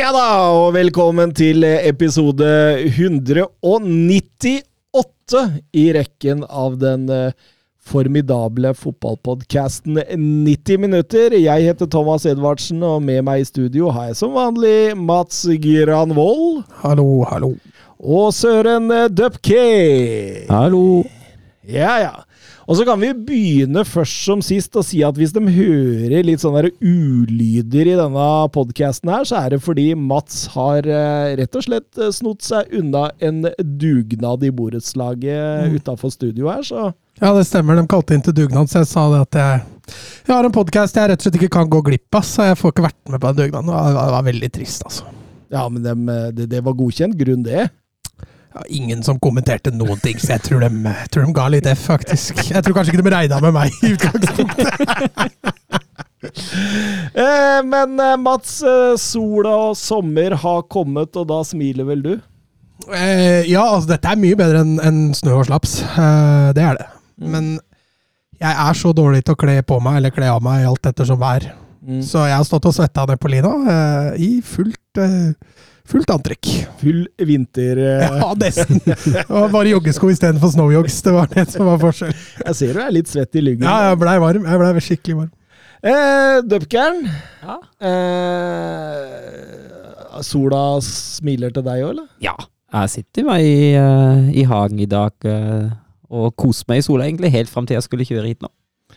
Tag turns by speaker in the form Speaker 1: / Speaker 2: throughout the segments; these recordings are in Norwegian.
Speaker 1: Ja da, og velkommen til episode 198 i rekken av den eh, formidable fotballpodkasten 90 minutter. Jeg heter Thomas Edvardsen, og med meg i studio har jeg som vanlig Mats Granvold
Speaker 2: Hallo, hallo.
Speaker 1: og Søren Dupke.
Speaker 3: Hallo.
Speaker 1: Ja, ja. Og så kan vi begynne først som sist og si at hvis de hører litt sånne ulyder i denne podkasten her, så er det fordi Mats har eh, rett og slett eh, snott seg unna en dugnad i borettslaget mm. utafor studio her, så
Speaker 2: Ja, det stemmer. De kalte inn til dugnad, så jeg sa det at jeg, jeg har en podkast jeg rett og slett ikke kan gå glipp av, så jeg får ikke vært med på den dugnaden. Det var, det var veldig trist, altså.
Speaker 1: Ja, men dem, eh, det, det var godkjent grunn, det.
Speaker 2: Ja, ingen som kommenterte noen ting, så jeg tror de, jeg tror de ga litt F, faktisk. Jeg tror kanskje ikke de regna med meg i utgangspunktet.
Speaker 1: Eh, men eh, Mats, eh, sola og sommer har kommet, og da smiler vel du?
Speaker 2: Eh, ja, altså dette er mye bedre enn en snø og slaps. Eh, det er det. Men jeg er så dårlig til å kle på meg, eller kle av meg, alt ettersom vær.
Speaker 1: Mm.
Speaker 2: Så jeg har stått og svetta ned på lina i fullt, fullt antrekk.
Speaker 1: Full vinter... eh,
Speaker 2: Ja, nesten. Det var bare joggesko istedenfor snowyogs. Det var det som var forskjell.
Speaker 1: Jeg ser du er litt svett i lyggen.
Speaker 2: Ja, jeg blei varm. Jeg blei skikkelig varm.
Speaker 1: Eh, Dupkern,
Speaker 3: Ja.
Speaker 1: eh, sola smiler til deg òg, eller?
Speaker 3: ja. Jeg sitter meg i, eh, i hagen i dag eh, og koser meg i sola, egentlig, helt fram til jeg skulle kjøre hit nå.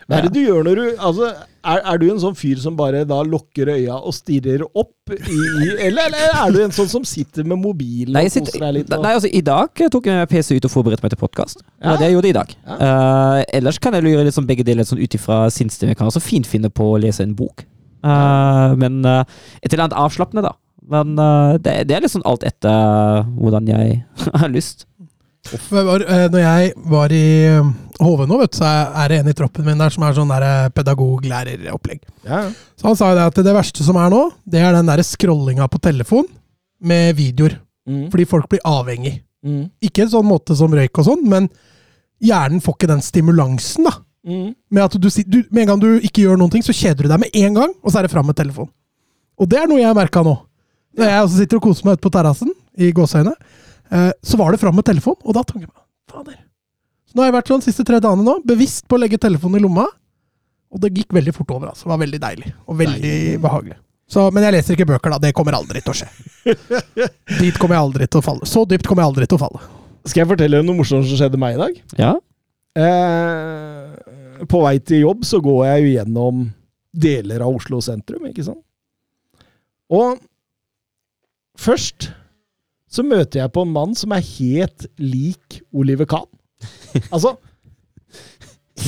Speaker 1: Hva er det du gjør når du altså, er, er du en sånn fyr som bare da lukker øya og stirrer opp i, eller, eller er du en sånn som sitter med mobilen
Speaker 3: Nei,
Speaker 1: og koser deg litt? Og,
Speaker 3: nei, altså, I dag tok jeg PC ut og forberedte meg til podkast. Det
Speaker 1: Ja.
Speaker 3: det jeg gjorde i dag.
Speaker 1: Ja.
Speaker 3: Uh, ellers kan jeg gjøre sånn begge deler sånn ut ifra sinnsstemmen. Jeg kan også fint finne på å lese en bok. Eh, men uh, et eller annet avslappende, da. Men det, det er sånn alt etter hvordan jeg har lyst.
Speaker 2: Når jeg var i HV nå, vet du, så er det en i troppen min der som er sånn eh, pedagog-læreropplegg.
Speaker 1: ja.
Speaker 2: Så han sa jo det at det verste som er nå, det er den der scrollinga på telefon med videoer.
Speaker 1: Mm,
Speaker 2: Fordi folk blir avhengig.
Speaker 1: mm,
Speaker 2: Ikke en sånn måte som røyk og sånn, men hjernen får ikke den stimulansen, da.
Speaker 1: mm.
Speaker 2: Med at du, du, med en gang du ikke gjør noen ting, så kjeder du deg med en gang, og så er det fram med telefon. Og det er noe jeg har merka nå. Når jeg også sitter og koser meg ute på terrassen, i gåseøyne, eh, så var det fram med telefon, og da tenker jeg meg, fader. Så nå har jeg vært sånn de siste tre dagene nå, bevisst på å legge telefonen i lomma, og det gikk veldig fort over, altså. Det var veldig deilig, og veldig behagelig. Så, men jeg leser ikke bøker, da. Det kommer aldri til å skje. Dit kommer jeg aldri til å falle. Så dypt kommer jeg aldri til å falle.
Speaker 1: Skal jeg fortelle deg noe morsomt som skjedde meg i dag?
Speaker 3: Ja.
Speaker 1: Eh, på vei til jobb så går jeg jo gjennom deler av Oslo sentrum, ikke sant? Og først så møter jeg på en mann som er helt lik Oliver Kahn. Altså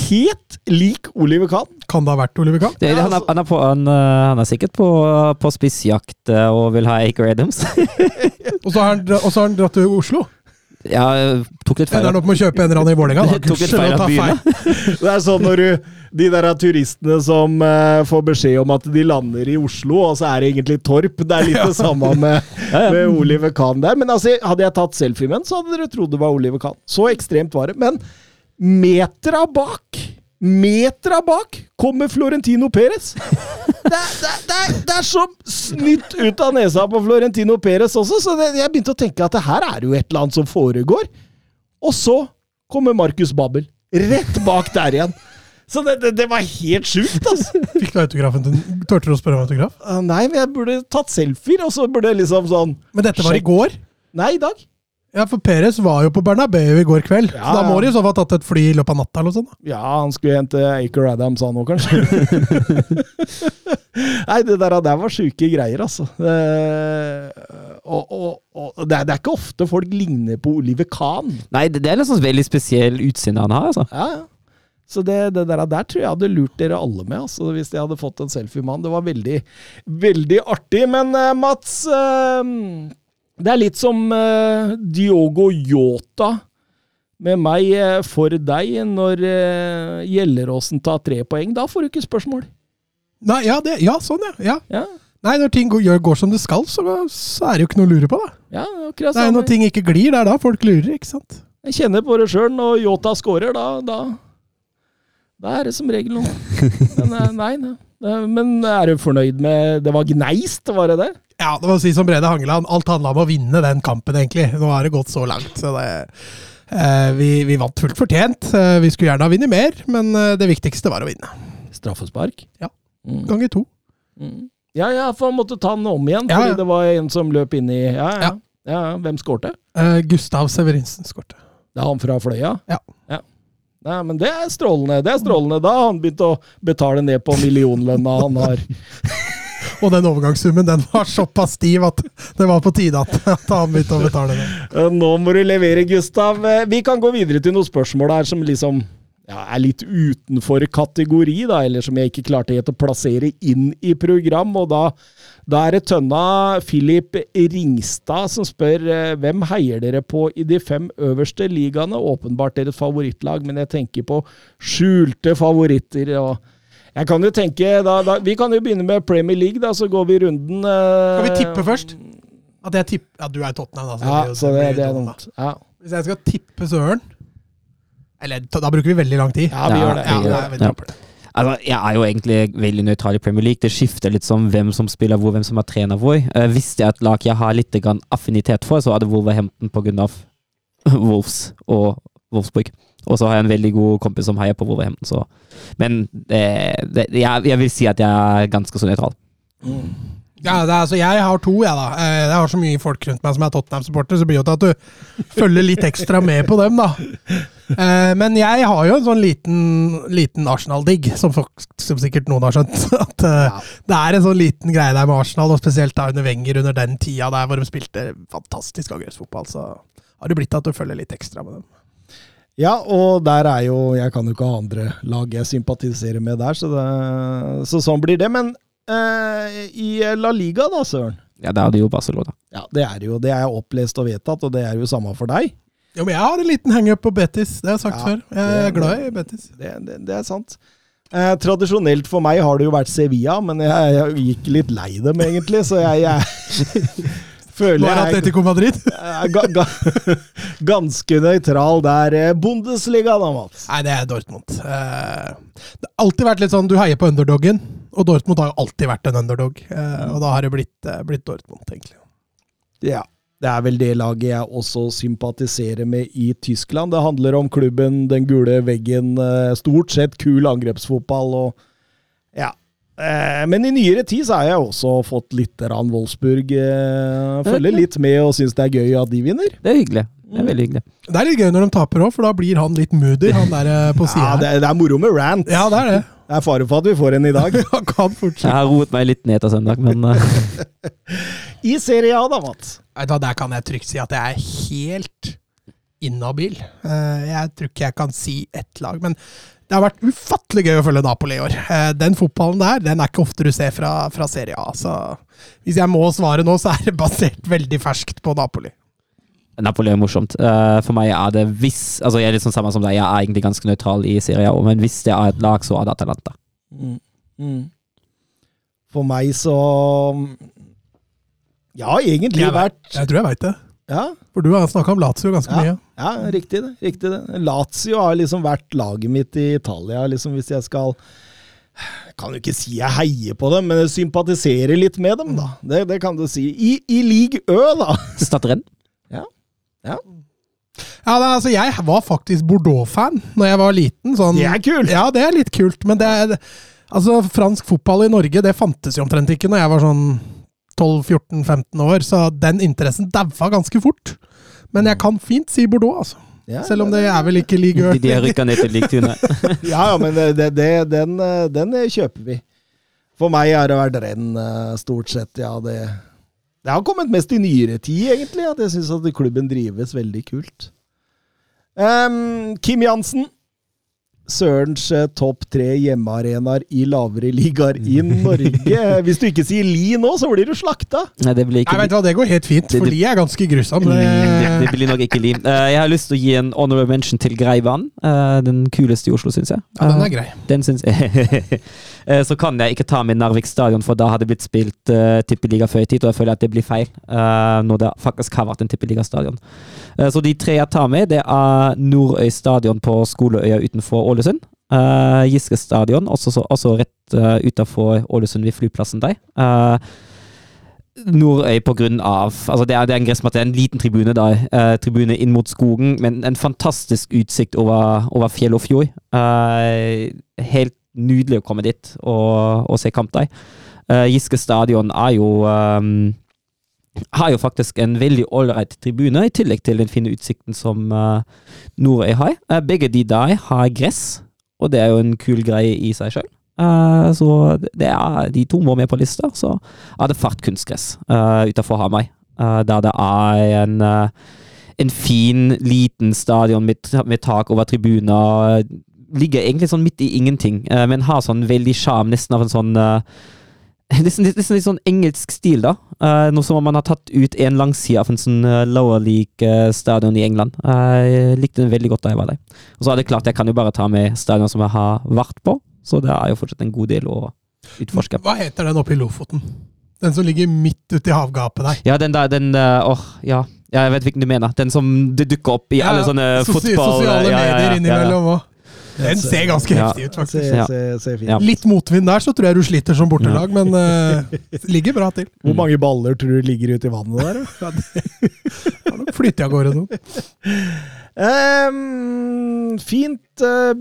Speaker 1: Helt lik Oliver Kahn.
Speaker 2: Kan det ha vært Oliver Kahn?
Speaker 3: Det, han, er,
Speaker 1: altså-
Speaker 3: han, er på, han, eh, han er sikkert på, på spissjakt eh, og vil ha Acre Adams.
Speaker 2: Og så har han, dra- og så har han dratt til Oslo.
Speaker 3: Ja, tok litt feil.
Speaker 2: Ender opp med å kjøpe en eller annen i Vålerenga? da.
Speaker 3: Tok litt feil av byene.
Speaker 1: Det er sånn når du De der turistene som uh, får beskjed om at de lander i Oslo, og så er det egentlig Torp. Det er litt det samme med,
Speaker 3: Ja, ja.
Speaker 1: med Oliver Kahn der. Men altså, hadde jeg tatt selfie med den, så hadde dere trodd det var Oliver Kahn. Så ekstremt var det. Men metera bak Metera bak kommer Florentino Perez! Det det, det, er, det er som snytt ut av nesa på Florentino Perez også, så jeg begynte å tenke at det her er jo et eller annet som foregår. Og så kommer Markus Babbel rett bak der igjen. Så det, det, det var helt sjukt, altså.
Speaker 2: Fikk du autografen din? Tørte du å spørre om autograf?
Speaker 1: Uh, Nei, men jeg burde tatt selfier, og så burde jeg liksom sånn
Speaker 2: Men dette var i går?
Speaker 1: Nei, i dag.
Speaker 2: Ja, for Perez var jo på Bernabeu i går kveld.
Speaker 1: Ja,
Speaker 2: så da må
Speaker 1: ja.
Speaker 2: de i så fall ha tatt et fly i løpet av natta eller noe sånt. da.
Speaker 1: Ja, han skulle hente Acre Adams, han òg, kanskje. Nei, det der, der var sjuke greier, altså. Det, og, og, og det, er, det er ikke ofte folk ligner på Oliver Kahn.
Speaker 3: Nei, det, det er liksom veldig spesiell utseende han har, altså.
Speaker 1: Ja, ja. Så det, det der, der tror jeg hadde lurt dere alle med, altså, hvis jeg hadde fått en selfie med han. Det var veldig, veldig artig. Men eh, Mats, eh, det er litt som uh, Diogo Yota med meg uh, for deg. Når uh, Gjelleråsen tar tre poeng, da får du ikke spørsmål.
Speaker 2: Nei, ja, det, ja sånn, ja. ja.
Speaker 1: Ja,
Speaker 2: Nei, når ting går, går som det skal, så, så er det jo ikke noe å lure på, da.
Speaker 1: ja akkurat sånn.
Speaker 2: når ting ikke glir, det er da folk lurer, ikke sant?
Speaker 1: Jeg kjenner på det sjøl. Når Yota scorer, da, da Da er det som regel noe. Men eh, nei, nei. Men er du fornøyd med Det var gneist, var det det?
Speaker 2: Ja, det må si som Brede Hangeland, alt handla om å vinne den kampen, egentlig. Nå har det gått så langt, så det eh, vi, vi vant fullt fortjent. Eh, vi skulle gjerne ha vunnet mer, men det viktigste var å vinne.
Speaker 1: Straffespark?
Speaker 2: Ja.
Speaker 1: Mm.
Speaker 2: Ganger to.
Speaker 1: Mm. Ja, ja, for han måtte ta den om igjen,
Speaker 2: Ja,
Speaker 1: fordi det var en som løp inn i Ja, ja.
Speaker 2: Ja.
Speaker 1: Hvem skårte?
Speaker 2: Eh, Gustav Severinsen skårte.
Speaker 1: Det er han fra Fløya?
Speaker 2: Ja. Ja.
Speaker 1: Nei, men det er strålende. Det er strålende. Da har han begynt å betale ned på millionlønna han har.
Speaker 2: Og den overgangssummen den var såpass stiv at det var på tide at, at han begynte å betale det.
Speaker 1: Eh, Nå må du levere, Gustav. Vi kan gå videre til noen spørsmål her som liksom ja, er litt utenfor kategori, da, eller som jeg ikke klarte helt å plassere inn i program. Og da, da er det tønna Philip Ringstad som spør eh, hvem heier dere på i de fem øverste ligaene? Åpenbart deres favorittlag, men jeg tenker på skjulte favoritter. og jeg kan jo tenke, da, da, Vi kan jo begynne med Premier League, da, så går vi runden. eh,
Speaker 2: Skal vi tippe først? At jeg tipp, ja, du er Tottenham, da.
Speaker 1: Ja,
Speaker 2: det,
Speaker 1: så det, det er
Speaker 2: dumt.
Speaker 1: Ja.
Speaker 2: Hvis jeg skal tippe Søren Eller da bruker vi veldig lang tid.
Speaker 1: ja, vi
Speaker 3: Ja,
Speaker 1: gjør det.
Speaker 2: Ja,
Speaker 1: Vi gjør det.
Speaker 2: vi dropper det.
Speaker 3: Altså, jeg er jo egentlig veldig nøytral i Premier League. Det skifter litt som hvem som spiller hvor, hvem som er trener hvor. Uh, hvis det er et lag jeg har litt grann affinitet for, så er det Wolverhampton pga. Wolves og Wolfsburg. Og så har jeg en veldig god kompis som heier på Wolverhampton, så Men det, det, jeg, jeg vil si at jeg er ganske så nøytral.
Speaker 2: Ja, det er, altså, jeg har to, jeg, da. Eh, Jeg har så mye folk rundt meg som er Tottenham-supporter, så det blir jo til at du følger litt ekstra med på dem, da. Eh, Men jeg har jo en sånn liten, liten Arsenal-digg, som, som sikkert noen har skjønt. At eh, Det er en sånn liten greie der med Arsenal, og spesielt da under Wenger, under den tida der hvor de spilte fantastisk angrepsfotball, så har det blitt at du følger litt ekstra med dem.
Speaker 1: Ja, og der er jo Jeg kan jo ikke ha andre lag jeg sympatiserer med der, så, det, så sånn blir det. Men eh, i La Liga, da, Søren?
Speaker 3: Ja, det er det jo Barcelona.
Speaker 1: Ja, det er jo. Det er opplest og vedtatt, og det er jo samme for deg.
Speaker 2: Jo, men jeg har en liten hangup på Betis, det har jeg sagt
Speaker 1: Ja,
Speaker 2: før. Jeg
Speaker 1: det-
Speaker 2: er glad i Betis.
Speaker 1: Det, det, det er sant. Eh, tradisjonelt for meg har det jo vært Sevilla, men jeg, jeg gikk litt lei dem, egentlig, så jeg, jeg føler
Speaker 2: er
Speaker 1: jeg
Speaker 2: Atletico Madrid.
Speaker 1: ga, ga, ganske nøytral der. Eh, Bundesliga, da, Mats.
Speaker 2: Nei, det er Dortmund. Eh, det har alltid vært litt sånn, du heier på underdoggen, og Dortmund har jo alltid vært en underdog. eh, og da har det blitt, eh, blitt Dortmund, egentlig.
Speaker 1: Ja. Det er vel det laget jeg også sympatiserer med i Tyskland. Det handler om klubben, den gule veggen, eh, stort sett kul angrepsfotball og Ja. Eh, Men i nyere tid så har jeg også fått litt rann Wolfsburg. eh, Følger litt med og syns det er gøy at de vinner.
Speaker 3: Det er hyggelig. Det er veldig hyggelig.
Speaker 2: Det er litt gøy når de taper òg, for da blir han litt moody, han der eh, på sida.
Speaker 1: Ja, det, det er moro med rant.
Speaker 2: ja, det er det.
Speaker 1: Det er fare for at vi får en i dag.
Speaker 2: Han kan
Speaker 3: Jeg har roet meg litt ned til søndag, men eh,
Speaker 1: I Serie A, da, Mats.
Speaker 2: Der kan jeg trygt si at jeg er helt inhabil. Eh, Jeg tror ikke jeg kan si ett lag, men det har vært ufattelig gøy å følge Napoli i år. Den fotballen der den er ikke ofte du ser fra, fra Serie A. Så hvis jeg må svare nå, så er det basert veldig ferskt på Napoli.
Speaker 3: Napoli er morsomt. Uh, for meg er det hvis Altså, jeg er litt sånn samme som deg, jeg er egentlig ganske nøytral i Syria, A, men hvis det er et lag, så er det Atalanta.
Speaker 1: Mm. Mm. For meg så Ja, egentlig
Speaker 2: Jeg
Speaker 1: vært
Speaker 2: Jeg tror jeg veit det.
Speaker 1: Ja,
Speaker 2: For du har snakka om Lazio ganske
Speaker 1: Ja.
Speaker 2: mye.
Speaker 1: Ja, riktig det. riktig det. Lazio har liksom vært laget mitt i Italia, liksom hvis jeg skal kan jo ikke si jeg heier på dem, men jeg sympatiserer litt med dem, da. Det, det kan du si. I, i league Ø, da.
Speaker 3: Statteren?
Speaker 2: Ja, det, altså, Jeg var faktisk Bordeaux-fan når jeg var liten. Sånn,
Speaker 1: Det er kult!
Speaker 2: Ja, det er litt kult, men det er Altså, fransk fotball i Norge, det fantes jo omtrent ikke når jeg var sånn 12-14-15 år, så den interessen daua ganske fort. Men jeg kan fint si Bordeaux, altså.
Speaker 1: Ja,
Speaker 2: Selv om det er vel ikke league
Speaker 3: De, har rykka ned til ligtune.
Speaker 1: Ja, ja, men det, det, den, eh, den kjøper vi. For meg har det vært renn, eh, stort sett. Ja, det, det har kommet mest i nyere tid, egentlig. At jeg syns at klubben drives veldig kult. Um, Kim Jansen. Sørens eh, topp tre hjemmearenaer i lavere ligaer i Norge. Hvis du ikke sier Li nå, så blir du slakta!
Speaker 3: Nei, det blir ikke
Speaker 2: Nei, vet du hva, Det går helt fint, for Li er ganske grusom.
Speaker 3: det, det
Speaker 2: Det-
Speaker 3: blir nok ikke Li. Eh, jeg har lyst til å gi en honorable mention til Greivann. Eh, den kuleste i Oslo, syns jeg.
Speaker 2: Ja, den
Speaker 3: Eh,
Speaker 2: er grei.
Speaker 3: Den syns jeg. Eh, Så kan jeg ikke ta med Narvik stadion, for da hadde det blitt spilt uh, tippeliga før i tid, og jeg føler at det blir feil uh, når det faktisk har vært en tippeligastadion. Uh, så de tre jeg tar med, det er Nordøy stadion på Skoleøya utenfor Ålesund. Uh, Giske stadion, også, så, også rett uh, utafor Ålesund ved flyplassen der. Uh, Nordøy på grunn av altså det, er, det er en gressmatte, en liten tribune der. eh, tribune inn mot skogen, men en fantastisk utsikt over, over fjell og fjord. Eh, helt nydelig å komme dit og, og se kamp der. Uh, Giske stadion er jo um, har jo faktisk en veldig ålreit tribune, i tillegg til den fine utsikten som uh, Norøy har. Uh, begge de der har gress, og det er jo en kul greie i seg sjøl. så det er de to må med på lista. Så er det fart kunstgress uh, utafor Hamar, uh, der det er en uh, en fin, liten stadion med, med tak over tribuner. Ligger egentlig sånn midt i ingenting, eh, men har sånn veldig sjarm, nesten av en sånn eh, Nesten, nesten litt sånn engelsk stil, da. Uh, noe som om man har tatt ut en langside av en sånn lower league-stadion i England. Jeg likte den veldig godt da jeg var der. Og så er det klart, jeg kan jo bare ta med stadion som jeg har vært på, så det er jo fortsatt en god del å utforske.
Speaker 2: Hva heter den oppe i Lofoten? Den som ligger midt ute i havgapet der.
Speaker 3: Ja, den der, den Åh, ja. ja. Jeg vet hvilken du mener. Den som det dukker opp i
Speaker 2: Ja,
Speaker 3: alle sånne fotball...
Speaker 2: Sosiale medier
Speaker 3: ja, ja.
Speaker 2: innimellom òg. Den ser ganske
Speaker 3: Ja.
Speaker 2: heftig ut, faktisk.
Speaker 1: Se,
Speaker 3: Ja.
Speaker 1: se, se fint.
Speaker 3: Ja.
Speaker 2: Litt motvind der, så tror jeg du sliter som bortelag, men uh, ligger bra til.
Speaker 1: Hvor mange baller tror du ligger ute i vannet der? da?
Speaker 2: flytter flyttet av gårde noen.
Speaker 1: Ehm, fint. eh,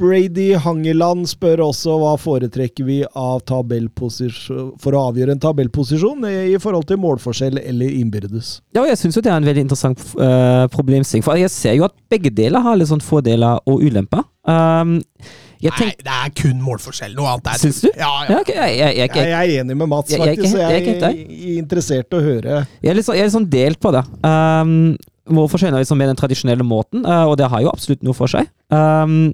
Speaker 1: Brady Hangeland spør også hva foretrekker vi av tabellposisjon for å avgjøre en tabellposisjon i, i forhold til målforskjell eller innbyrdes.
Speaker 3: Ja, jeg syns jo det er en veldig interessant uh, problemstilling. For jeg ser jo at begge deler har litt sånn fordeler og ulemper. Um, jeg
Speaker 2: Nei, det er kun målforskjell. Noe annet er
Speaker 3: Syns du?
Speaker 2: Ja, ja.
Speaker 3: ja, okay. jeg, jeg, jeg,
Speaker 1: Jeg, er enig med Mats,
Speaker 3: Jeg- jeg
Speaker 1: faktisk.
Speaker 3: jeg er
Speaker 1: jeg er interessert i å høre.
Speaker 3: jeg er litt sånn delt på det. Um, målforskjellen skjønner liksom med den tradisjonelle måten, uh, og det har jo absolutt noe for seg. Um,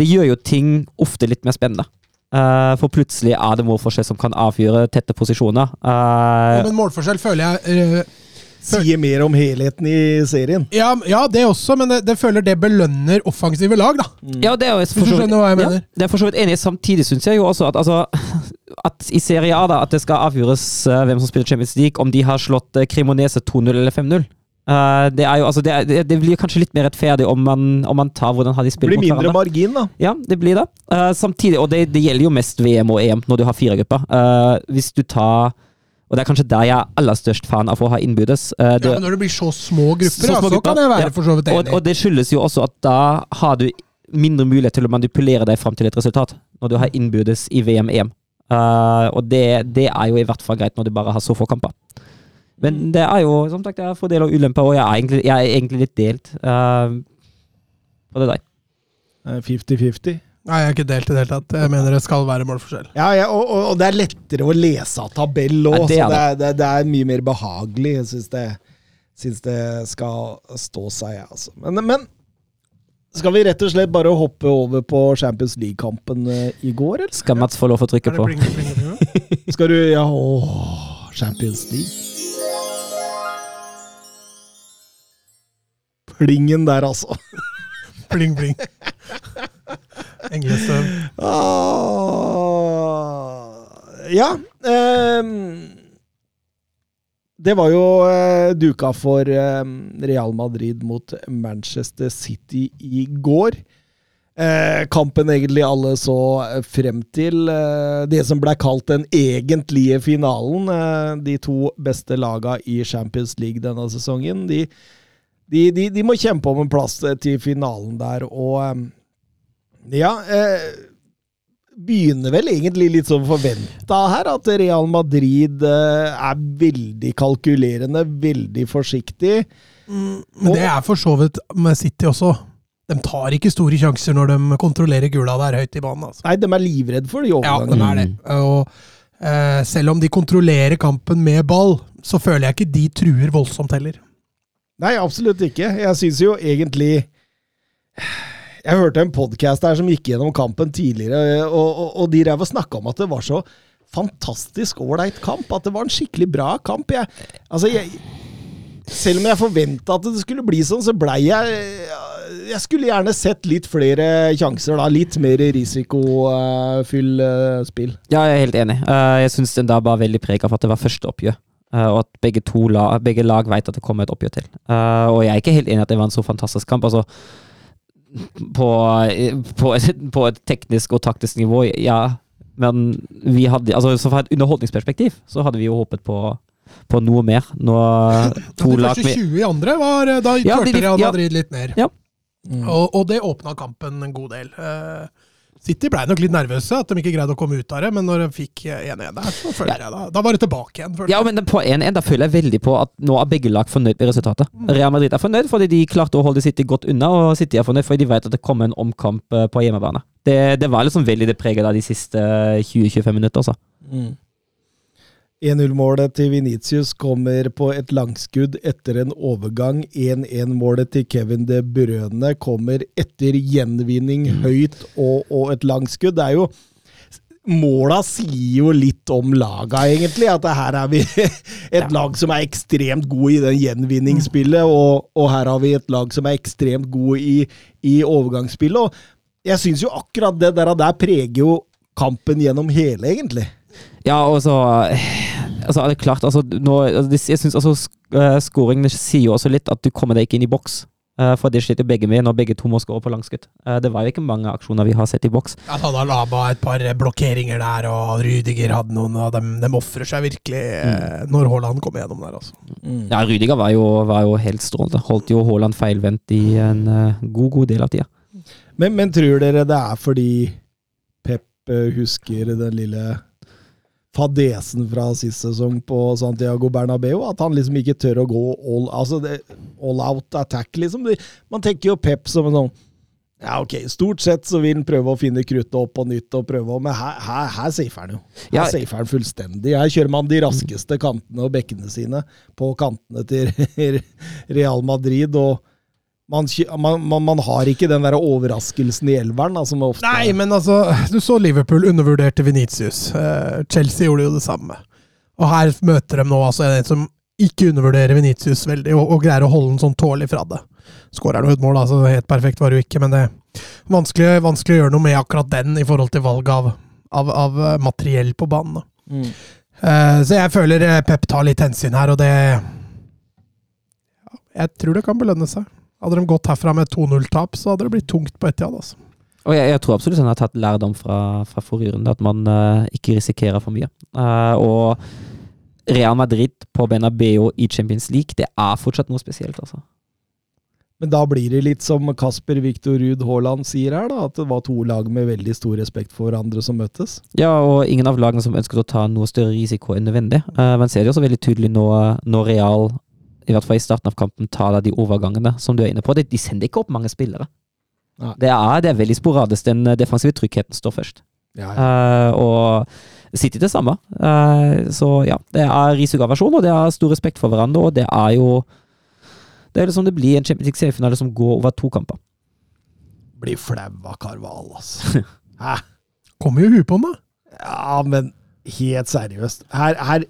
Speaker 3: det gjør jo ting ofte litt mer spennende. Uh, for plutselig er det målforskjell som kan avgjøre tette posisjoner. Uh,
Speaker 2: Men målforskjell føler jeg eh,
Speaker 1: Sier mer om helheten i serien.
Speaker 2: ja, ja, det også, men det, det føler det belønner offensive lag, da.
Speaker 3: Ja, det er jo
Speaker 2: Hvis du skjønner hva jeg mener.
Speaker 3: Ja, det er for så vidt enig. Samtidig syns jeg jo også at, altså, at i Serie A da, at det skal avgjøres eh, hvem som spiller Champions League, om de har slått uh, Cremonese 2-0 eller 5-0. Eh, det, er jo, altså, det, er, det, blir kanskje litt mer rettferdig om man, om man tar hvordan har de
Speaker 1: Det blir mindre margin, da.
Speaker 3: Ja, det blir det. Uh, samtidig, og det, det gjelder jo mest VM og EM når du har fire grupper. Uh, hvis du tar Og det er kanskje der jeg er aller størst fan av å ha innbydes. eh, det-
Speaker 2: Ja, men når det blir så små grupper,
Speaker 3: Så
Speaker 2: ja,
Speaker 3: små
Speaker 2: så
Speaker 3: grupper,
Speaker 2: kan jeg være
Speaker 3: ja.
Speaker 2: for så vidt
Speaker 3: og,
Speaker 2: enig.
Speaker 3: og det skyldes jo også at da har du mindre mulighet til å manipulere deg fram til et resultat, når du har innbydes i VM-EM. Uh, og det, det er jo i hvert fall greit når du bare har så få kamper. Men det er jo som sagt det er fordeler og ulemper, og jeg er egentlig, jeg er egentlig litt delt uh, på det der.
Speaker 1: Eh, 50-50.
Speaker 2: Nei, jeg er ikke delt i det hele tatt. Jeg mener det skal være målforskjell.
Speaker 1: Ja, ja og, og, og det er lettere å lese av tabell òg, så det er, det, det er mye mer behagelig. Jeg syns det, syns det skal stå seg, jeg, altså. Men, men skal vi rett og slett bare hoppe over på Champions League-kampen eh, i går, eller?
Speaker 3: Skal Mats få lov å trykke på?
Speaker 2: pling, pling, pling?
Speaker 1: Skal du Ja, ååå. Champions League. Plingen der, altså.
Speaker 2: Pling, pling. Englestøv.
Speaker 1: Ah, ja. ehm, det var jo eh, duka for ehm, Real Madrid mot Manchester City i går. Eh, kampen egentlig alle så eh, frem til. Eh, det som ble kalt den egentlige finalen. Eh, de to beste laga i Champions League denne sesongen. De, de, de, de må kjempe om en plass eh, til finalen der, og ehm, ja eh, Begynner vel egentlig litt som forventa her, at Real Madrid eh, er veldig kalkulerende, veldig forsiktig.
Speaker 2: Men det er for så vidt med City også. De tar ikke store sjanser når de kontrollerer gula der høyt i banen. Altså.
Speaker 1: Nei, de er livredde for de
Speaker 2: Ja,
Speaker 1: overgangene.
Speaker 2: de er det. Og eh, selv om de kontrollerer kampen med ball, så føler jeg ikke de truer voldsomt heller.
Speaker 1: Nei, absolutt ikke. Jeg syns jo egentlig Jeg hørte en podkast her som gikk gjennom kampen tidligere, og, og, og de drev og snakka om at det var så fantastisk ålreit kamp. At det var en skikkelig bra kamp. Jeg, altså, jeg, selv om jeg forventa at det skulle bli sånn, så blei jeg Jeg skulle gjerne sett litt flere sjanser, da. Litt mer risikofyll uh, spill.
Speaker 3: Ja, jeg er helt enig. Eh, jeg syns den da var veldig preg av at det var første oppgjør. Eh, og at begge, to la, begge lag vet at det kommer et oppgjør til. Eh, og jeg er ikke helt enig i at det var en så fantastisk kamp. Altså, på, på, et, på et teknisk og taktisk nivå, ja. Men vi hadde, altså, så fra et underholdningsperspektiv så hadde vi jo håpet på, på noe mer. Nå to
Speaker 2: de
Speaker 3: lag
Speaker 2: første 20 i andre, var, da
Speaker 3: Ja,
Speaker 2: kjørte
Speaker 3: de-
Speaker 2: Real
Speaker 3: ja.
Speaker 2: Madrid litt ned.
Speaker 3: Ja.
Speaker 2: Og, og det åpna kampen en god del. Eh, City ble nok litt nervøse, at de ikke greide å komme ut av det, men når de fikk 1-1 der, så føler jeg da, da var det tilbake igjen.
Speaker 3: Ja, men på 1-1 da føler jeg veldig på at nå er begge lag fornøyd med resultatet.
Speaker 2: Mm.
Speaker 3: Real Madrid er fornøyd fordi de klarte å holde City godt unna, og City er fornøyd fordi de vet at det kommer en omkamp eh, på hjemmebane. Det, det var liksom veldig det preget av de siste 20-25 minutter, altså.
Speaker 1: 1-0-målet til Venitius kommer på et langskudd etter en overgang. 1-1-målet til Kevin De Brøne kommer etter gjenvinning høyt og, og et langskudd. Det er jo Måla sier jo litt om laga, egentlig. At her er vi et lag som er ekstremt gode i den gjenvinningsspillet, og, og her har vi et lag som er ekstremt gode i, i overgangsspillet. Og jeg syns jo akkurat det der, der preger jo kampen gjennom hele, egentlig.
Speaker 3: Ja, og så Altså, er det klart, altså, nå, altså, Jeg syns altså eh, scoring sier jo også litt at du kommer deg ikke inn i boks. Eh, For det sliter begge med når begge to må skåre på langskudd. Eh, Det var jo ikke mange aksjoner vi har sett i boks.
Speaker 2: Ja, han hadde Alaba et par blokkeringer der, og Rydiger hadde noen, av dem. de ofrer seg virkelig mm. når Haaland kommer gjennom der, altså.
Speaker 3: Ja, Rydiger var jo, var jo helt strålende. Holdt jo Haaland feilvendt i en god, god del av tida.
Speaker 1: Men, men tror dere det er fordi Pep husker den lille fadesen fra sist sesong på Santiago Bernabeu? At han liksom ikke tør å gå all, altså det, all out attack, liksom? Man tenker jo Pep som en sånn ja, ok, Stort sett så vil han prøve å finne kruttet opp på nytt, og prøve, men her, her, her safer han jo. Her
Speaker 3: Ja.
Speaker 1: safer han fullstendig. Her kjører man de raskeste kantene og bekkene sine på kantene til Real Madrid. og man, man, man, har ikke den der overraskelsen i elveren, da, som ofte
Speaker 2: Nei, men altså, du så Liverpool undervurderte Venitius. Eh, Chelsea gjorde jo det samme. Og her møter de nå altså en som ikke undervurderer Venitius veldig, og, og greier å holde den sånn tålelig fra det. Skårer han jo et mål, altså helt perfekt var det jo ikke, men det er vanskelig, vanskelig å gjøre noe med akkurat den i forhold til valg av, av, av eh, materiell på banen. da.
Speaker 1: Mm.
Speaker 2: Eh, så jeg føler eh, Pep tar litt hensyn her, og det Jeg tror det kan belønne seg. Hadde de gått herfra med 2-0-tap, så hadde det blitt tungt på Etiad. Altså.
Speaker 3: Og jeg, jeg tror absolutt han har tatt lærdom fra, fra forrige runde, at man uh, ikke risikerer for mye. Uh, og Real Madrid på Benabeo i Champions League, det er fortsatt noe spesielt, altså.
Speaker 1: Men da blir det litt som Kasper Viktor Ruud Haaland sier her, da, at det var to lag med veldig stor respekt for hverandre som møttes.
Speaker 3: Ja, og ingen av lagene som ønsket å ta noe større risiko enn nødvendig. Uh, man ser det også veldig tydelig nå når Real, i hvert fall i starten av kampen, ta deg de overgangene som du er inne på. De, de sender ikke opp mange spillere.
Speaker 1: Ja.
Speaker 3: Det er, det er veldig sporadisk. Den eh, defensive tryggheten står først.
Speaker 1: Ja,
Speaker 3: Eh, og City det samme. Uh, så ja, det er risikoaversjon, og det er stor respekt for hverandre, og det er jo Det er liksom det blir en Champions League-seriefinale som går over to kamper.
Speaker 1: Blir flau av Carval, altså. Hæ?
Speaker 2: Kommer jo huet på den, da.
Speaker 1: Ja, men helt seriøst. Her, her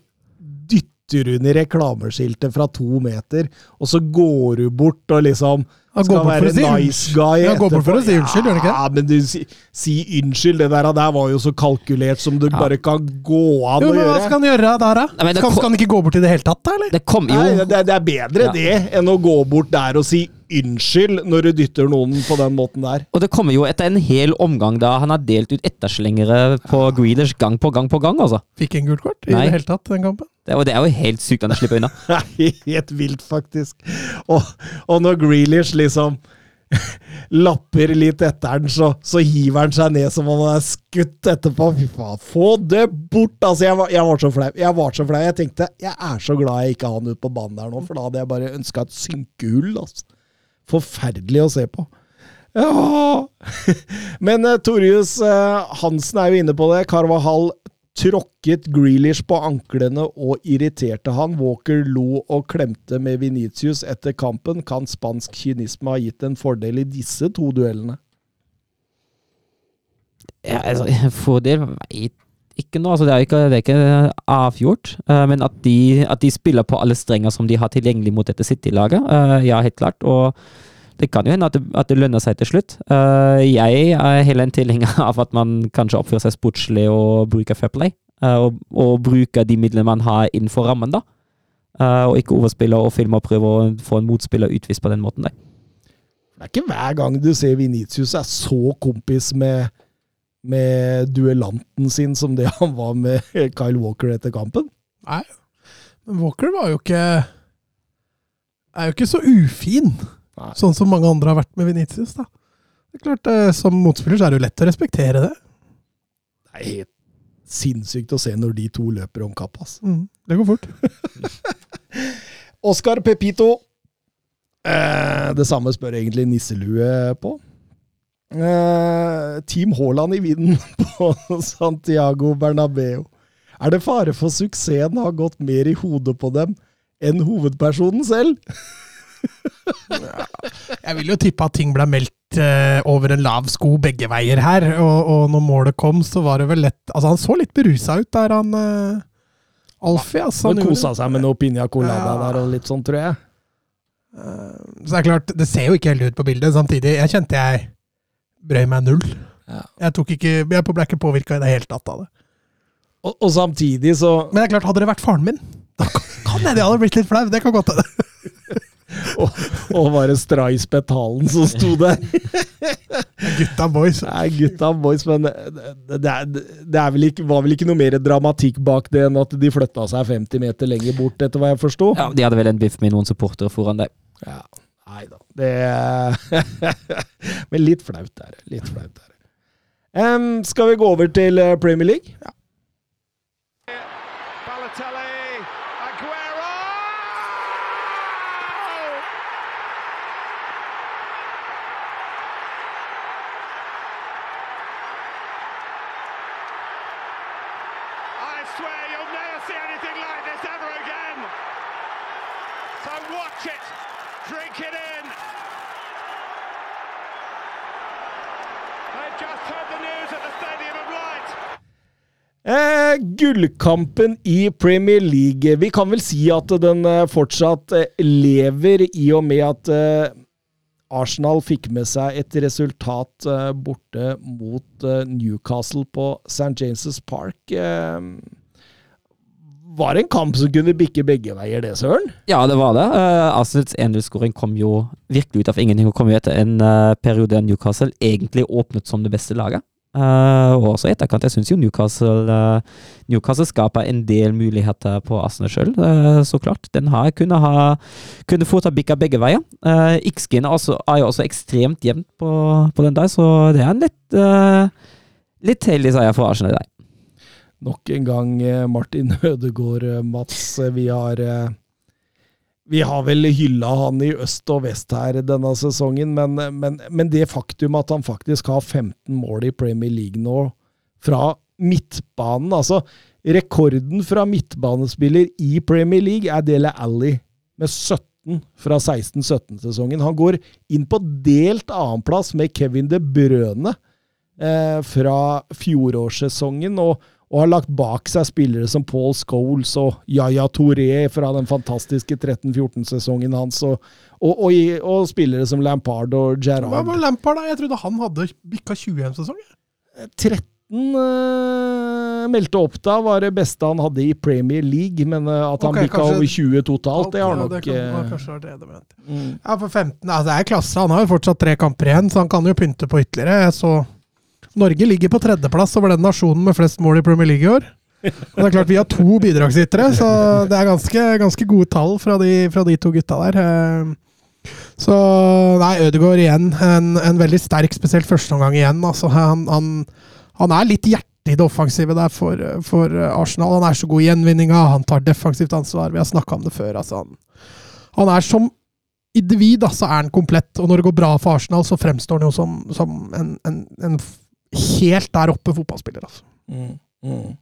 Speaker 1: dytter hun i reklameskiltet fra to meter, og så går du bort og liksom skal være
Speaker 2: si
Speaker 1: nice guy
Speaker 2: Ja, går bort for å si unnskyld, gjør hun ikke det?
Speaker 1: Ja, men du si, si unnskyld. Det der, der var jo så kalkulert som det bare kan gå an
Speaker 2: Jo,
Speaker 1: å
Speaker 2: gjøre. Hva skal han gjøre der, da?
Speaker 3: Nei,
Speaker 2: Skal,
Speaker 3: kom...
Speaker 2: skal han ikke gå bort i det hele tatt, da? eller?
Speaker 3: Det kom jo
Speaker 1: Nei, det, det er bedre
Speaker 3: Ja.
Speaker 1: det enn å gå bort der og si unnskyld når du dytter noen på den måten der.
Speaker 3: Og det kommer jo etter en hel omgang da han har delt ut etterslengere på Grealish gang på gang på gang, altså.
Speaker 2: Fikk en gult kort i
Speaker 3: Nei.
Speaker 2: det hele tatt, den kampen.
Speaker 3: Det, og det er jo helt sykt han slipper unna.
Speaker 1: Helt vilt, faktisk. Og, og når Grealish liksom lapper litt etter den, så, så hiver han seg ned som om han er skutt etterpå. Fy faen, få det bort! Altså, jeg var, jeg var så flau. Jeg var så flau. Jeg tenkte jeg er så glad jeg ikke har han ute på banen der nå, for da hadde jeg bare ønska et synkehull. Altså. Forferdelig å se på. Ja Men uh, Torjus uh, Hansen er jo inne på det. Carvahall tråkket Grealish på anklene og irriterte han. Walker lo og klemte med Venitius etter kampen. Kan spansk kynisme ha gitt en fordel i disse to duellene?
Speaker 3: Ja, altså, fordel veit ikke noe, Altså, det, er ikke, det er ikke avgjort. Uh, men at de, at de spiller på alle strenger som de har tilgjengelig mot dette City-laget, uh, ja, helt klart. Og det kan jo hende at det, at det lønner seg til slutt. Uh, jeg er heller en tilhenger av at man kanskje oppfører seg sportslig og bruker fair play. og, og bruker de midlene man har innenfor rammen, da. Og ikke overspiller og filmer og prøver å få en motspiller utvist på den måten der.
Speaker 1: Det er ikke hver gang du ser Vinicius er så kompis med, med duellanten sin som det han var med Kyle Walker etter kampen.
Speaker 2: Nei. Men Walker var jo ikke Er jo ikke så ufin,
Speaker 1: Nei.
Speaker 2: sånn som mange andre har vært med Venitius, da. Det er klart, eh, Som motspiller så er det jo lett å respektere det.
Speaker 1: Det er helt sinnssykt å se når de to løper om kapp. ass.
Speaker 2: Mm, det går fort.
Speaker 1: Oscar Pepito. Eh, det samme spør egentlig Nisselue på. Eh, Team Haaland i vinden på Santiago Bernabeu. Er det fare for suksessen har gått mer i hodet på dem enn hovedpersonen selv?
Speaker 2: Jeg vil jo tippe at ting ble meldt eh, over en lav sko begge veier her, og, og når målet kom, så var det vel lett Altså, han så litt berusa ut der, han uh, Alfie. Altså,
Speaker 1: Han
Speaker 2: han
Speaker 1: kosa seg med noe piña colada
Speaker 2: Ja.
Speaker 1: der og litt sånn, tror jeg.
Speaker 2: Eh, så det er klart, det ser jo ikke helt ut på bildet. Samtidig, jeg kjente jeg brøy meg null.
Speaker 1: Ja.
Speaker 2: Jeg, tok ikke, jeg ble ikke påvirka i det hele tatt av det.
Speaker 1: Og, og samtidig så
Speaker 2: Men det er klart, hadde det vært faren min, da kan jeg det hadde blitt litt flau. Det kan godt hende.
Speaker 1: Og, og var det Stray Spetalen som sto der.
Speaker 2: Gutta boys.
Speaker 1: Nei, gutta boys, men det, det, er, det er vel ikke, var vel ikke noe mer dramatikk bak det enn at de flytta seg 50 meter lenger bort, etter hva jeg forsto?
Speaker 3: Ja, de hadde vel en biff med noen supportere foran deg.
Speaker 1: Ja, nei da. Det Men litt flaut er det. Litt flaut er det. Um, skal vi gå over til eh, Premier League?
Speaker 4: Balotelli,
Speaker 1: Eh, gullkampen i Premier League. Vi kan vel si at den eh, fortsatt eh, lever, i og med at eh, Arsenal fikk med seg et resultat borte mot Newcastle på St. James' Park. Var det en kamp som kunne bikke begge veier, det, Søren?
Speaker 3: Ja, det var det. Uh, Arsenals 1-0-skåring kom jo virkelig ut av ingenting og kom jo etter en periode der Newcastle egentlig åpnet som det beste laget. Eh, og også i etterkant. Jeg syns jo Newcastle uh, Newcastle skaper en del muligheter på Arsenal sjøl, så klart. Den har kunne ha kunne fort ha bikka begge veier. Uh, X-gen er, er jo også ekstremt jevnt på, på den der, så det er en litt uh, litt heldig seier for Arsenal der.
Speaker 1: Nok en gang eh, Martin Ødegaard, eh, Mats. Eh, Vi har eh, Vi har vel hylla han i øst og vest her denne sesongen, men, men, men det faktum at han faktisk har 15 mål i Premier League nå, fra midtbanen Altså, rekorden fra midtbanespiller i Premier League er Dele Alli, med 17 fra 16-17-sesongen. Han går inn på delt annenplass med Kevin De Brøne eh, fra fjorårssesongen, og, og har lagt bak seg spillere som Paul Scholes og Yaya Touré fra den fantastiske 13-14-sesongen hans, og, og, og, og spillere som Lampard og
Speaker 2: Hva
Speaker 1: Gerrard.
Speaker 2: var Lampard, da? Jeg trodde han hadde bikka 20 en sesong.
Speaker 1: 13 øh, meldte opp da, var det beste han hadde i Premier League, men øh, at han
Speaker 2: okay,
Speaker 1: bikka over 20 totalt, det har nok
Speaker 2: det kan,
Speaker 1: eh,
Speaker 2: kanskje det det
Speaker 1: mm.
Speaker 2: Ja, for 15 altså Det er klasse. Han har jo fortsatt tre kamper igjen, så han kan jo pynte på ytterligere. Så Norge ligger på tredjeplass over den nasjonen med flest mål i Premier League i år. Og det er klart Vi har to bidragsytere, så det er ganske, ganske gode tall fra de, fra de to gutta der. Eh, Så nei, Ødegaard igjen. En, en veldig sterk, spesielt førsteomgang igjen. Altså, han, han, han er litt hjertelig i det offensive der for, for Arsenal. Han er så god i gjenvinninga, han tar defensivt ansvar. Vi har snakka om det før. altså han, han er som individ, så så er han komplett. Og når det går bra for Arsenal, så fremstår han jo som, som en, en, en helt der oppe fotballspiller. altså.
Speaker 1: Mm. Mm.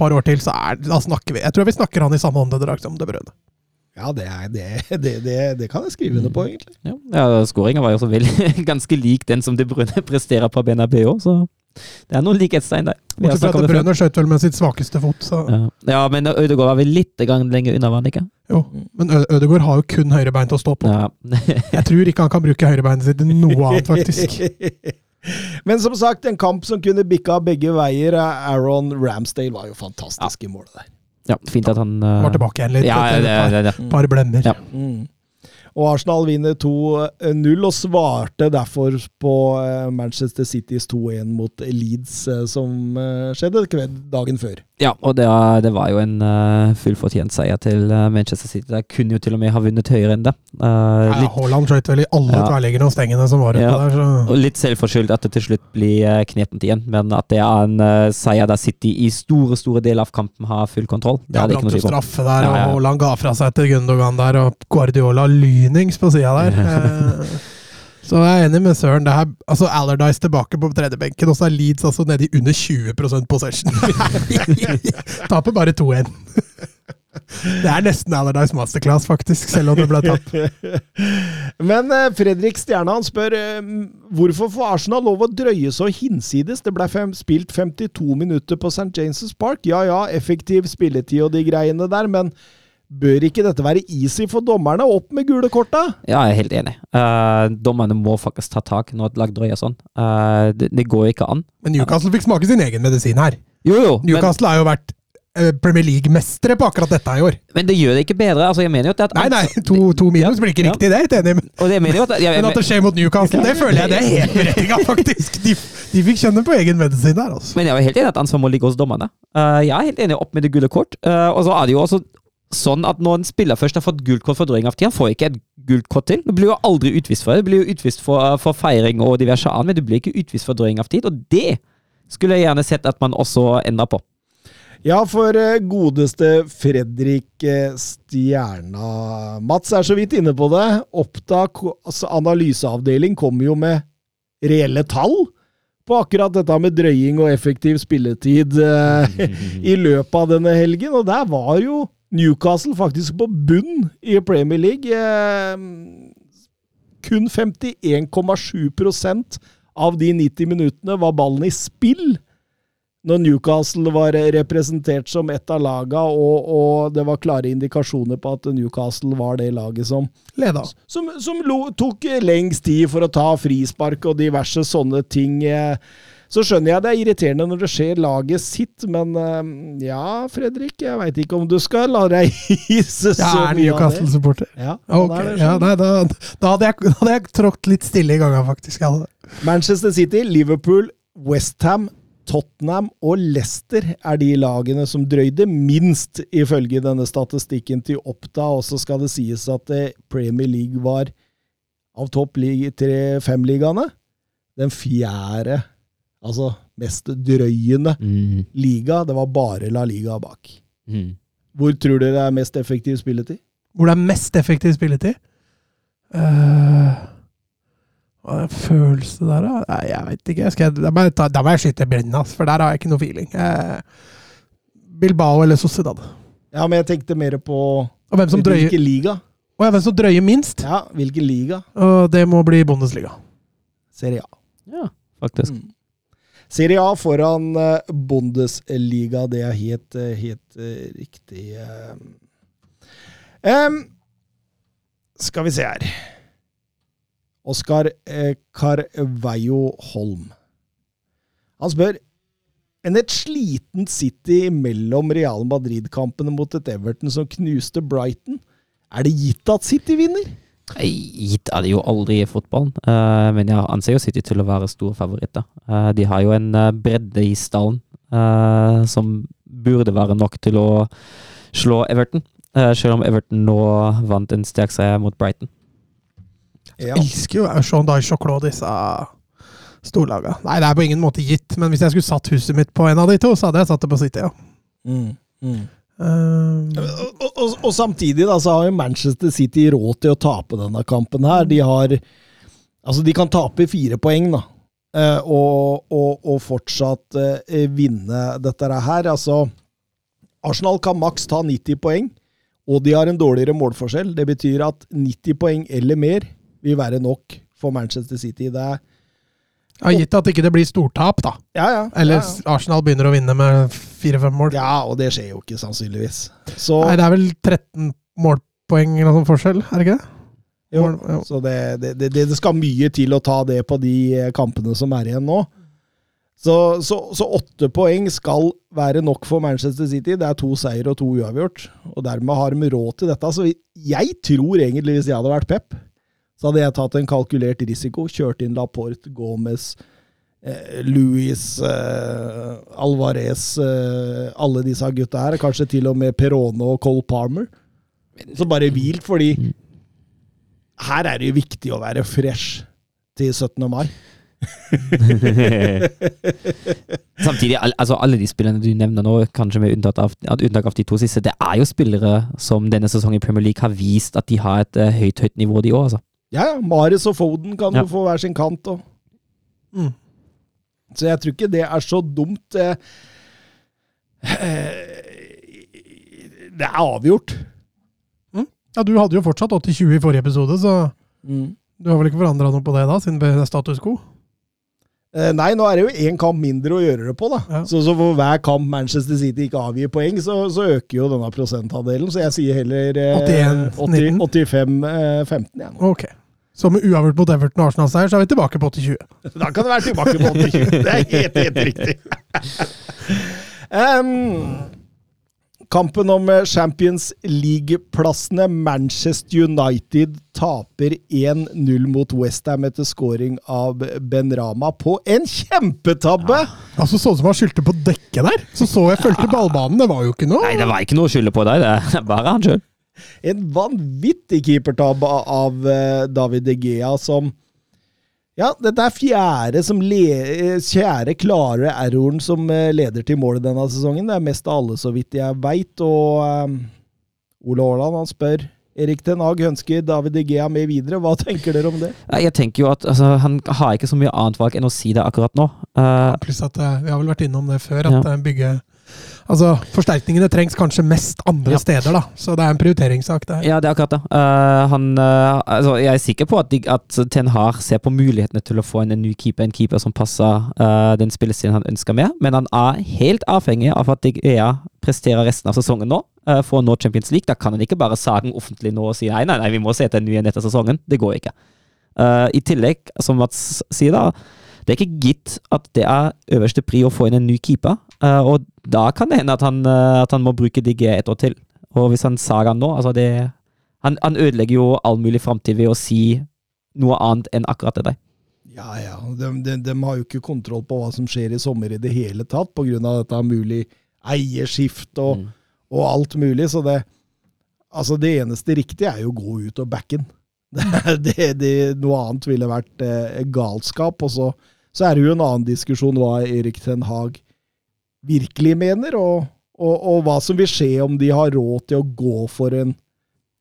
Speaker 2: Par år til, så er, da snakker vi Jeg tror vi snakker han i samme åndedrag som De Brønne.
Speaker 1: Ja, det, er, det, det, det, det kan jeg skrive under på, egentlig.
Speaker 3: Ja, ja Skåringa var jo så veldig, ganske lik den som De Bruyne presterer på Benabeo, så Det er noen likhetstegn der.
Speaker 2: Bortsett fra at
Speaker 3: De før.
Speaker 2: Skjøt vel med sitt svakeste fot, så
Speaker 3: Ja. ja, men Ødegaard var vel litt lenger unna, var han ikke?
Speaker 2: jo. Men Ødegaard har jo kun høyrebein til å stå på.
Speaker 3: Ja.
Speaker 2: Jeg tror ikke han kan bruke høyrebeinet sitt til noe annet, faktisk.
Speaker 1: Men som sagt, en kamp som kunne bikka begge veier. Aaron Ramsdale var jo fantastisk i målet der.
Speaker 3: ja, fint at han uh,
Speaker 2: Var tilbake igjen litt.
Speaker 3: Ja, det,
Speaker 2: et
Speaker 3: det, det.
Speaker 2: par, par blemmer.
Speaker 3: Ja.
Speaker 1: Mm. Og Arsenal vinner 2-0 og svarte derfor på eh, Manchester Citys 2-1 mot Leeds, eh, som eh, skjedde dagen før.
Speaker 3: Ja, og det, var- det var jo en uh, fullfortjent seier til eh, Manchester City. De kunne jo til og med ha vunnet høyere enn det. Uh,
Speaker 2: Ja, Haaland skjøt vel i alle
Speaker 3: Ja.
Speaker 2: tverrliggende og stengene som var ute
Speaker 3: Ja.
Speaker 2: der. Så.
Speaker 3: og litt selvforskyldt at det til slutt blir uh, knepent igjen, men at det er en uh, seier der City i store store deler av kampen har full kontroll, det
Speaker 2: Ja,
Speaker 3: hadde det ikke noe
Speaker 2: jo
Speaker 3: tvil om.
Speaker 2: straffe der,
Speaker 3: Ja, ja, ja.
Speaker 2: og Haaland ga fra seg til Gundogan der, og Guardiola lynings på sida der. Så jeg er enig med Søren. Det her, altså Allardyce tilbake på tredjebenken, og så er Leeds altså nede i under 20% possession. Taper bare 2-1. Det er nesten Alardis masterclass, faktisk, selv om det ble tatt.
Speaker 1: Men eh, Fredrik Stjerna han spør eh, hvorfor får Arsenal lov å drøye så hinsides? Det ble fem, spilt 52 minutter på St. James' Park. Ja ja, effektiv spilletid og de greiene der, men bør ikke dette være easy for dommerne? Opp med gule korta!
Speaker 3: Ja, jeg er helt enig. Uh, dommerne må faktisk ta tak når et lag drøyer sånn. Uh, det, det går ikke an.
Speaker 2: Men Newcastle fikk smake sin egen medisin her.
Speaker 3: Jo, jo, men,
Speaker 2: Newcastle har jo vært eh, Premier League-mestere på akkurat dette i år.
Speaker 3: men det gjør det ikke bedre. Altså, jeg mener jo at det er
Speaker 2: Nei, nei, to, to minus
Speaker 3: Ja,
Speaker 2: blir ikke
Speaker 3: ja.
Speaker 2: riktig, det er jeg enig i. Men at det skjer mot Newcastle, det føler jeg det er helt berettiga, faktisk. De, de fikk kjenne på egen medisin der, altså.
Speaker 3: Men jeg er helt enig i at ansvaret må ligge hos dommerne. Uh, jeg er helt enig opp med det gule kort. Uh, og så er det jo også sånn at når en spiller først har fått gult kort for drøying av tid, han får ikke et gult kort til. Du blir jo aldri utvist for det. Du blir jo utvist for, uh, for feiring og diverse annet, men du blir ikke utvist for drøying av tid. Og det skulle jeg gjerne sett at man også endra på.
Speaker 1: Ja, for eh, godeste Fredrik eh, Stjerna Mats er så vidt inne på det. Opptak altså, analyseavdeling kommer jo med reelle tall på akkurat dette med drøying og effektiv spilletid eh, i løpet av denne helgen, og der var jo Newcastle faktisk på bunn i Premier League. Eh, kun 51,7% av de 90 minuttene var ballen i spill når Newcastle var representert som ett av laga, og, og det var klare indikasjoner på at Newcastle var det laget som,
Speaker 2: Leda.
Speaker 1: som, som lo, tok lengst tid for å ta frispark og diverse sånne ting. eh. Så skjønner jeg det er irriterende når det skjer laget sitt, men eh, ja, Fredrik, jeg veit ikke om du skal la deg hisse så mye av det.
Speaker 2: Newcastle-supporter.
Speaker 1: Ja,
Speaker 2: okay.
Speaker 1: Er det,
Speaker 2: ja,
Speaker 1: skjønner du.
Speaker 2: nei, da, da hadde jeg, da jeg trådt litt stille i gangen, faktisk.
Speaker 1: Manchester City, Liverpool, Westham, Tottenham og Leicester er de lagene som drøyde minst, ifølge denne statistikken til Oppda. Og så skal det sies at eh, Premier League var av topp lig- tre fem-ligaene den fjerde, altså mest drøyende liga. Det var bare La Liga bak. Hvor tror dere det er mest effektiv spilletid?
Speaker 2: Hvor det er mest effektiv spilletid? Uh, hva er det følelse der, da? Nei, jeg veit ikke. Skal jeg, da, må jeg ta, da må jeg skyte Brenna, ass, for der har jeg ikke noe feeling. Uh, Bilbao eller Sociedad.
Speaker 1: Ja, men jeg tenkte mer på
Speaker 2: Og hvem som drøyer,
Speaker 1: hvilken liga.
Speaker 2: og hvem som drøyer minst?
Speaker 1: Ja, hvilken liga?
Speaker 2: Og det må bli Bundesliga.
Speaker 1: Serie A.
Speaker 3: Ja, faktisk.
Speaker 1: Mm. Serie A foran eh, Bundesliga, det er helt, eh, helt eh, riktig. Um, skal vi se her Oskar Carveio Holm. Han spør enn et slitent City mellom Real Madrid-kampene mot et Everton som knuste Brighton. Er det gitt at City vinner?
Speaker 3: Gitt er det jo aldri i fotballen, eh, men jeg anser jo City til å være store favoritter. Eh, de har jo en eh, bredde i stallen som burde være nok til å slå Everton. selv om Everton nå vant en sterk seier mot Brighton.
Speaker 1: Ja.
Speaker 2: Jeg elsker jo Sean Dyesh og Claude, disse storlagene. Nei, det er på ingen måte gitt, men hvis jeg skulle satt huset mitt på en av de to, så hadde jeg satt det på City, ja.
Speaker 1: Mm, mm.
Speaker 2: Eh,
Speaker 1: Og, og, og samtidig da, så har jo Manchester City råd til å tape denne kampen her. De har Altså, de kan tape fire poeng, da. Uh, og, og fortsatt uh, vinne dette her. Altså, Arsenal kan maks ta 90 poeng, og de har en dårligere målforskjell. Det betyr at 90 poeng eller mer vil være nok for Manchester City. Det er
Speaker 2: Ja, gitt at ikke det blir stortap, da.
Speaker 1: Ja, ja.
Speaker 2: Eller
Speaker 1: ja.
Speaker 2: Arsenal begynner å vinne med fire-fem mål.
Speaker 1: ja, og det skjer jo ikke, sannsynligvis. Så,
Speaker 2: Nei, det er vel 13 målpoeng eller noe sånn forskjell, er det ikke det?
Speaker 1: jo,
Speaker 2: mål- ja.
Speaker 1: så det, det, det, det skal mye til å ta det på de eh, kampene som er igjen nå. Så, så, så åtte poeng skal være nok for Manchester City. Det er to seier og to uavgjort. Og dermed har de råd til dette. Så jeg tror egentlig, hvis jeg hadde vært Pep, så hadde jeg tatt en kalkulert risiko. Kjørt inn Laporte, Gomez, eh, Louis, eh, Alvarez, eh, alle disse gutta her. Kanskje til og med Perone og Cole Palmer. Så bare hvilt, fordi her er det jo viktig å være fresh til 17. mai.
Speaker 3: Samtidig, al altså alle de spillerne du nevner nå, kanskje med unntak av, unntak av de to siste, det er jo spillere som denne sesongen i Premier League har vist at de har et uh, høyt, høyt nivå, de òg, altså.
Speaker 1: Ja, ja. Mares og Foden kan
Speaker 3: Ja.
Speaker 1: jo få hver sin kant. Og.
Speaker 2: Mm.
Speaker 1: Så jeg tror ikke det er så dumt. eh. Eh, Det er avgjort.
Speaker 2: Ja, du hadde jo fortsatt 80-20 i forrige episode, så du har vel ikke forandra noe på det da, siden det er status quo?
Speaker 1: Eh, Nei, nå er det jo én kamp mindre å gjøre det på, da.
Speaker 2: Ja.
Speaker 1: Så, så for hver kamp Manchester City ikke avgir poeng, så, så øker jo denne prosentandelen. Så jeg sier heller eh,
Speaker 2: 81,
Speaker 1: 80 85-15 igjen.
Speaker 2: Ok. Så med uavgjort mot Everton og Arsenal-seier, så er vi tilbake på 80-20.
Speaker 1: Da kan det være tilbake på 80-20. Det er helt, helt riktig. um, kampen om Champions League-plassene. Manchester United taper 1-0 mot Westham etter scoring av Ben Rama på en kjempetabbe!
Speaker 2: Altså, sånn som han skyldte på dekket der. Så så jeg fulgte ballbanen, det var jo ikke noe.
Speaker 3: Nei, det var ikke noe å skylde på deg, det er bare han sjøl.
Speaker 1: En vanvittig keepertabbe av eh, David De Gea, som Ja, dette er fjerde, som le, eh, fjerde klare erroren som eh, leder til målet denne sesongen. Det er mest av alle, så vidt jeg veit. Og um, Ole Haaland han spør Erik Ten Hag ønsker David De Gea med videre. Hva tenker dere om det?
Speaker 3: Jeg tenker jo at altså, han har ikke så mye annet valg enn å si det akkurat nå. Eh,
Speaker 2: Pluss at vi har vel vært innom det før, at
Speaker 3: Ja.
Speaker 2: ja. bygge Altså, forsterkningene trengs kanskje mest andre
Speaker 3: Ja.
Speaker 2: steder, da. Så det er en prioriteringssak, det her.
Speaker 3: Ja, det er akkurat det. Uh, han, uh, altså, jeg er sikker på at, de, at Ten Har ser på mulighetene til å få inn en ny keeper, en keeper som passer uh, den spillestilen han ønsker med, men han er helt avhengig av at Digea presterer resten av sesongen nå for å nå Champions League. Da kan han ikke bare sage offentlig nå og si nei, nei, nei, vi må se etter en ny en etter sesongen. Det går ikke. I tillegg, som Mats sier da, det er ikke gitt at det er øverste pri å få inn en ny keeper, og da kan det hende at han, eh, at han må bruke DG et år til. Og hvis han sager nå, altså det Han, han ødelegger jo all mulig framtid ved å si noe annet enn akkurat det der.
Speaker 1: Ja, ja. De, de, de har jo ikke kontroll på hva som skjer i sommer i det hele tatt, pga. dette mulig eierskift og, og alt mulig. Så det Altså, det eneste riktige er jo å gå ut og backe den. Det, det, det, noe annet ville vært eh, galskap. Og så, så er det jo en annen diskusjon hva Erik Ten Hag virkelig mener, og, og, og hva som vil skje om de har råd til å gå for en,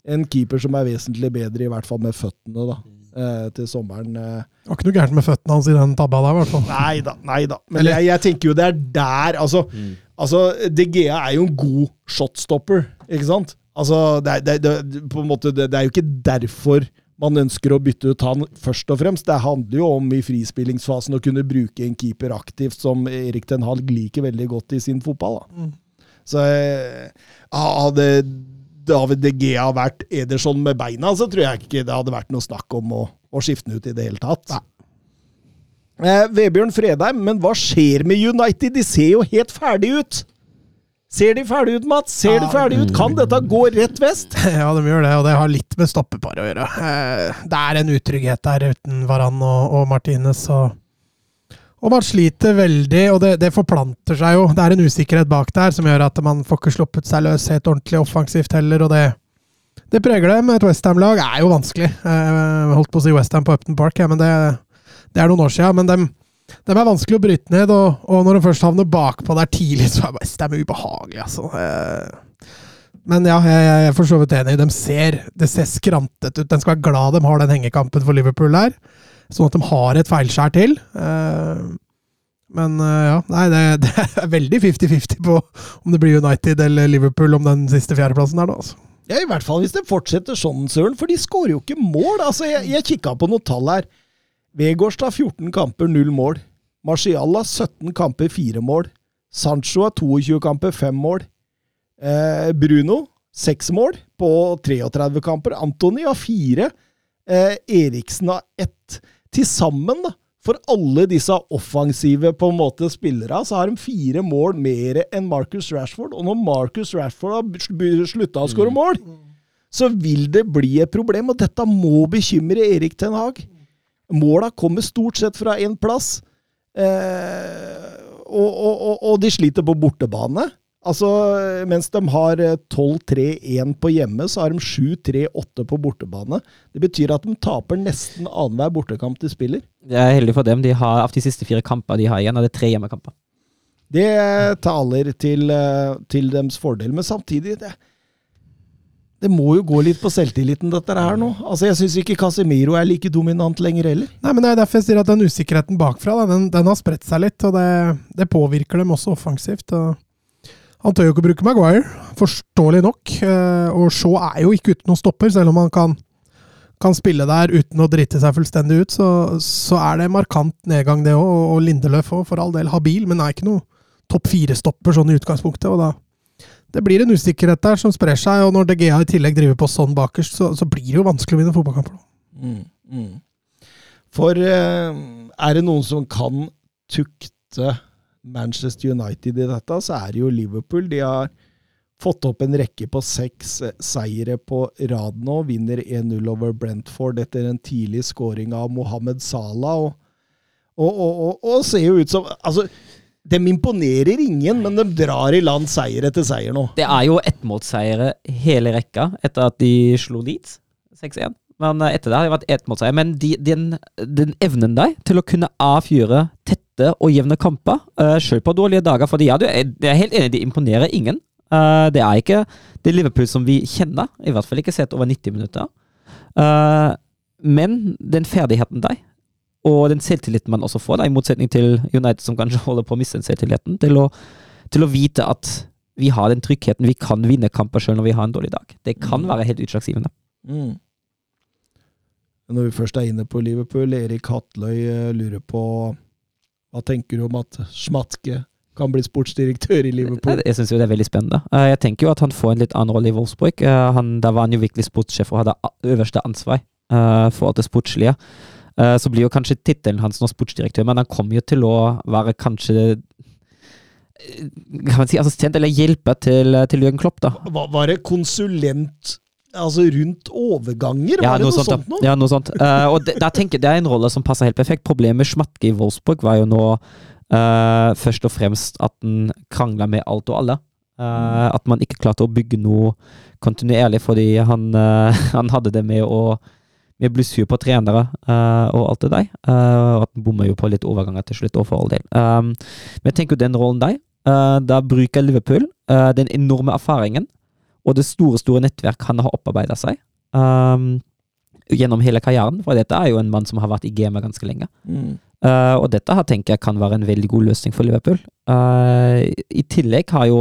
Speaker 1: en keeper som er vesentlig bedre, i hvert fall med føttene, da, eh, til sommeren. Eh.
Speaker 2: Det var ikke noe gærent med føttene hans i den tabba der, i hvert fall.
Speaker 1: Nei da, nei da. Men jeg, jeg tenker jo det er der Altså, altså DGA er jo en god shotstopper, ikke sant? Altså, det er, det, det, på en måte, det, det er jo ikke derfor man ønsker å bytte ut han, først og fremst. Det handler jo om i frispillingsfasen å kunne bruke en keeper aktivt, som Erik Ten Hag liker veldig godt i sin fotball. Da. Så eh, hadde David De Gea vært Ederson med beina, så tror jeg ikke det hadde vært noe snakk om å, å skifte den ut i det hele tatt. Eh, Vebjørn Fredheim, men hva skjer med United? De ser jo helt ferdig ut! Ser de ferdig ut, Mats? Ser de ferdig ut? Kan dette gå rett vest?
Speaker 2: Ja, de gjør det, og det har litt med stoppepar å gjøre. Eh, Det er en utrygghet der uten Varan og, og Martinez, og, og man sliter veldig, og det, det forplanter seg jo. Det er en usikkerhet bak der som gjør at man får ikke sluppet seg løs helt ordentlig offensivt heller, og det, det preger dem. Et Westham-lag er jo vanskelig. Jeg holdt på å si Westham på Upton Park, ja, men det, det er noen år siden. Men dem, dem er vanskelig å bryte ned, og, og når de først havner bakpå der tidlig, så er det Westham ubehagelig, altså. Eh, men ja, jeg, jeg er for så vidt enig. De ser, det ser skrantet ut. Den skal være glad de har den hengekampen for Liverpool der, sånn at de har et feilskjær til. Eh, men eh, ja, nei, det, det er veldig 50-50 på om det blir United eller Liverpool om den siste fjerdeplassen der, da. Altså.
Speaker 1: Ja, I hvert fall hvis det fortsetter sånn, Søren, for de skårer jo ikke mål. Altså, Jeg, jeg kikka på noen tall her. Vegårstad 14 kamper, null mål. Marcial har 17 kamper, 4 mål. Sancho har 22 kamper, 5 mål. Eh, Bruno 6 mål på 33 kamper. Antony har 4. Eh, Eriksen har 1. Til sammen, da, for alle disse offensive på en måte spillere, så har de fire mål mer enn Marcus Rashford. Og når Marcus Rashford har slutta å skåre mål, så vil det bli et problem. Og dette må bekymre Erik Ten Hag. Måla kommer stort sett fra én plass. Eh, og, og, og, de sliter på bortebane. Altså, mens de har 12-3-1 på hjemme, så har de 7-3-8 på bortebane. Det betyr at de taper nesten annenhver bortekamp de spiller.
Speaker 3: Det er heldig for dem. De har, Av de siste fire kamper de har igjen, er det tre hjemmekamper.
Speaker 1: Det taler til, eh, til deres fordel, men samtidig det, det må jo gå litt på selvtilliten, dette her nå. Altså, Jeg syns ikke Casemiro er like dominant lenger heller.
Speaker 2: Nei, men Det er derfor jeg sier at den usikkerheten bakfra den, den har spredt seg litt. og det, det påvirker dem også offensivt. og Han tør jo ikke å bruke Maguire, forståelig nok. eh, Og Shaw er jo ikke uten noen stopper, selv om han kan, kan spille der uten å drite seg fullstendig ut. Så, så er det markant nedgang, det òg. Og Lindeløf òg, for all del habil, men er ikke noe topp fire-stopper sånn i utgangspunktet. og da det blir en usikkerhet der som sprer seg, og når DGA i tillegg driver på sånn bakerst, så, så blir det jo vanskelig å vinne fotballkamper.
Speaker 1: Mm, mm. For eh, er det noen som kan tukte Manchester United i dette, så er det jo Liverpool. De har fått opp en rekke på seks eh, seire på rad nå. Vinner 1-0 over Brentford etter en tidlig scoring av Mohammed Salah. Og, og, og, og, og ser jo ut som altså, de imponerer ingen, men de drar i land seier etter seier nå.
Speaker 3: Det er jo ettmålsseiere hele rekka etter at de slo Leeds 6-1. Men eh, etter det har det vært ettmålsseier. Men de, den, den evnen der til å kunne avfyre tette og jevne kamper, uh, selv på dårlige dager For er, jeg er helt enig, de imponerer ingen. Uh, det er ikke det Liverpool som vi kjenner, i hvert fall ikke sett over 90 minutter. Uh, men den ferdigheten deg og den selvtilliten man også får, da, i motsetning til United, som kanskje holder på å miste den selvtilliten, til å, til å vite at vi har den tryggheten. Vi kan vinne kamper selv når vi har en dårlig dag. Det kan være helt utslagsgivende.
Speaker 1: Mm. Når vi først er inne på Liverpool, Erik Hatløy eh, lurer på Hva tenker du om at Schmatke kan bli sportsdirektør i Liverpool?
Speaker 3: Jeg syns jo det er veldig spennende. Eh, Jeg tenker jo at han får en litt annen rolle i Wolfsburg. Eh, Han, da var han jo virkelig sportssjef og hadde øverste ansvar for det sportslige. Så blir jo kanskje tittelen hans nå sportsdirektør, men han kommer jo til å være kanskje kan man si assistent eller hjelpe til, til Jørgen Klopp, da.
Speaker 1: Var, var det konsulent altså rundt overganger?
Speaker 3: Ja,
Speaker 1: var det
Speaker 3: noe
Speaker 1: noe
Speaker 3: sånt.
Speaker 1: sånt noe?
Speaker 3: Ja, noe sånt. Uh, og det, der tenker det er en rolle som passer helt perfekt. Problemet med Schmatke i Wolfsburg var jo nå uh, først og fremst at den krangla med alt og alle. Uh, at man ikke klarte å bygge noe kontinuerlig, fordi han, eh, han hadde det med å med sur på trenere uh, og alt det der. Og at han bommer jo på litt overganger til slutt, og for all del. Um, men jeg tenker jo den rollen der, Uh, da bruker Liverpool uh, den enorme erfaringen og det store, store nettverk han har opparbeida seg um, gjennom hele karrieren. For dette er jo en mann som har vært i gamet ganske lenge.
Speaker 1: Mm.
Speaker 3: Og dette her tenker jeg kan være en veldig god løsning for Liverpool. I tillegg har jo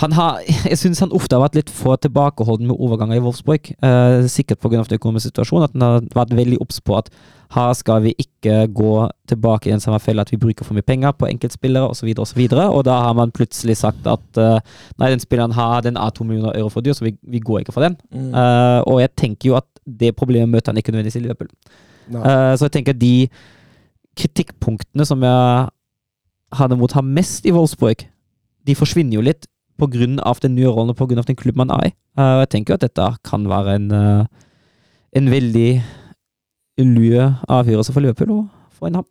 Speaker 3: har, Jeg syns han ofte har vært litt for tilbakeholden med overganger i Wolfsburg. Uh, sikkert pga. den økonomiske situasjonen. At han har vært veldig obs på at her skal vi ikke gå tilbake i den samme fella at vi bruker for mye penger på enkeltspillere osv. Og, så videre, og da har man plutselig sagt at uh, nei, den spilleren har, den er to millioner euro for dyr, så vi, vi går ikke for den.
Speaker 1: Mm.
Speaker 3: Uh, og jeg tenker jo at det problemet møter han ikke nødvendigvis i Liverpool. Uh, så jeg tenker de kritikkpunktene som jeg hadde mot ham mest i Wolfsburg, de forsvinner jo litt av den nye rollen og på grunn av den klubben man er i. Uh, jeg tenker at dette kan være en, uh, en veldig lue avgjørelse for Liverpool å få inn ham.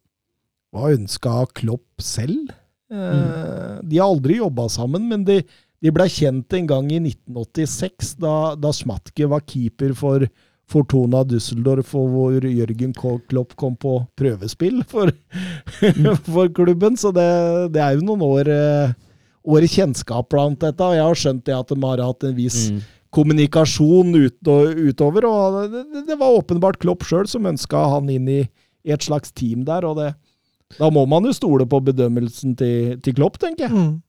Speaker 1: Hva ønska Klopp selv? Mm. De har aldri jobba sammen, men de, de ble kjent en gang i 1986, da, da Schmatke var keeper for Fortuna Düsseldorf, og hvor Jørgen Klopp kom på prøvespill for, for klubben. Så det, det er jo noen år, eh, år kjennskap blant dette, og jeg har skjønt det at de har hatt en viss
Speaker 3: Mm.
Speaker 1: kommunikasjon ut og, utover. og det, det- var åpenbart Klopp sjøl som ønska han inn i, i et slags team der. og det, Da må man jo stole på bedømmelsen til, til Klopp, tenker jeg.
Speaker 2: Mm.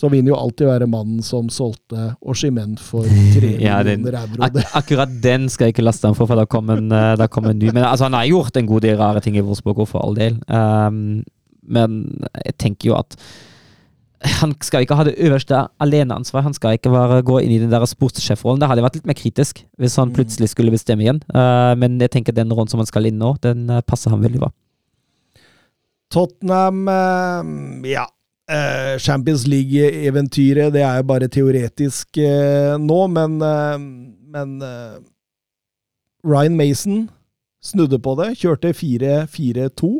Speaker 1: så vil jo alltid være mannen som solgte Oshimen for tre
Speaker 3: Ja,
Speaker 1: millioner euro.
Speaker 3: Ak akkurat den skal jeg ikke laste ham for, for da kom en, eh, da kom en ny. Men altså, han har gjort en god del rare ting i Wolfsburg, for all del. Um, men jeg tenker jo at han skal ikke ha det øverste aleneansvar. Han skal ikke bare gå inn i den der sportssjefrollen. Da hadde jeg vært litt mer kritisk hvis han plutselig skulle bestemme igjen. Uh, men jeg tenker den rollen som han skal inn nå, den uh, passer ham veldig bra.
Speaker 1: Tottenham uh, Ja. Champions League-eventyret, det er jo bare teoretisk nå, men, men Ryan Mason snudde på det. Kjørte 4-4-2.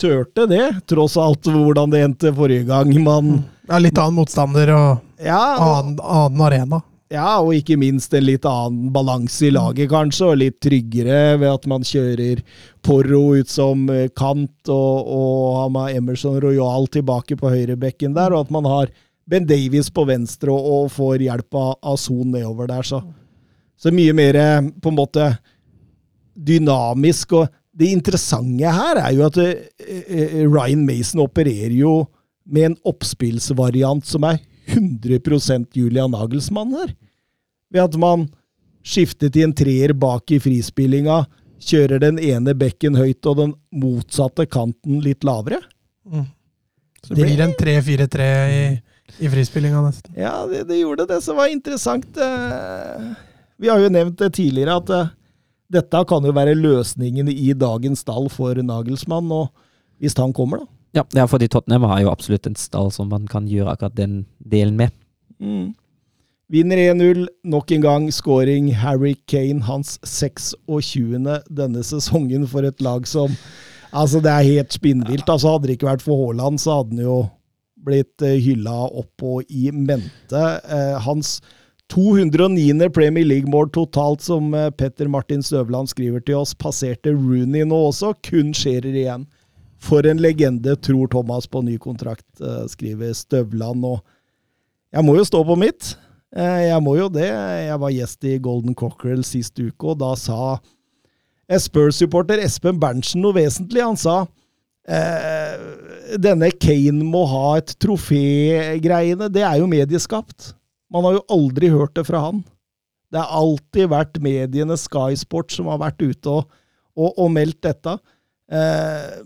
Speaker 1: Tørte det, tross alt hvordan det endte forrige gang. Man
Speaker 2: Ja, litt annen motstander og
Speaker 1: Ja,
Speaker 2: annen, annen arena.
Speaker 1: Ja, og ikke minst en litt annen balanse i laget, kanskje, og litt tryggere ved at man kjører Porro ut som eh, kant, og, og har med Emerson Royal tilbake på høyrebekken der, og at man har Ben Davies på venstre og, og får hjelp av, av Son nedover der, så, så mye mer eh, på en måte dynamisk. og det interessante her er jo at eh, eh, Ryan Mason opererer jo med en oppspillsvariant som er 100% Julian Nagelsmann her. Ved at man skifter til en treer bak i frispillinga, kjører den ene bekken høyt og den motsatte kanten litt lavere.
Speaker 2: Så det blir en 3-4-3 i, i frispillinga nesten.
Speaker 1: Ja, det, det gjorde det som var interessant. eh, Vi har jo nevnt det tidligere at eh, dette kan jo være løsningen i dagens stall for Nagelsmann, og hvis han kommer, da.
Speaker 3: Ja, ja, fordi Tottenham har jo absolutt en stall som man kan gjøre akkurat den delen med.
Speaker 1: Mm. Vinner 1-0. Nok en gang scoring Harry Kane, hans 26. denne sesongen for et lag som Altså, det er helt spinnvilt. Altså, hadde det ikke vært for Haaland, så hadde han jo blitt uh, hylla opp og i mente. Eh, hans 209. Premier League-mål totalt, som eh, Petter Martin Støvland skriver til oss, passerte Rooney nå også. Kun Scherer igjen. For en legende, tror Thomas på ny kontrakt, eh, skriver Støvland. Og jeg må jo stå på mitt. Eh, Jeg må jo det. Jeg var gjest i Golden Cockerel sist uke, og da sa Spurs-supporter Espen Berntsen noe vesentlig. Han sa denne Kane må ha et trofé-greiene, det er jo medieskapt. Man har jo aldri hørt det fra han. Det har alltid vært mediene, Sky Sport, som har vært ute og, og, og meldt dette. Eh,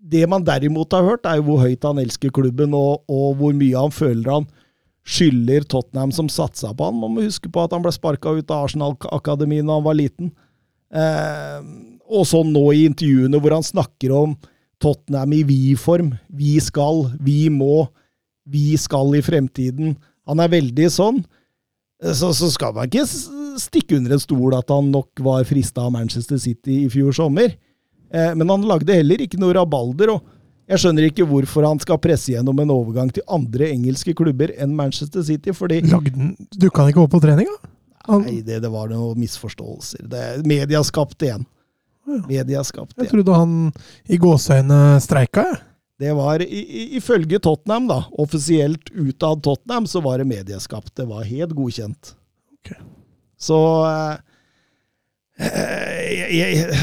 Speaker 1: det man derimot har hørt, er jo hvor høyt han elsker klubben, og, og hvor mye han føler han skylder Tottenham som satsa på han. Man må huske på at han ble sparka ut av Arsenal-akademiet da han var liten. Eh, og så nå i intervjuene hvor han snakker om Tottenham i vi-form. Vi skal, vi må, vi skal i fremtiden. Han er veldig sånn. Så, så skal man ikke stikke under en stol at han nok var frista av Manchester City i fjor sommer. Eh, men han lagde heller ikke noe rabalder. og jeg skjønner ikke hvorfor han skal presse gjennom en overgang til andre engelske klubber enn Manchester City, fordi
Speaker 2: Dukka han ikke opp på trening, da? Han,
Speaker 1: Nei, det, det var noen misforståelser. Det, media skapte igjen. Media skapte
Speaker 2: jeg trodde han i gåseøynene streika, jeg.
Speaker 1: Det var ifølge Tottenham, da, offisielt utad Tottenham, så var det medieskapt. Det var helt godkjent.
Speaker 2: Ok.
Speaker 1: Så eh, jeg, jeg,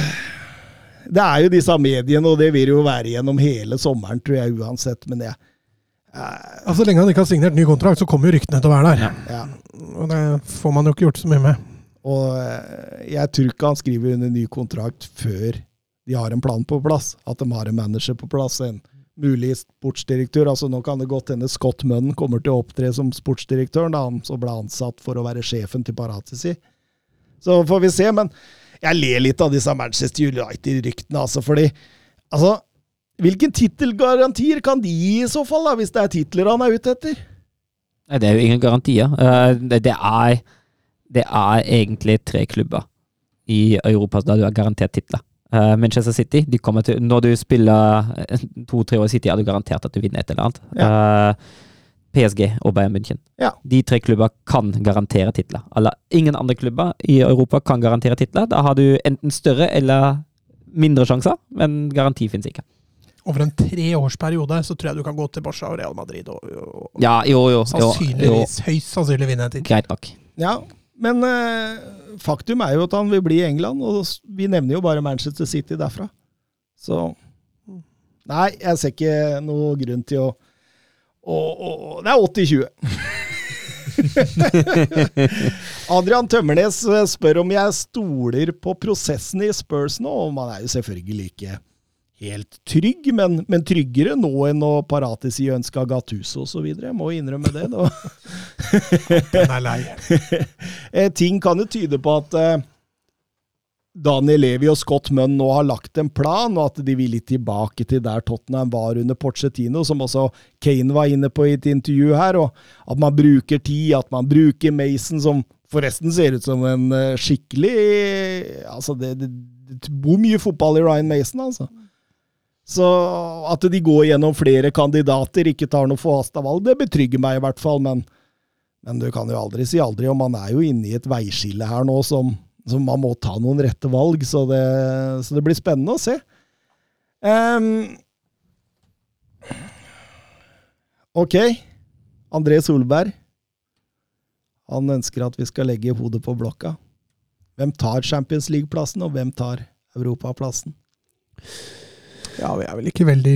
Speaker 1: Det er jo disse mediene, og det vil jo være gjennom hele sommeren, tror jeg uansett. Men jeg
Speaker 2: Altså, Så lenge han ikke har signert ny kontrakt, så kommer jo ryktene til å være der.
Speaker 1: ja.
Speaker 2: Og det får man jo ikke gjort så mye med.
Speaker 1: Og eh, jeg tror ikke han skriver under ny kontrakt før de har en plan på plass. At de har en manager på plass, en mulig sportsdirektør. Altså Nå kan det godt hende Scott Munn kommer til å opptre som sportsdirektør, da han så ble ansatt for å være sjefen til Paratisi. Så får vi se. Men jeg ler litt av disse Manchester United-ryktene, altså, fordi altså, Hvilken tittelgarantier kan de gi i så fall, da, hvis det er titler han er ute etter?
Speaker 3: Nei, det er jo ingen garantier. Eh, det, er, det er egentlig tre klubber i Europa der du er garantert titler. Eh, Manchester City de kommer til, Når du spiller to-tre år i City, er du garantert at du vinner et eller annet. Eh, PSG og Bayern München.
Speaker 1: Ja.
Speaker 3: De tre klubber kan garantere titler. Eller ingen andre klubber i Europa kan garantere titler. Da har du enten større eller mindre sjanser, men garanti finnes ikke.
Speaker 2: Over en treårsperiode så tror jeg du kan gå til Barca og Real Madrid og, og
Speaker 3: Ja, jo, jo. jo, jo
Speaker 2: sannsynligvis, høyst sannsynlig vinne en tittel.
Speaker 3: greit nok.
Speaker 1: Ja, men eh, faktum er jo at han vil bli i England, og vi nevner jo bare Manchester City derfra. Så Nei, jeg ser ikke noe grunn til å, å, å Det er 80-20. Adrian Tømmernes eh, spør om jeg stoler på prosessen i Spurs nå, og man er jo selvfølgelig ikke helt trygg, men, men tryggere nå enn å Parati si ønska Gattuso osv. Må innrømme det. Da.
Speaker 2: Den er lei.
Speaker 1: Eh, Ting kan jo tyde på at eh, Daniel Levi og Scott Munn nå har lagt en plan, og at de vil litt tilbake til der Tottenham var under Porcetino, som også Kane var inne på i et intervju her. og At man bruker tid, at man bruker Mason, som forresten ser ut som en eh, skikkelig altså det, det, det bor mye fotball i Ryan Mason, altså. Så at de går gjennom flere kandidater, ikke tar noe forhasta valg, det betrygger meg i hvert fall. Men, men du kan jo aldri si aldri, og man er jo inne i et veiskille her nå som, som man må ta noen rette valg, så det, så det blir spennende å se. Um, ok. André Solberg. Han ønsker at vi skal legge hodet på blokka. Hvem tar Champions League-plassen, og hvem tar Europaplassen?
Speaker 2: Ja, vi er vel ikke veldig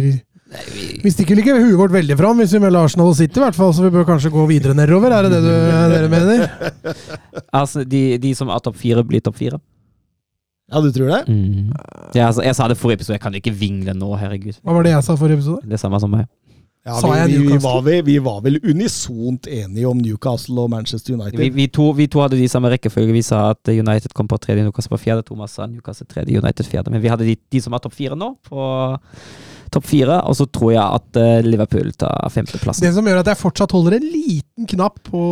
Speaker 2: Vi stikker vel ikke huet vårt veldig fram hvis vi melder Arsenal og City, i hvert fall, så vi bør kanskje gå videre nedover. Er det det du, dere mener?
Speaker 3: Altså, de, de som er topp fire, blir topp fire.
Speaker 1: Ja, du tror det?
Speaker 3: Mm. Ja, altså, jeg sa det forrige episode, jeg kan ikke vingle nå, herregud.
Speaker 2: Hva var det jeg sa forrige episode?
Speaker 3: Det samme som meg.
Speaker 1: Ja,
Speaker 2: Sa jeg
Speaker 1: vi, vi, vi, var vel, vi var vel unisont enige om Newcastle og Manchester United.
Speaker 3: Vi, vi, to, vi to hadde de samme rekkefølge. Vi sa at United kom på tredje, Newcastle på fjerde. Thomas sa Newcastle tredje, United fjerde. Men vi hadde de, de som er topp fire nå, på topp fire. Og så tror jeg at eh, Liverpool tar femteplassen.
Speaker 2: Det som gjør at jeg fortsatt holder en liten knapp på,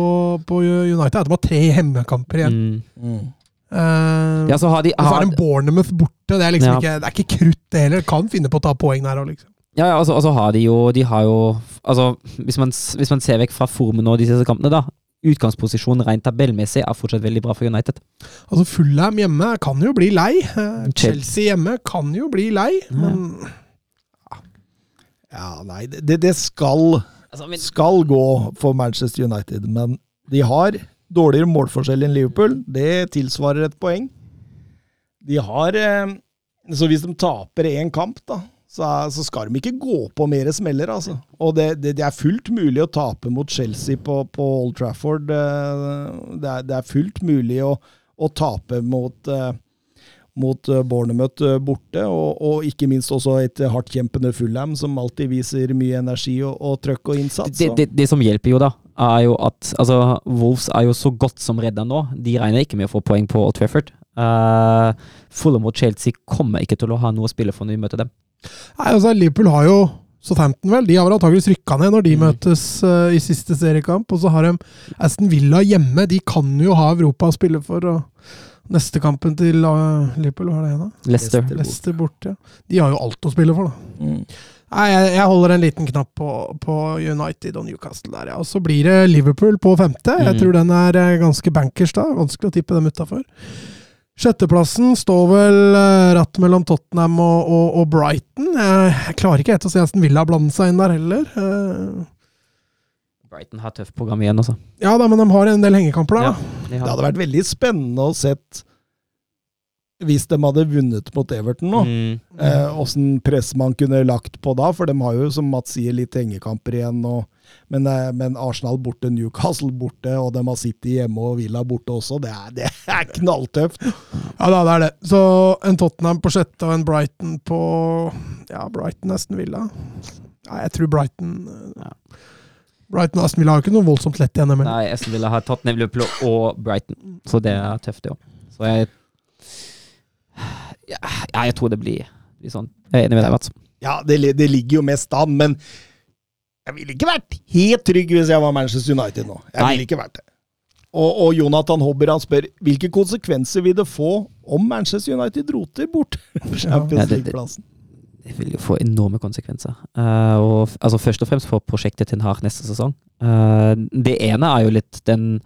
Speaker 2: på United, er at de har tre hjemmekamper igjen.
Speaker 3: Mm.
Speaker 1: Mm.
Speaker 2: Uh,
Speaker 3: Ja, så har de
Speaker 2: og så er det Bournemouth borte. Det er liksom
Speaker 3: Ja.
Speaker 2: ikke, det er ikke krutt, det heller. Kan finne på å ta poeng der òg, liksom.
Speaker 3: Ja, ja, altså, altså har de jo De har jo Altså, hvis man, hvis man ser vekk fra formen og de siste kampene, da. Utgangsposisjonen rent tabellmessig er fortsatt veldig bra for United.
Speaker 2: Altså Fullham hjemme kan jo bli lei. Eh, Chelsea hjemme kan jo bli lei, men
Speaker 1: Ja, nei, det, det- det skal,
Speaker 3: Altså,
Speaker 1: skal gå for Manchester United, men de har dårligere målforskjell enn Liverpool. Det tilsvarer et poeng. De har eh, Så hvis de taper én kamp, da, så, så skal de ikke gå på mer smeller, altså. Og det, det, det er fullt mulig å tape mot Chelsea på, på Old Trafford. eh, Det er, det er fullt mulig å, å tape mot eh, mot eh, Bournemouth borte, og, og ikke minst også et hardtkjempende Fulham, som alltid viser mye energi og, og trøkk og innsats.
Speaker 3: det, det, det som hjelper jo, da, er jo at altså, Wolves er jo så godt som redda nå. De regner ikke med å få poeng på Old Trafford. Uh, Fulham og Chelsea kommer ikke til å ha noe å spille for når vi møter dem.
Speaker 2: Nei, altså Liverpool har jo Southampton, vel. De har vel antakeligvis rykka ned når de
Speaker 3: Mm.
Speaker 2: møtes uh, i siste seriekamp. Og så har de Aston Villa hjemme. De kan jo ha Europa å spille for. og Neste kampen til eh, Liverpool, hva er det igjen, da?
Speaker 3: Leicester.
Speaker 1: Leicester.
Speaker 2: bort. Ja. De har jo alt å spille for, da.
Speaker 1: Mm.
Speaker 2: Nei, jeg, jeg holder en liten knapp på, på United og Newcastle der, ja. Og så blir det Liverpool på femte. Jeg
Speaker 3: Mm.
Speaker 2: tror den er eh, ganske bankers, da. Vanskelig å tippe dem utafor. Sjetteplassen står vel rett ratt mellom Tottenham og, og, og Brighton. Jeg, klarer ikke helt å se Aston Villa blande seg inn der heller. Eh,
Speaker 3: Brighton har tøft program igjen, altså.
Speaker 2: ja da, men de har en del hengekamper der,
Speaker 3: Ja,
Speaker 2: da.
Speaker 3: de
Speaker 1: Det hadde vært veldig spennende å sett hvis de hadde vunnet mot Everton nå.
Speaker 3: Mm.
Speaker 1: Eh, press man kunne lagt på da, for de har jo, som Mats sier, litt hengekamper igjen. Og, men, eh, men Arsenal borte, Newcastle borte, og de har City hjemme og Villa borte også. Det er, det er knalltøft.
Speaker 2: Ja da, det er det. Så en Tottenham på sjette og en Brighton på Ja, Brighton nesten Villa. Ja, jeg tror Brighton eh,
Speaker 3: Ja.
Speaker 2: Brighton og Aston Villa har jo ikke noe voldsomt lett igjen.
Speaker 3: Nei, Aston Villa har Tottenham, Liverpool og Brighton, så det er tøft, det òg. Så jeg ja, ja, jeg tror det blir, blir sånn. Jeg er enig med deg, Mats.
Speaker 1: Ja, det, det ligger jo mest an, men jeg ville ikke vært helt trygg hvis jeg var Manchester United nå. Jeg ville ikke vært det. Og, og Jonathan Hobber han spør hvilke konsekvenser vil det få om Manchester United roter bort
Speaker 3: Ja,
Speaker 1: Champions
Speaker 3: det-? Det vil jo få enorme konsekvenser. Uh, og, altså Først og fremst for prosjektet til en hard neste sesong. Uh, det ene er jo litt den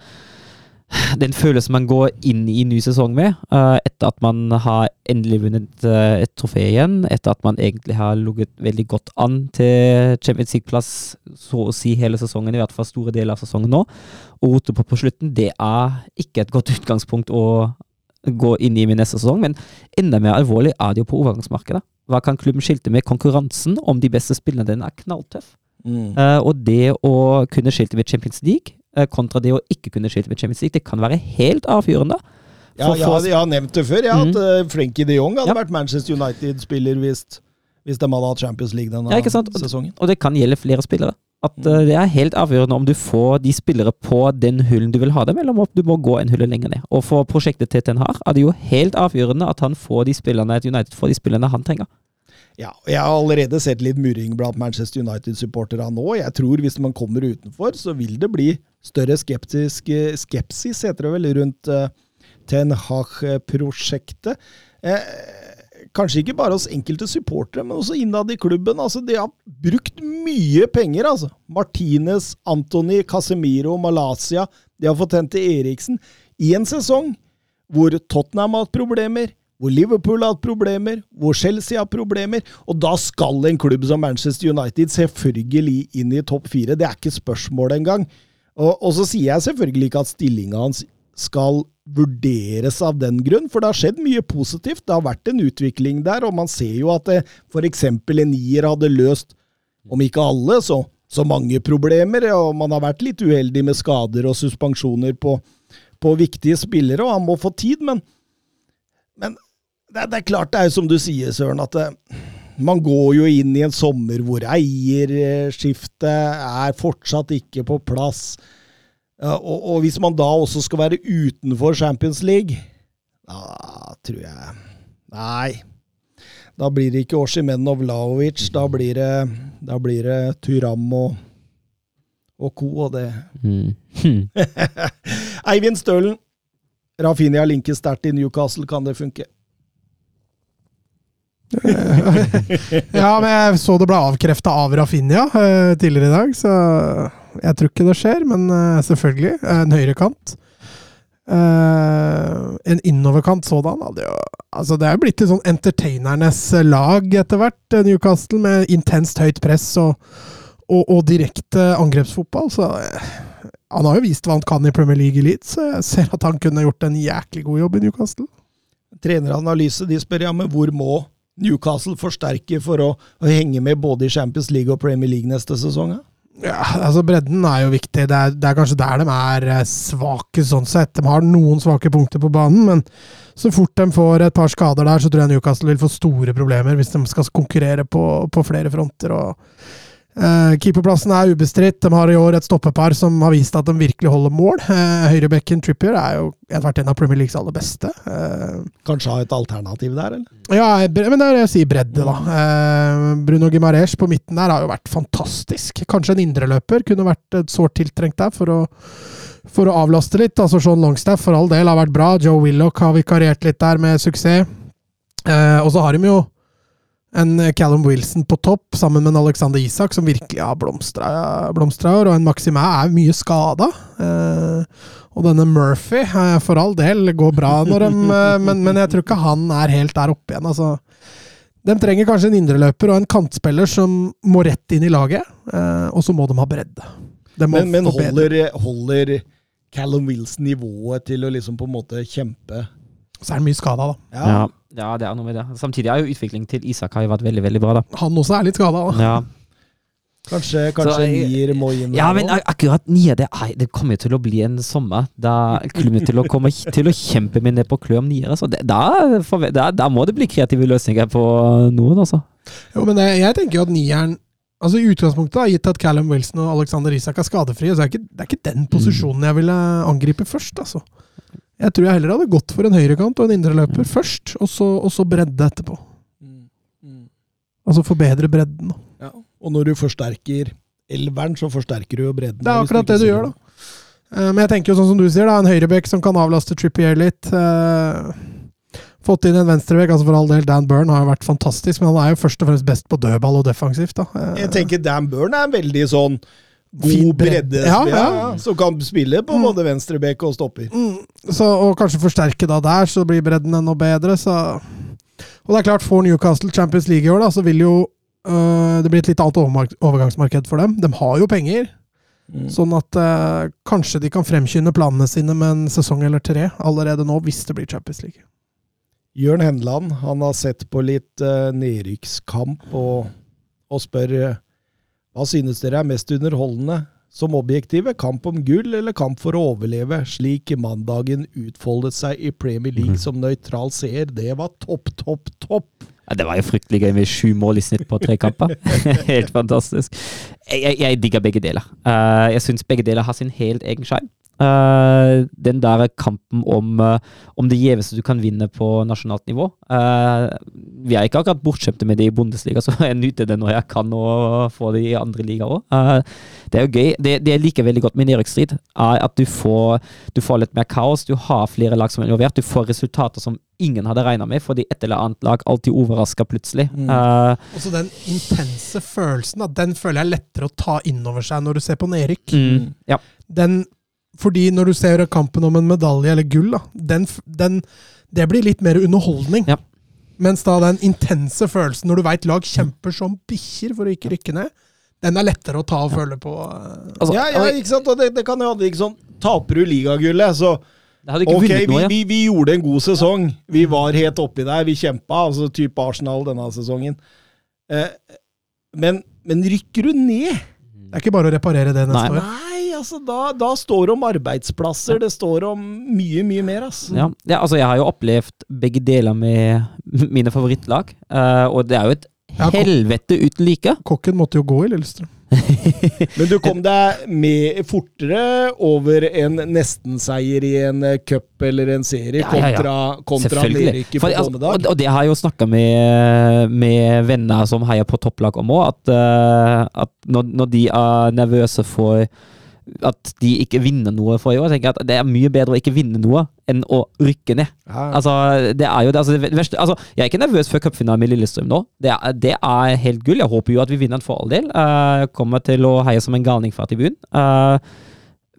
Speaker 3: den følelsen man går inn i ny sesong med, eh, etter at man har endelig vunnet eh, et trofé igjen, etter at man egentlig har ligget veldig godt an til Champions League-plass så å si hele sesongen, i hvert fall store deler av sesongen nå, og rote på på slutten, det er ikke et godt utgangspunkt å gå inn i med neste sesong, men enda mer alvorlig er det jo på overgangsmarkedet. hva kan klubben skilte med? Konkurransen om de beste spillerne den er knalltøff.
Speaker 1: Mm.
Speaker 3: Uh, og det å kunne skilte med Champions League kontra det å ikke kunne skilte med Champions League, det kan være helt avgjørende.
Speaker 1: Ja,
Speaker 3: For-
Speaker 1: ja, jeg har nevnt det før, at
Speaker 3: Mm.
Speaker 1: uh, Frenkie de Jong hadde
Speaker 3: Ja.
Speaker 1: vært Manchester United-spiller hvis, hvis de hadde hatt Champions League denne
Speaker 3: Ja, ikke
Speaker 1: sesongen.
Speaker 3: Og det kan gjelde flere spillere. At
Speaker 1: Mm.
Speaker 3: eh, Det er helt avgjørende om du får de spillere på den hullen du vil ha dem, eller om du må gå en hulle lenger ned. Og for prosjektet til Ten Har er det jo helt avgjørende at han får de spillerne at United får de spillerne han trenger.
Speaker 1: Ja, og Jeg har allerede sett litt murring blant Manchester United-supporterne nå. Jeg tror hvis man kommer utenfor, så vil det bli større skeptisk, eh, skepsis, heter det vel, rundt eh, Ten Hag-prosjektet. Eh, kanskje ikke bare hos enkelte supportere, men også innad i klubben. Altså, De har brukt mye penger, altså. Martinez, Antony, Casemiro, Malaysia. De har fått hente Eriksen. I en sesong hvor Tottenham har hatt problemer, hvor Liverpool har hatt problemer, hvor Chelsea har problemer. Og da skal en klubb som Manchester United selvfølgelig inn i topp fire. Det er ikke spørsmål engang. Og, og så sier jeg selvfølgelig ikke at stillinga hans skal vurderes av den grunn, for det har skjedd mye positivt. Det har vært en utvikling der, og man ser jo at f.eks. en nier hadde løst, om ikke alle, så, så mange problemer. Og man har vært litt uheldig med skader og suspensjoner på, på viktige spillere, og han må få tid, men, men det, det er klart det er jo som du sier, Søren, at det, man går jo inn i en sommer hvor eierskiftet er fortsatt ikke på plass. Og, og hvis man da også skal være utenfor Champions League, da tror jeg Nei. Da blir det ikke Oshimen og Vlaovic. Da blir det, da blir det Turam og, og co. og det
Speaker 3: Mm.
Speaker 1: Eivind Stølen. Rafinha linkes sterkt i Newcastle. Kan det funke?
Speaker 2: Ja, men jeg så det ble avkrefta av Rafinha eh, tidligere i dag, så jeg tror ikke det skjer. Men eh, selvfølgelig, eh, en høyrekant. Uh, en innoverkant sådan hadde jo Altså, det er jo blitt et sånn entertainernes lag etter hvert, eh, Newcastle, med intenst høyt press og, og, og direkte angrepsfotball. Så eh, han har jo vist hva han kan i Premier League Elite, så jeg ser at han kunne gjort en jæklig god jobb i Newcastle.
Speaker 1: Treneranalyse, de spør ja, men hvor må Newcastle forsterker for å, å henge med både i Champions League og Premier League neste sesong? Ja?
Speaker 2: Altså Bredden er jo viktig. Det er, det er kanskje der de er eh, svake, sånn sett. De har noen svake punkter på banen, men så fort de får et par skader der, så tror jeg Newcastle vil få store problemer hvis de skal konkurrere på, på flere fronter. og eh, Keeperplassen er ubestridt. De har i år et stoppepar som har vist at de virkelig holder mål. Uh, Høyrebekken Trippier er jo vært en av Premier Leagues aller beste. Uh,
Speaker 1: Kanskje ha et alternativ der, eller?
Speaker 2: ja, men det er jeg sier bredde, da. Bruno Gimarez på midten der har jo vært fantastisk. Kanskje en indreløper kunne vært et sårt tiltrengt der for å, for å avlaste litt. Altså Sean Longstaff for all del har vært bra. Joe Willoch har vikariert litt der med suksess. Og så har de jo en Callum Wilson på topp, sammen med en Alexander Isak, som virkelig har blomstra i år. Og en Maximæ er mye skada. Eh, og denne Murphy, eh, for all del, går bra når de eh, men, men jeg tror ikke han er helt der oppe igjen. altså. De trenger kanskje en indreløper og en kantspiller som må rett inn i laget. eh, og så må de ha bredde. De
Speaker 1: Men, men holder, holder Callum Wilson nivået til å liksom på en måte kjempe?
Speaker 2: Så er han mye skada, da.
Speaker 3: Ja. ja, det er noe med det. Samtidig er jo utviklingen til Isak har jo vært veldig, veldig bra, da.
Speaker 2: Han også er litt skada, da.
Speaker 3: Ja,
Speaker 1: Kanskje, kanskje
Speaker 3: Så, jeg-
Speaker 1: Nier må inn
Speaker 3: ja men akkurat nier det, det kommer til å bli en sommer da klubben til å komme til å kjempe med ned på klø om nier. Så da, da, da må det bli kreative løsninger på noen, altså.
Speaker 2: Jo, men jeg, jeg tenker jo at nieren Altså I utgangspunktet, da, gitt at Callum Wilson og Alexander Isak er skadefrie, så er det ikke, det er ikke den posisjonen jeg ville angripe først. altså. Jeg tror jeg heller hadde gått for en høyrekant og en indreløper først, og så, og så bredde etterpå.
Speaker 1: Mm, mm.
Speaker 2: Altså forbedre bredden.
Speaker 1: Ja. Og når du forsterker elveren, så forsterker du jo bredden.
Speaker 2: Det er akkurat det du gjør, da. Eh, Men jeg tenker jo sånn som du sier, da, en høyrebekk som kan avlaste Trippier litt. eh, Fått inn en venstrebekk, altså for all del, Dan Burn har jo vært fantastisk, men han er jo først og fremst best på dødball og defensivt. da. Eh,
Speaker 1: Jeg tenker Dan Burn er en veldig sånn god
Speaker 2: bredde. Ja,
Speaker 1: ja,
Speaker 2: ja.
Speaker 1: som kan spille på
Speaker 2: Mm.
Speaker 1: både venstrebekk og stopper.
Speaker 2: Mm, så, og kanskje forsterke da der, så blir bredden enda bedre. Så. Og det er klart, får Newcastle Champions League i år, da, så vil jo øh, det bli et litt annet overgangsmarked for dem. De har jo penger,
Speaker 1: Mm.
Speaker 2: sånn at øh, kanskje de kan fremkynne planene sine med en sesong eller tre allerede nå, hvis det blir Champions League.
Speaker 1: Jørn Henland han har sett på litt øh, nedrykkskamp og, og spør hva synes dere er mest underholdende som objektive, kamp om gull eller kamp for å overleve, slik mandagen utfoldet seg i Premier League som nøytral seer. Det var topp, topp, topp!
Speaker 3: Ja, det var jo fryktelig gøy med sju mål i snitt på tre kamper. helt fantastisk. Jeg, jeg, jeg digger begge deler. Uh, jeg syns begge deler har sin helt egen sjarm. Uh, den der kampen om, uh, om det gjeveste du kan vinne på nasjonalt nivå. Uh, vi er ikke akkurat bortskjemte med det i Bundesliga, så jeg nyter det når jeg kan og få det i andre ligaer òg. det er jo gøy. Det, det, jeg liker veldig godt med nedrykksstrid, er at du får, du får litt mer kaos. Du har flere lag som er involvert. Du får resultater som ingen hadde regna med, fordi et eller annet lag alltid overrasker plutselig.
Speaker 2: Mm. Også den intense følelsen, den føler jeg er lettere å ta inn over seg når du ser på nedrykk.
Speaker 3: Mm, ja.
Speaker 2: Den fordi når du ser kampen om en medalje eller gull, da, den, den, det blir litt mer underholdning.
Speaker 3: Ja.
Speaker 2: Mens da den intense følelsen når du veit lag kjemper som bikkjer for å ikke rykke ned, den er lettere å ta og føle på. eh.
Speaker 1: Altså, ja, ja, ikke sant? Og det, det kan jo hende liksom, sånn Taper du ligagullet, så Ok, vi, vi, vi, gjorde en god sesong. Vi var helt oppi der. Vi kjempa, altså type Arsenal denne sesongen. Eh, men, men rykker du ned
Speaker 2: Det er ikke bare å reparere det neste
Speaker 1: år. Nei, altså, da, da, står det om arbeidsplasser. Det står om mye, mye mer. Altså.
Speaker 3: Ja. ja, altså, jeg har jo opplevd begge deler med mine favorittlag, uh, og det er jo et ja, helvete uten like.
Speaker 2: Kokken måtte jo gå i Lillestrøm.
Speaker 1: Men du kom deg med fortere over en nestenseier i en eh, cup eller en serie ja, ja, ja. kontra, nedrykket på altså,
Speaker 3: og, og, det har jeg jo snakka med, med, venner som heier på topplag om òg, at, uh, at når, når, de er nervøse for at de ikke vinner noe for i år. tenker jeg at Det er mye bedre å ikke vinne noe enn å rykke ned. Ja. Altså, det er jo det, altså, det verste, altså, Jeg er ikke nervøs før cupfinalen med Lillestrøm nå. Det er, det er, helt gull. Jeg håper jo at vi vinner den for all del. Uh, kommer til å heie som en galning fra tribunen. Uh,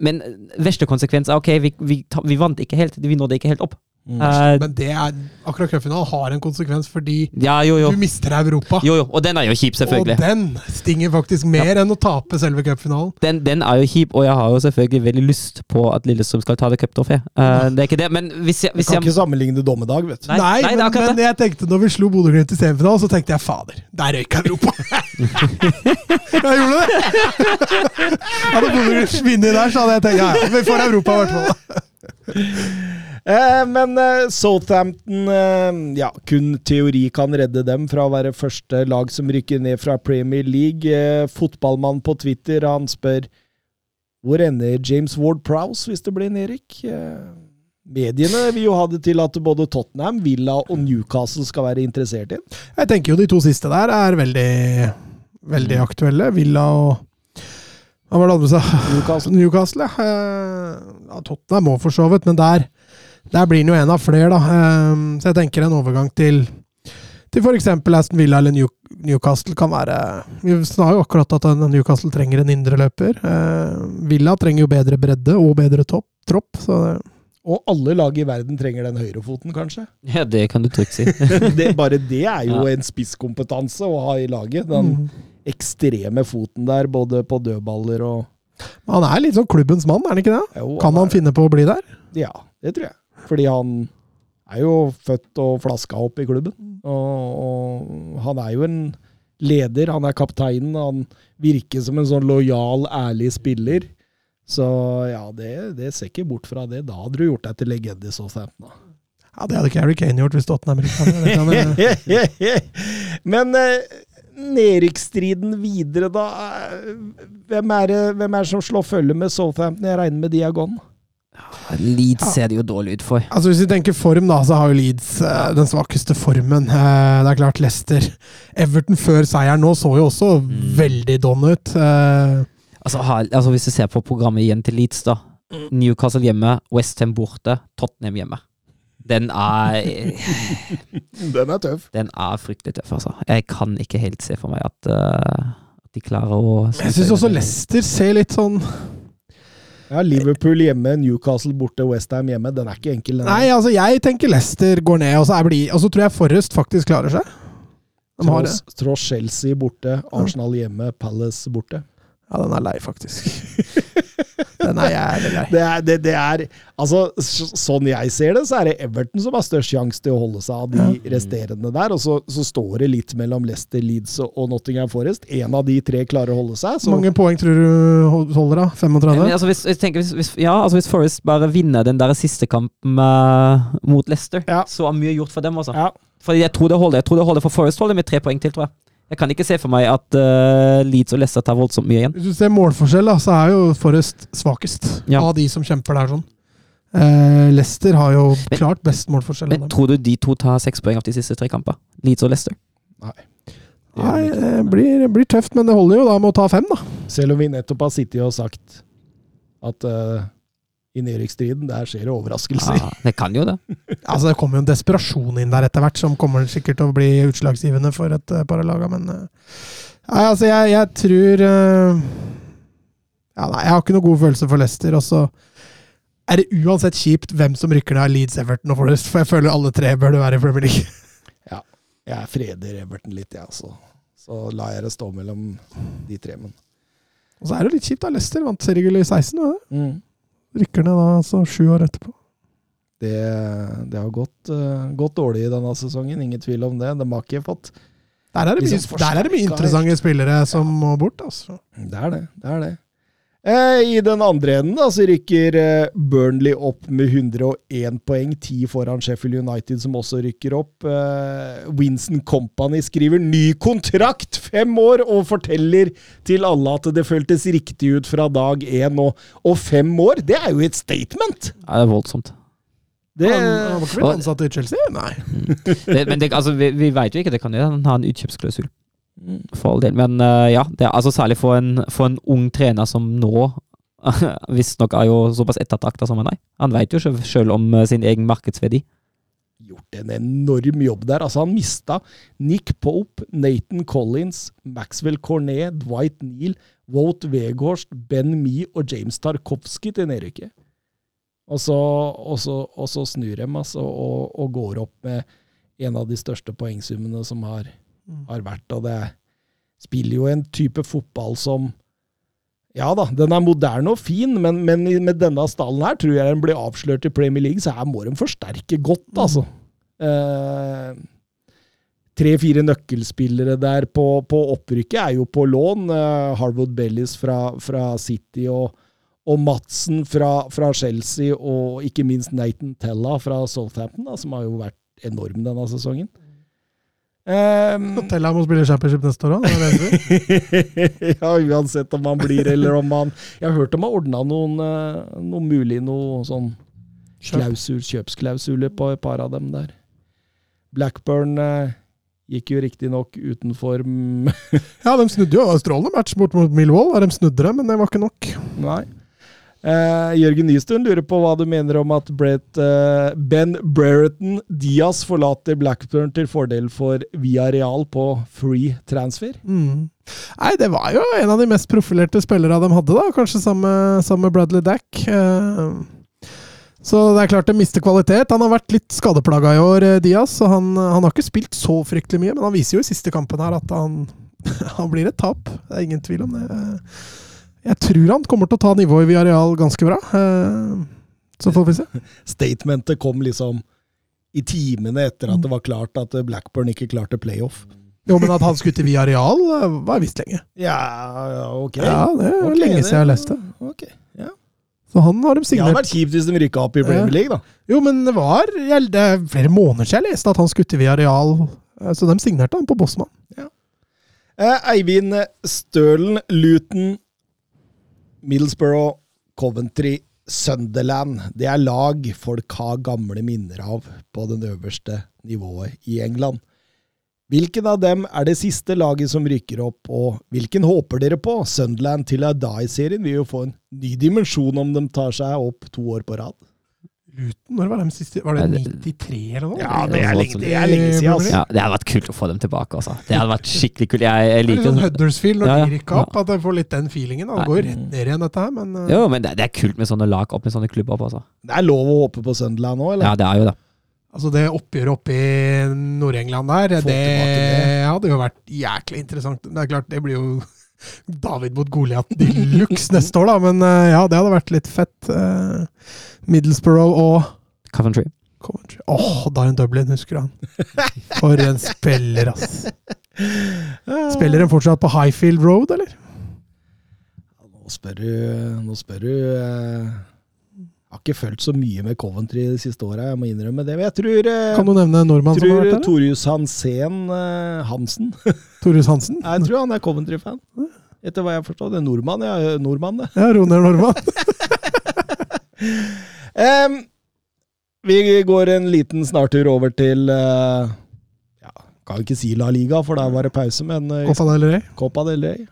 Speaker 3: men verste konsekvens er ok, vi, vi, vi vant ikke helt. Vi nådde ikke helt opp.
Speaker 2: Mm. Uh, men det er, akkurat cupfinalen har en konsekvens fordi
Speaker 3: ja, jo, jo.
Speaker 2: du mister Europa.
Speaker 3: Jo, jo, Og den er jo kjip, selvfølgelig.
Speaker 2: Og den stinger faktisk mer ja. enn å tape selve cupfinalen.
Speaker 3: Den, den, er jo kjip, og jeg har jo selvfølgelig veldig lyst på at Lillestrøm skal ta det cuptrofeet. Uh, det er ikke det, men hvis jeg, hvis
Speaker 1: Du kan
Speaker 3: jeg...
Speaker 1: ikke sammenligne dommedag, vet du.
Speaker 2: Nei, Nei, Nei men, men, jeg tenkte når vi slo Bodø-Glimt i semifinalen, så tenkte jeg fader, der røyk Europa! jeg gjorde det! hadde Bodø-Glimt vunnet der, så hadde jeg tenkt ja, ja, vi får Europa i hvert fall.
Speaker 1: Eh, men eh, Southampton eh, Ja, kun teori kan redde dem fra å være første lag som rykker ned fra Premier League. Fotballmannen fotballmann på Twitter han spør hvor ender James Ward Prowse hvis det blir nedrykk? Mediene vil jo ha det til at både Tottenham, Villa og Newcastle skal være interessert i den.
Speaker 2: Jeg tenker jo de to siste der er veldig, veldig aktuelle. Villa og hva var det andre sa?
Speaker 1: Newcastle.
Speaker 2: Newcastle ja. Tottenham må for så vidt, men der der blir han jo en av flere, da. Ehm, så jeg tenker en overgang til til f.eks. Aston Villa eller Newcastle kan være Vi sa jo akkurat at Newcastle trenger en indreløper. Ehm, Villa trenger jo bedre bredde og bedre topp, tropp. Så
Speaker 1: og alle lag i verden trenger den høyrefoten, kanskje?
Speaker 3: Ja, det kan du trygt si.
Speaker 1: det, bare det er jo ja. en spisskompetanse å ha i laget. Den mm. ekstreme foten der, både på dødballer og
Speaker 2: Han er litt sånn klubbens mann, er han ikke det? Jo, kan han, han finne på å bli der?
Speaker 1: Ja, det tror jeg. Fordi han er jo født og flaska opp i klubben. Og, og, han er jo en leder. Han er kapteinen. Han virker som en sånn lojal, ærlig spiller. Så ja, det, det ser ikke bort fra det. Da hadde du gjort deg til legende i Southampton.
Speaker 2: Ja, det hadde ikke Harry Kane gjort hvis Tottenham rykka
Speaker 1: Men eh, nedrykksstriden videre, da? Hvem er, det, hvem er det som slår følge med Southampton? Jeg regner med de er gone.
Speaker 3: Leeds ser det jo dårlig ut for.
Speaker 2: Altså Hvis vi tenker form, da, så har jo Leeds eh, den svakeste formen. Eh, det er klart Leicester Everton før seieren nå så jo også mm. veldig don ut. Eh,
Speaker 3: altså, altså, Hvis du ser på programmet igjen til Leeds, da. Mm. Newcastle hjemme, Westham borte, Tottenham hjemme. Den er
Speaker 1: Den er tøff.
Speaker 3: Den er fryktelig tøff, altså. Jeg kan ikke helt se for meg at, uh, at de klarer å
Speaker 2: Jeg syns også Leicester ser litt sånn
Speaker 1: ja, Liverpool hjemme, Newcastle borte, Westham hjemme. Den er ikke enkel. Den
Speaker 2: Nei, altså jeg tenker Leicester går ned, og så, blir, og så tror jeg Forrest faktisk klarer seg.
Speaker 1: Tross, tross Chelsea borte, Arsenal hjemme, Palace borte.
Speaker 2: Ja, den er lei, faktisk. Den er jævlig grei.
Speaker 1: Det er, det, det er Altså, sånn jeg ser det, så er det Everton som har størst sjanse til å holde seg av de resterende der. Og så, så står det litt mellom Leicester, Leeds og Nottingham Forest. En av de tre klarer å holde seg. Så
Speaker 2: Hvor mange poeng tror du holder, da? 35?
Speaker 3: Men, altså, hvis, jeg tenker, hvis, hvis, ja, altså, hvis Forest bare vinner den der siste kampen uh, mot Leicester,
Speaker 1: Ja.
Speaker 3: så er mye gjort for dem. Altså.
Speaker 1: ja.
Speaker 3: Fordi jeg tror det holder. Jeg tror det holder for Forest holder med tre poeng til, tror jeg. Jeg kan ikke se for meg at uh, Leeds og Leicester tar voldsomt mye igjen.
Speaker 2: Hvis du ser målforskjell, da, så er jo Forrest svakest
Speaker 3: Ja.
Speaker 2: av de som kjemper der. sånn. Uh, Leicester har jo
Speaker 3: Men-
Speaker 2: klart best målforskjell.
Speaker 3: Men tror du de to tar seks poeng av de siste tre kampene? Leeds og Leicester?
Speaker 2: Nei, det blir, blir tøft, men det holder jo da med å ta fem, da.
Speaker 1: Selv om vi nettopp har sittet og sagt at uh, i nedrykksstriden, der skjer det overraskelser.
Speaker 3: Ja, det kan jo det.
Speaker 2: Altså, Det kommer jo en desperasjon inn der etter hvert, som kommer sikkert til å bli utslagsgivende for et eh, par av laga, men eh, Nei, altså, jeg, jeg tror uh, Ja, nei, jeg har ikke noe god følelse for Leicester, og så er det uansett kjipt hvem som rykker ned av Leeds, Everton og Forest, for jeg føler alle tre bør det være i Premier League.
Speaker 1: Jeg freder Everton litt, jeg, altså. Så lar jeg det stå mellom de tre. Men.
Speaker 2: Og så er det litt kjipt, da. Leicester vant seriegull i 16, var det?
Speaker 1: Mm.
Speaker 2: Rykker ned da, altså sju år etterpå.
Speaker 1: Det, det har gått, uh, gått dårlig i denne sesongen, ingen tvil om det. De har ikke fått
Speaker 2: Der er det mye,
Speaker 1: Liksom
Speaker 2: der er det mye interessante spillere som må bort, altså.
Speaker 1: Det er det. det er det. Eh, I den andre enden da, så rykker eh, Burnley opp med 101 poeng, 10 foran Sheffield United, som også rykker opp. Eh, Winston Company skriver ny kontrakt, fem år, og forteller til alle at det føltes riktig ut fra dag én. Og, og fem år, det er jo et statement!
Speaker 3: Ja, det er voldsomt.
Speaker 1: Det,
Speaker 2: Han, han var ikke blitt ansatt i Chelsea? Nei.
Speaker 3: Det, men det, altså, vi, vi veit jo ikke, det kan jo han ha en utkjøpsklausul. For all del. Men eh, ja, det altså særlig for en, for en ung trener som nå visstnok er jo såpass ettertrakta som han er. Han vet jo sjøl om eh, sin egen markedsverdi.
Speaker 1: gjort en enorm jobb der. Altså, han mista Nick Pope, Nathan Collins, Maxwell Cornet, Dwight Neal, Wout Weghorst, Ben Mee og James Tarkovsky til nedrykket. Og så, og og så snur de altså, og, og går opp med en av de største poengsummene som har, har vært. Og det spiller jo en type fotball som Ja da, den er moderne og fin, men, men med denne stallen her tror jeg den blir avslørt i Premier League, så her må de forsterke godt, altså. Eh, Tre-fire nøkkelspillere der på, på opprykket er jo på lån. Eh, Harwood Bellis fra, fra City og, og Madsen fra, fra Chelsea, og ikke minst Nathan Tella fra Southampton, da, som har jo vært enorm denne sesongen. Um,
Speaker 2: Tella må spille championship neste år òg.
Speaker 1: ja, uansett om han blir eller om han Jeg har hørt de har ordna noen, noen noe mulig noe sånn klausul, kjøpsklausuler på et par av dem der. Blackburn eh, gikk jo riktignok utenfor
Speaker 2: Ja, de snudde jo. Strålende match bort mot Millwall. De snudde det, men det var ikke nok.
Speaker 1: Nei. Eh, Jørgen Nystuen lurer på hva du mener om at Brett, uh, Ben Brereton Diaz forlater Blackburn til fordel for Villarreal på free transfer.
Speaker 2: Mm. Nei, det var jo en av de mest profilerte spillere de hadde, da. Kanskje sammen med Bradley Dack. Uh, Så det er klart det mister kvalitet. Han har vært litt skadeplaga i år, Diaz. Så han, han har ikke spilt så fryktelig mye, men han viser jo i siste kampen her at han, han blir et tap. Det er ingen tvil om det. Eh, Jeg tror han kommer til å ta nivået i Villarreal ganske bra. Eh, Så får vi se.
Speaker 1: Statementet kom liksom i timene etter at det var klart at Blackburn ikke klarte playoff.
Speaker 2: Jo, men at han skulle til Villarreal, eh, var visst lenge.
Speaker 1: Ja, ja, ok.
Speaker 2: Ja, det er
Speaker 1: okay,
Speaker 2: lenge siden jeg har lest det.
Speaker 1: Ok, ja.
Speaker 2: Så han har de signert.
Speaker 1: Det hadde vært kjipt hvis de rykka opp i Premier League, da.
Speaker 2: Jo, men det var Det er flere måneder siden jeg leste at han skulle til Villarreal. Eh, Så de signerte han på Bosman.
Speaker 1: Eh, Eivind Stølen, Luton, Middlesbrough, Coventry, Sunderland. Det er lag folk har gamle minner av på den øverste nivået i England. Hvilken av dem er det siste laget som rykker opp, og hvilken håper dere på? Sunderland til Adai-serien vil jo få en ny dimensjon om de tar seg opp to år på rad.
Speaker 2: Luton, når var de siste Var det 93 eller noe?
Speaker 1: Ja,
Speaker 3: det er lenge-
Speaker 1: det er lenge siden, altså.
Speaker 3: Ja, Det hadde vært kult å få dem tilbake. Altså. Det hadde vært skikkelig kult. Jeg, jeg
Speaker 2: Det er litt sånn Huddersfield når
Speaker 3: Ja, ja.
Speaker 2: de rykker opp, at jeg får litt den feelingen. Det går rett ned igjen, dette her, men eh,
Speaker 3: Jo, men det, det er kult med sånne lag opp med sånne klubber opp, altså.
Speaker 1: Det er lov å håpe på Sunderland nå, eller?
Speaker 3: Ja, det er jo det.
Speaker 2: altså det oppgjøret oppe i Nord-England der, det
Speaker 1: det.
Speaker 2: hadde jo vært jæklig interessant. Det er klart, det blir jo David mot Goliat de luxe neste år, da. Men eh, ja, det hadde vært litt fett. Eh, Middlesbrough og
Speaker 3: Coventry.
Speaker 2: Coventry. Åh, Darren Dublin, husker han? For en spiller, ass. Spiller han fortsatt på Highfield Road, eller?
Speaker 1: Nå spør du Nå spør du eh, har ikke fulgt så mye med Coventry de siste åra, jeg må innrømme det. Men jeg tror, eh,
Speaker 2: Kan du nevne nordmann som har vært der?
Speaker 1: Torjus Hansen eh, Hansen
Speaker 2: Torjus Hansen?
Speaker 1: Jeg tror han er Coventry-fan. Etter hva jeg har forstått. Det er nordmann, ja. Nordmann, det.
Speaker 2: Ja, Roner Nordmann.
Speaker 1: um, vi går en liten snartur over til uh, ja, Kan ikke si La Liga, for der var det pause, men uh,
Speaker 2: Copa del Rey.
Speaker 1: Copa del Rey.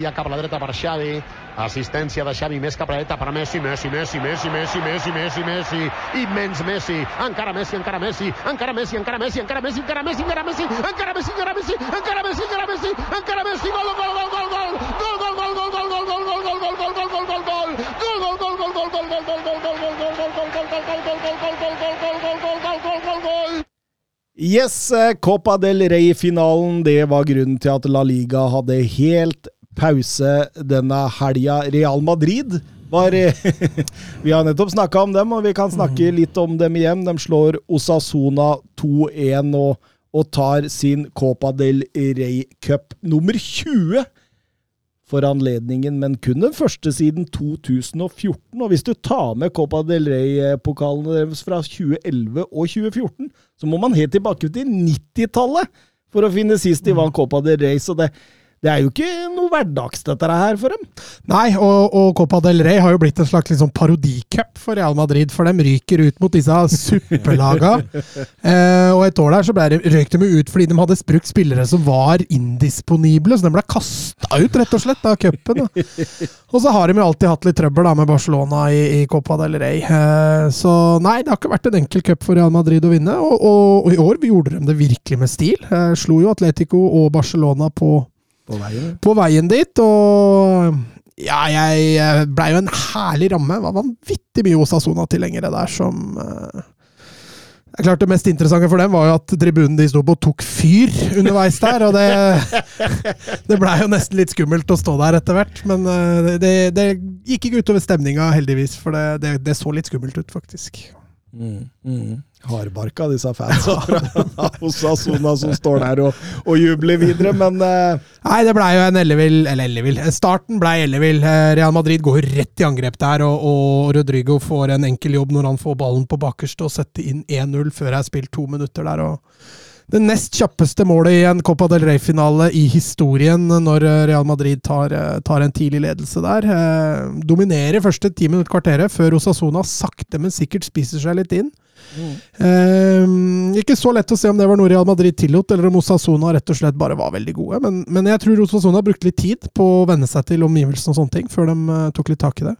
Speaker 5: Ja cap a la dreta per Xavi, assistència de Xavi més cap a la dreta per Messi, Messi, Messi, Messi, Messi, Messi, Messi, Messi, immens Messi, encara Messi, encara Messi, encara Messi, encara Messi, encara Messi, encara Messi, encara Messi, encara Messi, encara Messi, encara Messi, encara Messi, encara Messi, gol, gol, gol, gol, gol, gol, gol, gol, gol, gol, gol, gol, gol, gol, gol, gol, gol, gol, gol,
Speaker 1: Yes, eh, Copa del Rey-finalen, det var grunnen til at La Liga hadde helt pause denne helga. Real Madrid var eh, Vi har nettopp snakka om dem, og vi kan snakke litt om dem igjen. De slår Osasona 2-1 og, og tar sin Copa del Rey Cup nummer 20 for anledningen, men kun den første siden 2014. Og hvis du tar med Copa del Rey-pokalene deres fra 2011 og 2014, så må man helt tilbake til 90-tallet for å finne sist de vant Copa del Rey. Så det, det er jo ikke noe hverdags, dette her, for dem.
Speaker 2: Nei, og, og Copa del Rey har jo blitt en slags liksom, parodicup for Real Madrid, for de ryker ut mot disse suppelaga. eh, og et år der så ble røyk de ut fordi de hadde brukt spillere som var indisponible, så de ble kasta ut, rett og slett, av cupen. Og så har de jo alltid hatt litt trøbbel da med Barcelona i, i Copa del Rey. Eh, så nei, det har ikke vært en enkel cup for Real Madrid å vinne, og, og, og i år gjorde de det virkelig med stil. Eh, slo jo Atletico og Barcelona på
Speaker 1: På veien.
Speaker 2: på veien dit, og ja, jeg blei jo en herlig ramme. Det var vanvittig mye Osasona-tilhengere der som eh, det er klart Det mest interessante for dem var jo at tribunen de sto på, tok fyr underveis der. og Det, det blei jo nesten litt skummelt å stå der etter hvert. Men eh, det, det gikk ikke utover stemninga, heldigvis. For det, det, det så litt skummelt ut, faktisk.
Speaker 1: Mm, mm. Hardbarka, disse fansa fra Osasona som står der og, og jubler videre, men uh...
Speaker 2: Nei, det blei jo en ellevill Eller ellevill. Starten blei ellevill. Eh, Real Madrid går rett i angrep der, og, og Rodrigo får en enkel jobb når han får ballen på bakerste og setter inn 1-0 før det er spilt to minutter der. og det nest kjappeste målet i en Copa del Rey-finale i historien når eh, Real Madrid tar, eh, tar en tidlig ledelse der. Eh, dominerer første ti minutter kvarteret, før Osasona sakte, men sikkert spiser seg litt inn. Eh, ikke så lett å se om det var noe Real Madrid tillot, eller om Osasona rett og slett bare var veldig gode. Men, men jeg tror Osasona brukte litt tid på å venne seg til omgivelsene og sånne ting, før de eh, tok litt tak i det.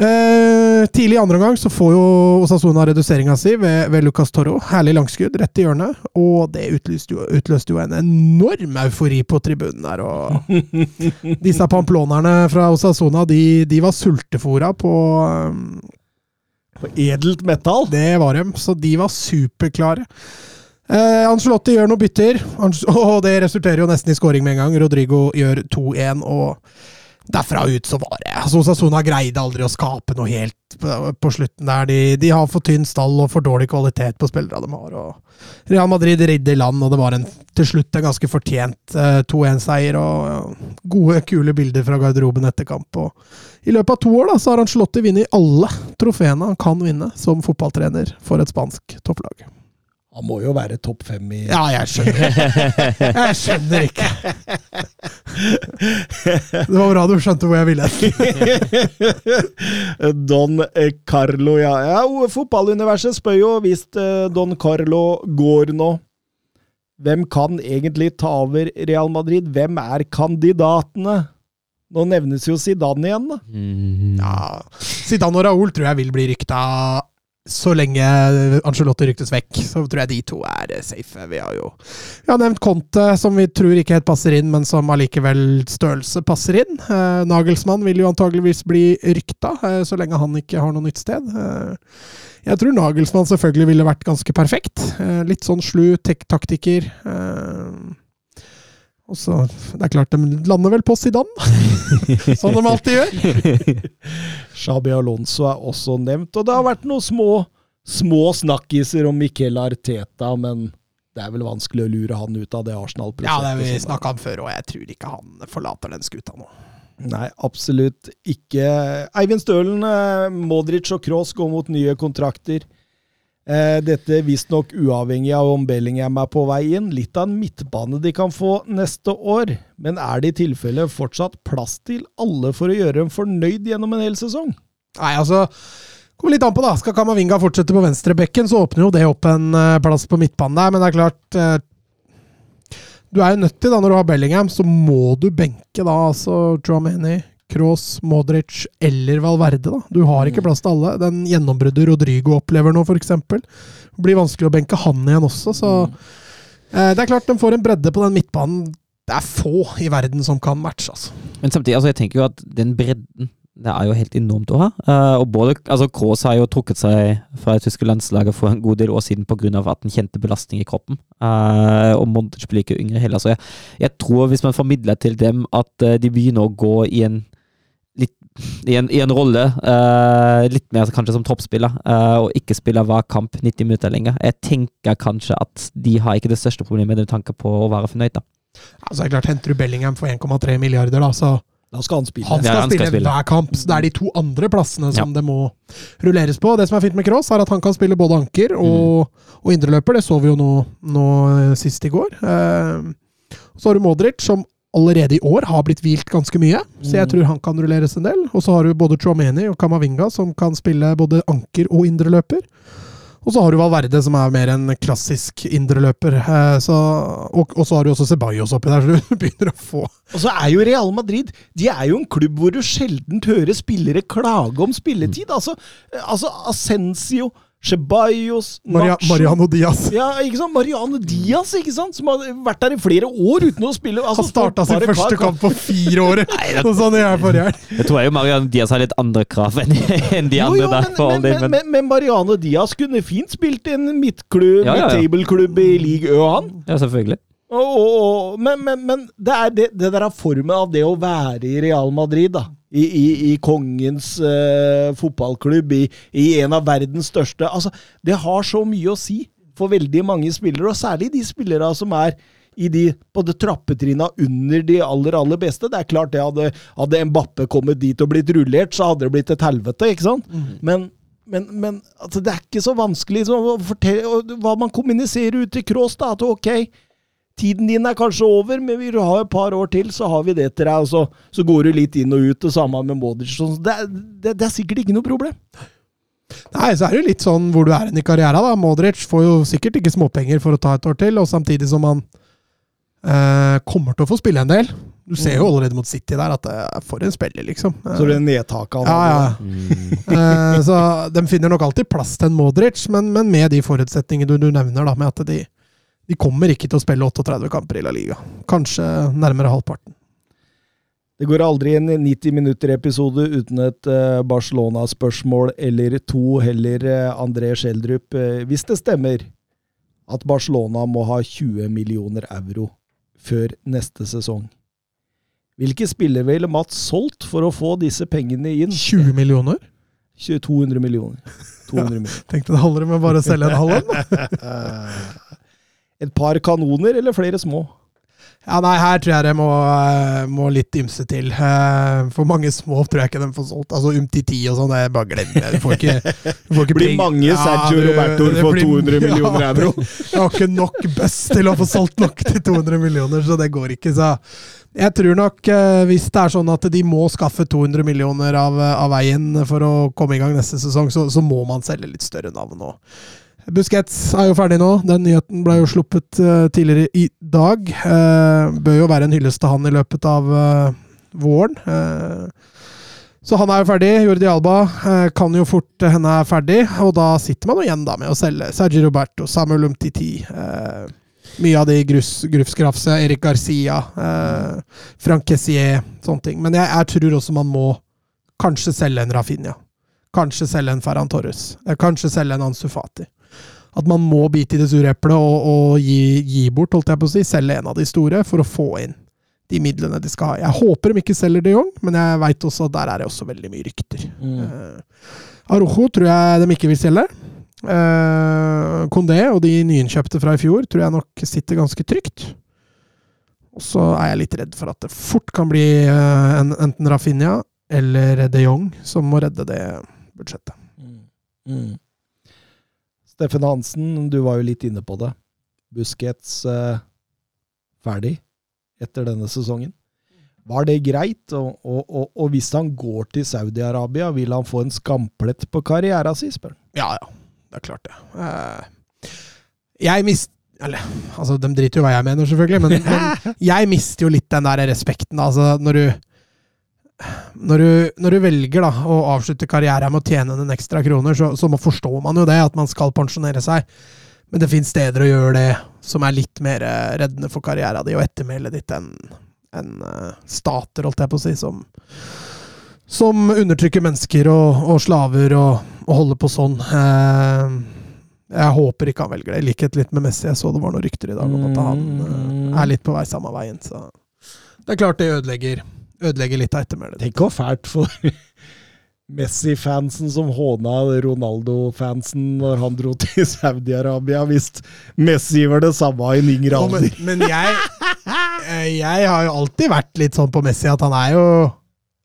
Speaker 2: Eh, tidlig i andre omgang så får jo Osasona reduseringa si ved, ved Lucas Toro. Herlig langskudd rett i hjørnet, og det utløste jo, utløste jo en enorm eufori på tribunen der. Og disse pamplonerne fra Osasona, de, de var sultefora på um,
Speaker 1: på edelt metall.
Speaker 2: det var dem. så de var superklare. Eh, Ancelotti gjør noen bytter, og det resulterer jo nesten i scoring med en gang. Rodrigo gjør 2-1, og derfra ut så var det altså Osasona greide aldri å skape noe helt på, slutten der. De, de har for tynn stall og for dårlig kvalitet på spillere de har. og Real Madrid ridde i land, og det var en, til slutt en ganske fortjent eh, 2-1-seier. og ja, Gode, kule bilder fra garderoben etter kamp. og I løpet av to år da, så har Ancelotti vunnet alle trofeene han kan vinne som fotballtrener for et spansk topplag.
Speaker 1: Han må jo være topp fem i
Speaker 2: Ja, jeg skjønner. Jeg skjønner ikke. Det var bra du skjønte hvor jeg ville.
Speaker 1: Don Carlo, ja. ja Fotballuniverset spør jo hvis eh, Don Carlo går nå. Hvem kan egentlig ta over Real Madrid? Hvem er kandidatene? Nå nevnes jo Zidane igjen, da.
Speaker 3: Mm.
Speaker 2: Ja, Zidane og Raúl tror jeg vil bli rykta så lenge Angelotti ryktes vekk. Så tror jeg de to er eh, safe. Vi har jo vi har nevnt Conte, som vi tror ikke helt passer inn, men som allikevel størrelse passer inn. Eh, Nagelsmann vil jo antageligvis bli rykta, eh, så lenge han ikke har noe nytt sted. Eh, jeg tror Nagelsmann selvfølgelig ville vært ganske perfekt. Eh, litt sånn slu taktiker. Eh, Og så, Det er klart, de lander vel på Zidane, som de alltid gjør.
Speaker 1: Shabi Alonso er også nevnt, og det har vært noen små, små snakkiser om Miquel Arteta, men det er vel vanskelig å lure han ut av det
Speaker 2: Ja,
Speaker 1: Arsenal-prosjektet.
Speaker 2: det har vi snakka om før, og jeg tror ikke han forlater den skuta nå.
Speaker 1: Nei, absolutt ikke. Eivind Stølen, eh, Modric og Cross går mot nye kontrakter. Eh, Dette visstnok uavhengig av om Bellingham er på vei inn. Litt av en midtbane de kan få neste år. Men er det i tilfelle fortsatt plass til alle for å gjøre dem fornøyd gjennom en hel sesong?
Speaker 2: Nei, altså Kommer litt an på, da. Skal Kamavinga fortsette på venstrebekken, så åpner jo det opp en eh, plass på midtbanen der, men det er klart eh, Du er jo nødt til, da, når du har Bellingham, så må du benke da altså Drameni, Kroos, Modric eller Valverde. da. Du har ikke plass til alle. Den gjennombruddet Rodrigo opplever nå, f.eks. Blir vanskelig å benke han igjen også, så eh, Det er klart de får en bredde på den midtbanen. Det er få i verden som kan matche, altså.
Speaker 3: Men samtidig, altså jeg tenker jo at den bredden det er jo helt enormt å ha. Uh, og både, altså Kroos har jo trukket seg fra det tyske landslaget for en god del år siden pga. at han kjente belastning i kroppen. Uh, og Montage blir ikke yngre heller. Så jeg, jeg tror hvis man formidler til dem at uh, de begynner å gå i en i en, i en rolle, uh, litt mer kanskje som toppspiller, uh, og ikke spiller hver kamp 90 minutter lenger. Jeg tenker kanskje at de har ikke det største problemet med tanke på å være fornøyd. da.
Speaker 2: Altså, det er klart, Henter du Bellingham for 1,3 milliarder, da, så
Speaker 1: Da skal han spille.
Speaker 2: Han skal,
Speaker 3: Ja, han skal
Speaker 2: spille,
Speaker 3: spille.
Speaker 2: hver kamp. Så det er de to andre plassene som det må rulleres på. Det som er fint med Cross, er at han kan spille både anker og,
Speaker 3: Mm.
Speaker 2: og indreløper. Det så vi jo nå, nå eh, sist i går. Uh, så har du Modric, som allerede i år har blitt hvilt ganske mye. Så jeg
Speaker 1: Mm.
Speaker 2: tror han kan rulleres en del. Og så har du både Chomeni og Kamavinga, som kan spille både anker og indreløper. Og så har du Valverde, som er mer en klassisk indreløper. Eh, og, og så har du også Ceballos oppi der, så du begynner å få
Speaker 1: Og så er jo Real Madrid De er jo en klubb hvor du sjelden hører spillere klage om spilletid. Altså, altså Ascencio, Ceballos,
Speaker 2: Maria,
Speaker 1: Nacho
Speaker 2: Mariano Diaz.
Speaker 1: Ja, ikke sant? Mariano Diaz, ikke sant? som har vært der i flere år uten å spille. Altså,
Speaker 2: Han starta sin første kamp på fire år! Sånn som jeg forrige helg.
Speaker 3: Jeg tror jo Mariano Diaz har litt andre krav enn enn de
Speaker 1: Jo,
Speaker 3: andre
Speaker 1: jo,
Speaker 3: der.
Speaker 1: men,
Speaker 3: for
Speaker 1: men, men, men, men Mariano Diaz kunne fint spilt i en midtklubb,
Speaker 3: Ja, ja, ja.
Speaker 1: table-klubb i league Ø, han.
Speaker 3: Ja, selvfølgelig.
Speaker 1: Og, og, men, men, men det er det, det der er formen av det å være i Real Madrid, da. I, i, i kongens uh, fotballklubb, i, i en av verdens største Altså, det har så mye å si for veldig mange spillere, og særlig de spillere som er i de på det trappetrinna under de aller, aller beste. Det er klart det hadde, hadde Mbappe kommet dit og blitt rullert, så hadde det blitt et helvete, ikke sant? Men men, men altså, det er ikke så vanskelig liksom, å fortelle hva man kommuniserer ut til Kroos. da, At ok, tiden din er kanskje over, men vil du ha et par år til, så har vi det til deg. og Så, så går du litt inn og ut, det samme med Modric. sånn. Det, er- det, det er sikkert ikke noe problem.
Speaker 2: Nei, så er det jo litt sånn hvor du er i karrieren. da. Modric får jo sikkert ikke småpenger for å ta et år til, og samtidig som han eh, kommer til å få spille en del. Du ser jo allerede mot City der at det er for en spiller, liksom.
Speaker 1: Så det er nedtaket han
Speaker 2: ja, ja.
Speaker 1: Mm.
Speaker 2: Eh, så de finner nok alltid plass til en Modric, men, men med de forutsetningene du, du nevner, da, med at de, de kommer ikke til å spille 38 kamper i La Liga. Kanskje nærmere halvparten.
Speaker 1: Det går aldri en 90 minutter-episode uten et eh, Barcelona-spørsmål eller to, heller, eh, André Schjelderup. Eh, hvis det stemmer at Barcelona må ha 20 millioner euro før neste sesong, hvilke spillere ville Mats solgt for å få disse pengene inn?
Speaker 2: 20 millioner?
Speaker 1: 200 millioner. 200 millioner.
Speaker 2: Tenkte det holder med bare å selge en halv en.
Speaker 1: Et par kanoner eller flere små?
Speaker 2: Ja, nei, her tror jeg det må, eh, må litt ymse til. Eh, For mange små tror jeg ikke de får solgt. Altså Umtiti og sånn, det bare glem det. Du får ikke, du får ikke
Speaker 1: Blir mange Sergio ja,
Speaker 2: Roberto
Speaker 1: for
Speaker 2: blir-
Speaker 1: 200 millioner
Speaker 2: ja,
Speaker 1: euro.
Speaker 2: Jeg har ikke nok buss til å få solgt nok til 200 millioner, så det går ikke. Så jeg tror nok, eh, hvis det er sånn at de må skaffe 200 millioner av, av veien for å komme i gang neste sesong, så, så må man selge litt større navn nå. Busquets er jo ferdig nå. Den nyheten ble jo sluppet eh, tidligere i dag. Eh, bør jo være en hyllest til han i løpet av eh, våren. Så han er jo ferdig. Jordi Alba kan jo fort hende er ferdig, og da sitter man jo igjen da med å selge Sergi Roberto, Samuel Umtiti. Eh, mye av de grus, grufskrafse, Erik Garcia, eh, Frank Kessier, sånne ting. Men jeg, jeg tror også man må kanskje selge en Rafinha. Kanskje selge en Ferran Torres. Kanskje selge en Ansu Fati. At man må bite i det sure eplet og, og gi, gi bort, holdt jeg på å si, selge en av de store for å få inn de midlene de skal ha. Jeg håper de ikke selger de Jong, men jeg veit også at der er det også veldig mye rykter.
Speaker 1: Mm.
Speaker 2: Uh, Arojo tror jeg de ikke vil selge. Uh, Kondé og de nyinnkjøpte fra i fjor tror jeg nok sitter ganske trygt. Og så er jeg litt redd for at det fort kan bli uh, en, enten Rafinha eller de Jong som må redde det budsjettet.
Speaker 1: Mm. Mm. Steffen Hansen, du var jo litt inne på det. Busquets eh, ferdig etter denne sesongen. Var det greit? Og, og, og, og hvis han går til Saudi-Arabia, vil han få en skamplett på karrieren sin, spør han.
Speaker 2: Ja, ja. Det er klart, det. Uh, jeg mist... Eller, altså, de driter jo hva jeg mener, selvfølgelig, men, men jeg mister jo litt den der respekten. Altså, når du når du, når du, velger da, å avslutte karrieren med å tjene noen ekstra kroner, så, så forstår man jo det, at man skal pensjonere seg. Men det finnes steder å gjøre det som er litt mer eh, reddende for karrieren din og ettermælet ditt enn en, uh, stater, holdt jeg på å si, som, som undertrykker mennesker og, og slaver og, og, holder på sånn. Uh, jeg håper ikke han velger det, i likhet litt med Messi. Jeg så det var noen rykter i dag om at han er litt på vei samme veien. Så det er klart det ødelegger ødelegger litt av ettermælet.
Speaker 1: Tenk hvor fælt for Messi-fansen som håna Ronaldo-fansen når han dro til Saudi-Arabia, hvis Messi var det samme i en yngre alder.
Speaker 2: Men, men jeg, eh, jeg har jo alltid vært litt sånn på Messi at han er jo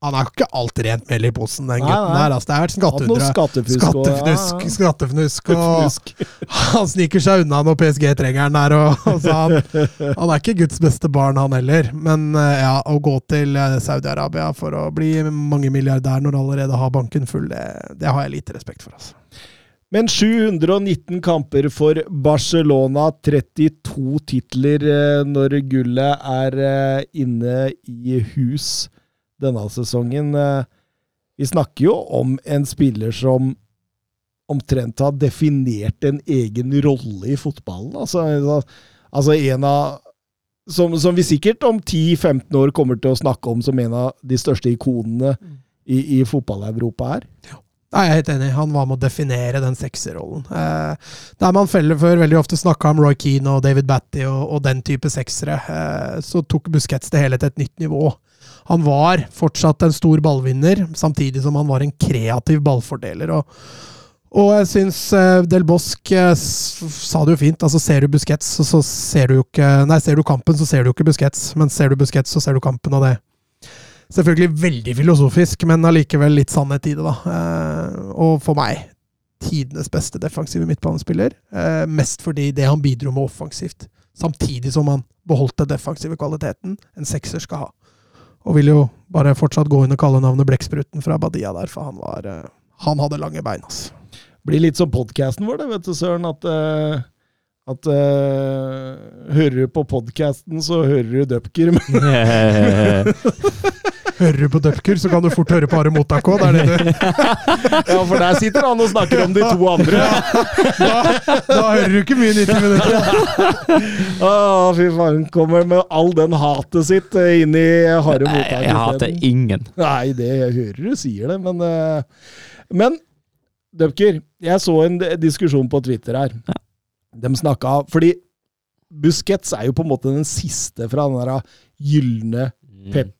Speaker 2: han har ikke alt rent mel i posen, den gutten der. Altså, det har vært skatteunndrag.
Speaker 1: Skattefusk,
Speaker 2: skattefnusk. Og han sniker seg unna når PSG trenger han der. Og, altså, han, han, er ikke Guds beste barn, han heller. Men eh, ja, å gå til eh, Saudi-Arabia for å bli mangemilliardær når du allerede har banken full, det, det har jeg lite respekt for. altså.
Speaker 1: Men 719 kamper for Barcelona, 32 titler eh, når gullet er inne i hus denne sesongen. Eh, vi snakker jo om en spiller som omtrent har definert en egen rolle i fotballen. Altså, altså en av som, som, vi sikkert om 10-15 år kommer til å snakke om som en av de største ikonene i, i fotball-Europa her.
Speaker 2: Ja. Jeg er helt enig. Han var med å definere den sekserrollen. Eh, der man feller før veldig ofte snakka om Roy Keane og David Batty og, og den type seksere, eh, så tok Busquets det hele til et nytt nivå. Han var fortsatt en stor ballvinner, samtidig som han var en kreativ ballfordeler. og og jeg syns uh, Del Bosque uh, sa det jo fint. altså Ser du Busquets, så, ser du jo ikke Nei, ser du kampen, så ser du jo ikke Busquets. Men ser du Busquets, så ser du kampen, og det Selvfølgelig veldig filosofisk, men allikevel litt sannhet i det, da. Uh, og for meg tidenes beste defensive midtbanespiller. mest fordi det han bidro med offensivt, samtidig som han beholdt den defensive kvaliteten en sekser skal ha. Og vil jo bare fortsatt gå under kallenavnet Blekkspruten fra Badia der, for han var uh, Han hadde lange bein, altså.
Speaker 1: Blir litt som podkasten vår, det, vet du, Søren. At, uh, at uh, Hører du på podkasten, så hører du Dupker.
Speaker 2: Hører du på Dupker, så kan du fort høre på Are Motak òg. Det er det du
Speaker 1: Ja, for der sitter han og snakker om de to andre.
Speaker 2: da, da, hører du ikke mye 90 minutter.
Speaker 1: Å, fy faen. Kommer med all den hatet sitt eh, inn i Are mottak.
Speaker 3: Jeg hater ingen.
Speaker 1: Nei, det jeg hører du sier det, men uh, Men Dupker, jeg så en diskusjon på Twitter her. Ja. De snakka Fordi Busquets er jo på en måte den siste fra den der gylne mm. pep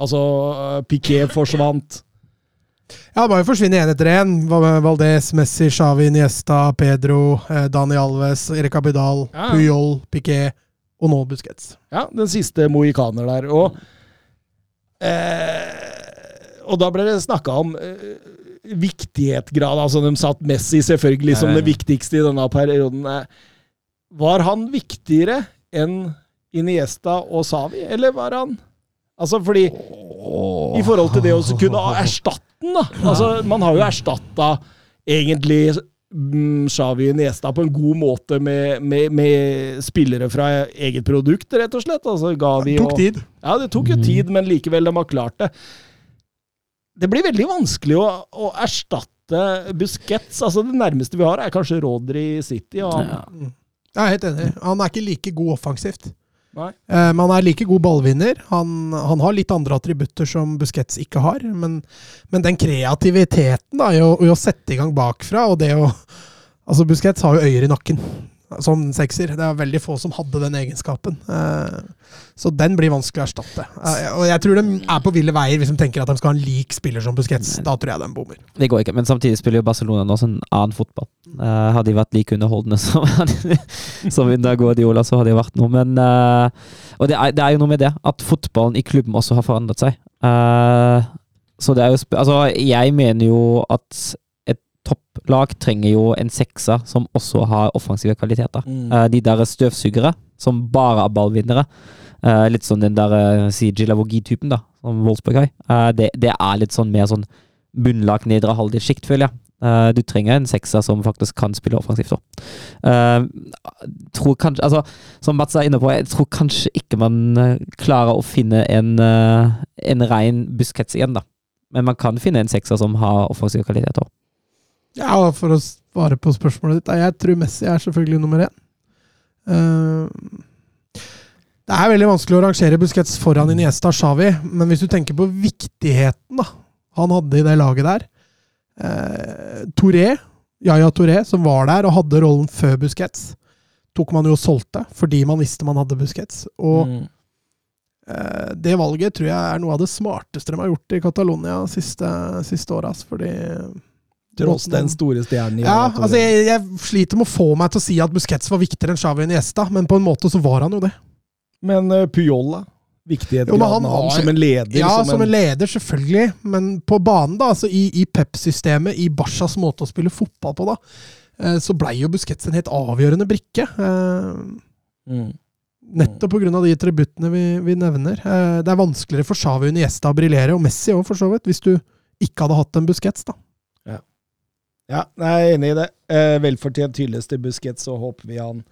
Speaker 1: Altså, eh, Piquet forsvant.
Speaker 2: Ja, det må jo forsvinne én etter én. Valdez, Messi, Xavi, Niesta, Pedro, eh, Dani Alves, Erik Abidal, ja. Puyol, Piquet og nå Busquets.
Speaker 1: Ja, den siste mohikaner der. Og, eh, og da ble det snakka om eh, viktighetsgrad. Altså, de satt Messi selvfølgelig som det viktigste i denne perioden. Var han viktigere enn Iniesta og Savi, eller var han Altså fordi oh. I forhold til det å kunne erstatte den, da. Altså, man har jo erstatta egentlig Shawi Niesta Nesta på en god måte med, med, med, spillere fra eget produkt, rett og slett. Altså, Gavi
Speaker 2: det tok tid.
Speaker 1: ja, det tok jo mm. tid, men likevel, de har klart det. Det blir veldig vanskelig å, å erstatte Busquets. Altså, det nærmeste vi har, er kanskje Rodri City. Og
Speaker 2: ja. Jeg er helt enig. Han er ikke like god offensivt. Uh, men han er like god ballvinner. Han, han, har litt andre attributter som Busquets ikke har. Men, men den kreativiteten da, i å, i å, sette i gang bakfra, og det å, Altså, Busquets har jo øyer i nakken som sekser. Det er veldig få som hadde den egenskapen. Eh, Så den blir vanskelig å erstatte. Eh, Og jeg tror de er på ville veier hvis de tenker at de skal ha en lik spiller som Busquets. Da tror jeg de bommer.
Speaker 3: Det går ikke, men samtidig spiller jo Barcelona nå sånn annen fotball. Eh, hadde de vært like underholdende som, som under Guardiola, så hadde det vært noe. Men Og det er, det er jo noe med det, at fotballen i klubben også har forandret seg. Så det er jo Altså, jeg mener jo at topplag trenger jo en sekser som også har offensive kvaliteter.
Speaker 1: Mm.
Speaker 3: Uh, de der støvsugere som bare er ballvinnere. Uh, litt sånn den der uh, si Gilavogi-typen, da, som Wolfsburg har. Uh, det, det er litt sånn mer sånn bunnlag nedre halvdel-sjikt, føler jeg. Uh, du trenger en sekser som faktisk kan spille offensivt òg. tror kanskje Altså, som Mats er inne på, jeg tror kanskje ikke man eh, klarer å finne en, uh, en rein buskets igjen, da. Men man kan finne en sekser som har offensive kvaliteter.
Speaker 2: Ja, For å svare på spørsmålet ditt, jeg tror Messi er selvfølgelig nummer én. Eh, det er veldig vanskelig å rangere Busquets foran Iniesta og Xavi, men hvis du tenker på viktigheten da, han hadde i det laget der eh, Touré, Yaya Touré, som var der og hadde rollen før Busquets, tok man jo og solgte fordi man visste man hadde Busquets. Og
Speaker 1: Mm.
Speaker 2: eh, det valget tror jeg er noe av det smarteste de har gjort i Catalonia siste, siste året. Fordi
Speaker 1: Tross den store stjernen
Speaker 2: ja, altså jeg, jeg sliter med å få meg til å si at Busquets var viktigere enn Xavi Niesta, men på en måte så var han jo det.
Speaker 1: Men uh, Puyol, da? Viktigheten
Speaker 2: Jo, han
Speaker 1: han som en leder?
Speaker 2: Ja, som en leder, selvfølgelig, men på banen, da, altså i, i Pep-systemet, i Barcas måte å spille fotball på, da, eh, så blei jo Busquets en helt avgjørende brikke. Uh,
Speaker 1: Mm.
Speaker 2: Nettopp pga. de tributtene vi, vi nevner. Eh, Det er vanskeligere for Xavi Uniesta å briljere, og Messi òg, for så vidt, hvis du ikke hadde hatt en Busquets, da.
Speaker 1: Ja, jeg er enig i det. Eh, velfortjent hyllest til Busquets, så håper vi han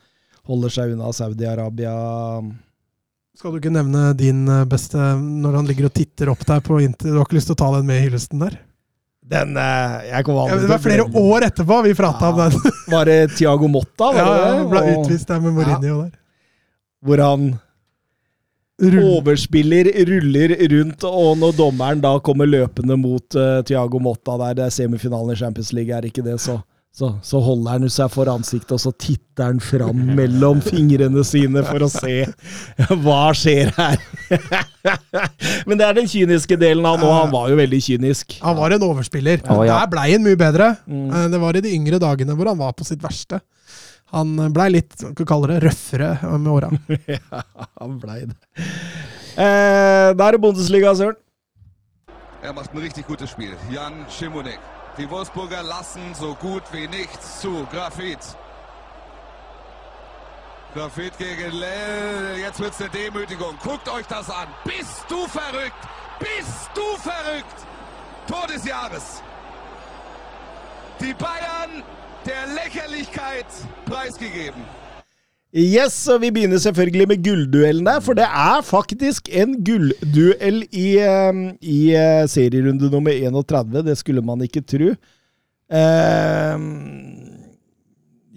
Speaker 1: holder seg unna Saudi-Arabia.
Speaker 2: Skal du ikke nevne din eh, beste når han ligger og titter opp der på Inter? Du har ikke lyst til å ta den med i hyllesten der?
Speaker 1: Den eh, Jeg
Speaker 2: kom
Speaker 1: aldri
Speaker 2: ja, det var flere år etterpå vi prata om den.
Speaker 1: Var det Tiago Motta, var
Speaker 2: Ja,
Speaker 1: det
Speaker 2: ja,
Speaker 1: det?
Speaker 2: ble
Speaker 1: Og-
Speaker 2: utvist der med Mourinho der.
Speaker 1: Hvor han
Speaker 2: Rull-
Speaker 1: overspiller, ruller rundt, og når dommeren da kommer løpende mot uh, Tiago Motta der, det er semifinalen i Champions League, er ikke det, så, så, så holder han seg for ansiktet, og så titter han fram mellom fingrene sine for å se hva skjer her. Men det er den kyniske delen av nå. Han var jo veldig kynisk.
Speaker 2: Han var en overspiller.
Speaker 3: Ja.
Speaker 2: Der blei han mye bedre.
Speaker 1: Mm.
Speaker 2: Eh, Det var i de yngre dagene hvor han var på sitt verste. Han blei litt hva skal vi kalle det, røffere med åra.
Speaker 1: Ja, han blei det. Eh, da er det Bundesliga, Søren.
Speaker 6: Er macht ein richtig gutes Spiel. Jan Schimonek. Die Wolfsburger lassen so gut wie nichts zu. Grafit. Grafit gegen Lell. Jetzt wird's eine Demütigung. Guckt euch das an. Bist du verrückt? Bist du verrückt? Tor des Jahres. Die Bayern der Lächerlichkeit preisgegeben.
Speaker 1: Yes, og vi begynner selvfølgelig med gullduellen der, for det er faktisk en gullduell i, eh, i eh, serierunde nummer 31. Det skulle man ikke tro. Eh,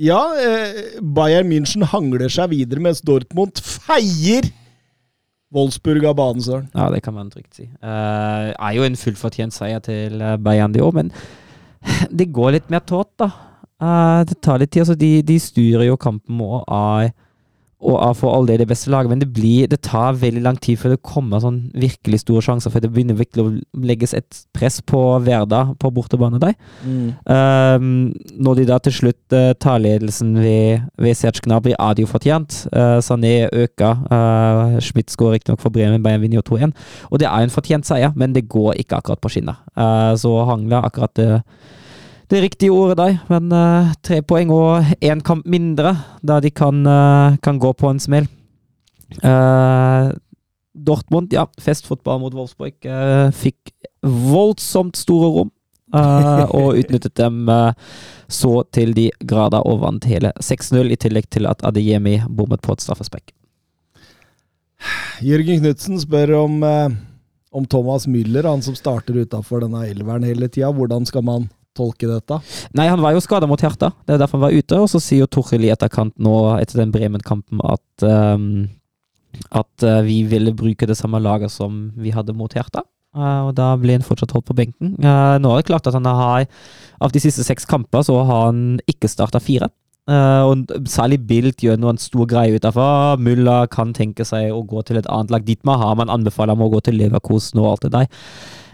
Speaker 1: ja, Bayern München hangler seg videre, mens Dortmund feier Wolfsburg av banen, Søren.
Speaker 3: Ja, det kan man trygt si. Eh, er jo en fullfortjent seier til eh, Bayern i år, men det går litt mer tåt, da. Eh, det tar litt tid. altså De, de styrer jo kampen og er, og er for all del det beste laget, men det, blir, det tar veldig lang tid før det kommer sånn virkelig store sjanser, for det begynner virkelig å legges et press på Verda på bortebane der. Um, når de da til slutt uh, tar ledelsen ved, ved Serge Gnabry, er det jo fortjent. Uh, Sané øker. Uh, Schmidt skårer riktignok for Bremen, Bayern vinner jo 2-1. Og det er en fortjent seier, men det går ikke akkurat på skinner. Uh, så hangler akkurat det, det riktige ordet der, men uh, tre poeng og én kamp mindre, da de kan, uh, kan gå på en smell. Uh, Dortmund, ja, festfotball mot Wolfsburg, fikk voldsomt store rom. Og utnyttet dem så til de grader og vant hele 6-0, i tillegg til at Adeyemi bommet på et straffespark.
Speaker 1: Jørgen Knutsen spør om, om Thomas Müller, han som starter utafor denne elveren hele tida. Hvordan skal man tolke dette?
Speaker 3: Nei, han var jo skada mot hjertet, det er derfor han var ute. Og så sier jo Torhild i etterkant nå, etter den Bremen-kampen, at um, at uh, vi ville bruke det samme laget som vi hadde mot hjertet. Uh, og da ble han fortsatt holdt på benken. Uh, nå er det klart at han har Av de siste seks kamper så har han ikke starta fire. Uh, og særlig Bilt gjør noe en stor greie utafor. Mulla kan tenke seg å gå til et annet lag. Dietmar har man anbefaler ham å gå til Leverkosen og alt det der.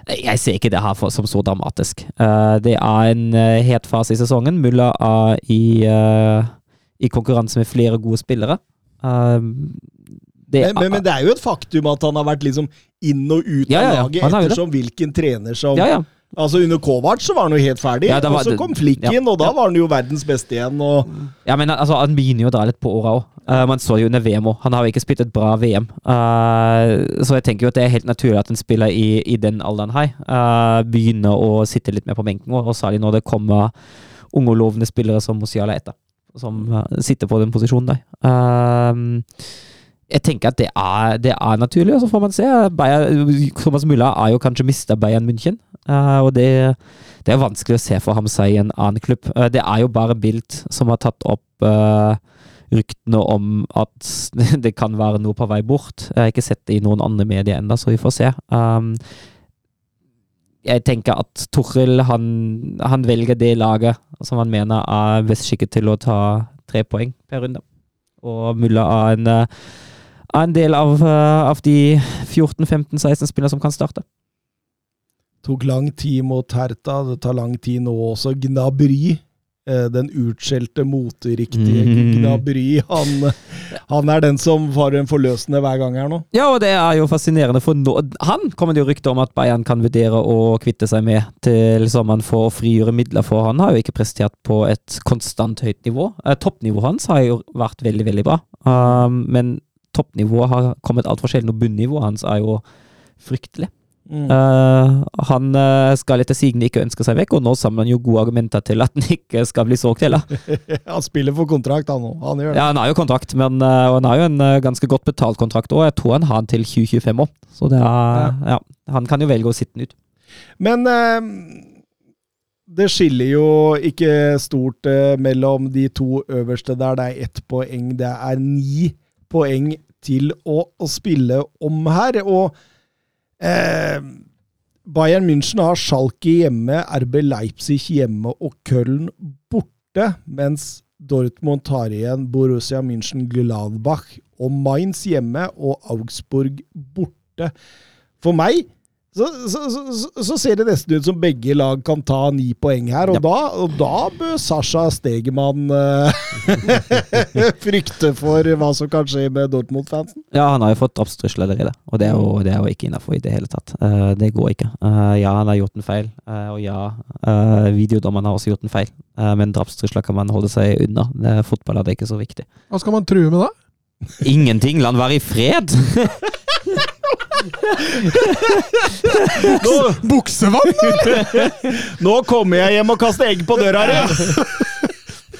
Speaker 3: Jeg ser ikke det her for, som så dramatisk. Eh, det er en uh, het fase i sesongen. Mulla er i, eh, i konkurranse med flere gode spillere. Eh, det
Speaker 1: Men, men, men det er jo et faktum at han har vært liksom inn og ut
Speaker 3: Ja, ja, ja.
Speaker 1: av laget ettersom hvilken trener som
Speaker 3: ja, ja.
Speaker 1: Altså Under Kovac så var han jo helt ferdig,
Speaker 3: Ja, var-
Speaker 1: og så kom Flick
Speaker 3: ja,
Speaker 1: inn, og da
Speaker 3: ja.
Speaker 1: var han jo verdens beste igjen. Og
Speaker 3: Ja, men altså, Han begynner jo å dra litt på åra òg. man så det jo under VM òg. Han har jo ikke spilt et bra VM. Uh, så jeg tenker jo at det er helt naturlig at en spiller i, i den alderen her uh, begynner å sitte litt mer på benken, og, særlig når det kommer unge og lovende spillere som Musiala etter, som eh, sitter på den posisjonen der. Eh, jeg tenker at det er, det er naturlig, og så får man se. Bayern, Thomas Müller er jo kanskje mista Bayern München, uh, og det, det er vanskelig å se for ham seg i en annen klubb. Uh, det er jo bare Bilt som har tatt opp uh, ryktene om at det kan være noe på vei bort. Jeg har ikke sett det i noen andre medier ennå, så vi får se. Um, jeg tenker at Toril han, han velger det laget som han mener er best skikket til å ta tre poeng per runde. Og Mulla er en, er en del av, eh, av de 14-15-16 spillerne som kan starte.
Speaker 1: tok lang tid mot Herta. Det tar lang tid nå også. Gnabry, eh, den utskjelte, moteriktige. Gnabry, han, han er den som har en forløsende hver gang her nå.
Speaker 3: Ja, og det er jo fascinerende, for nå, han kommer det jo rykter om at Bayern kan vurdere å kvitte seg med til sommeren for å frigjøre midler, for han har jo ikke prestert på et konstant høyt nivå. Eh, toppnivået hans har jo vært veldig, veldig bra, um, men toppnivået har kommet altfor sjelden, og bunnivået hans er jo fryktelig.
Speaker 1: Mm.
Speaker 3: Uh, han uh, skal etter sigende ikke ønske seg vekk, og nå samler han jo gode argumenter til at han ikke skal bli solgt heller.
Speaker 1: Han spiller for kontrakt, han òg. Han gjør det.
Speaker 3: Ja, han har jo kontrakt, men uh, og han har jo en ganske godt betalt kontrakt òg. Jeg tror han har den til 2025 òg, så det er, ja. Han kan jo velge å sitte den ut.
Speaker 1: Men det skiller jo ikke stort mellom de to øverste der. Det er ett poeng. Det er ni poeng til å, å spille om her. Og eh, Bayern München har Schalke hjemme, RB Leipzig hjemme og Köln borte, mens Dortmund tar igjen Borussia München-Gladbach og Mainz hjemme og Augsburg borte. For meg så, så, så, så ser det nesten ut som begge lag kan ta ni poeng her, og,
Speaker 3: Ja.
Speaker 1: da, og da bør Sasha Stegemann uh, frykte for hva som kan skje med Dortmund-fansen.
Speaker 3: Ja, han har jo fått drapstrusler allerede, og det er jo, det er jo ikke innafor i det hele tatt. Uh, det går ikke. Uh, ja, han har gjort en feil, eh, og ja, uh, videodommeren har også gjort en feil, Eh, men drapstrusler kan man holde seg unna. Fotball er det ikke så viktig.
Speaker 2: Hva skal man true med da?
Speaker 3: Ingenting! La han være i fred!
Speaker 1: Nå,
Speaker 2: Buksevann!
Speaker 1: nå kommer jeg hjem og kaster egg på døra di!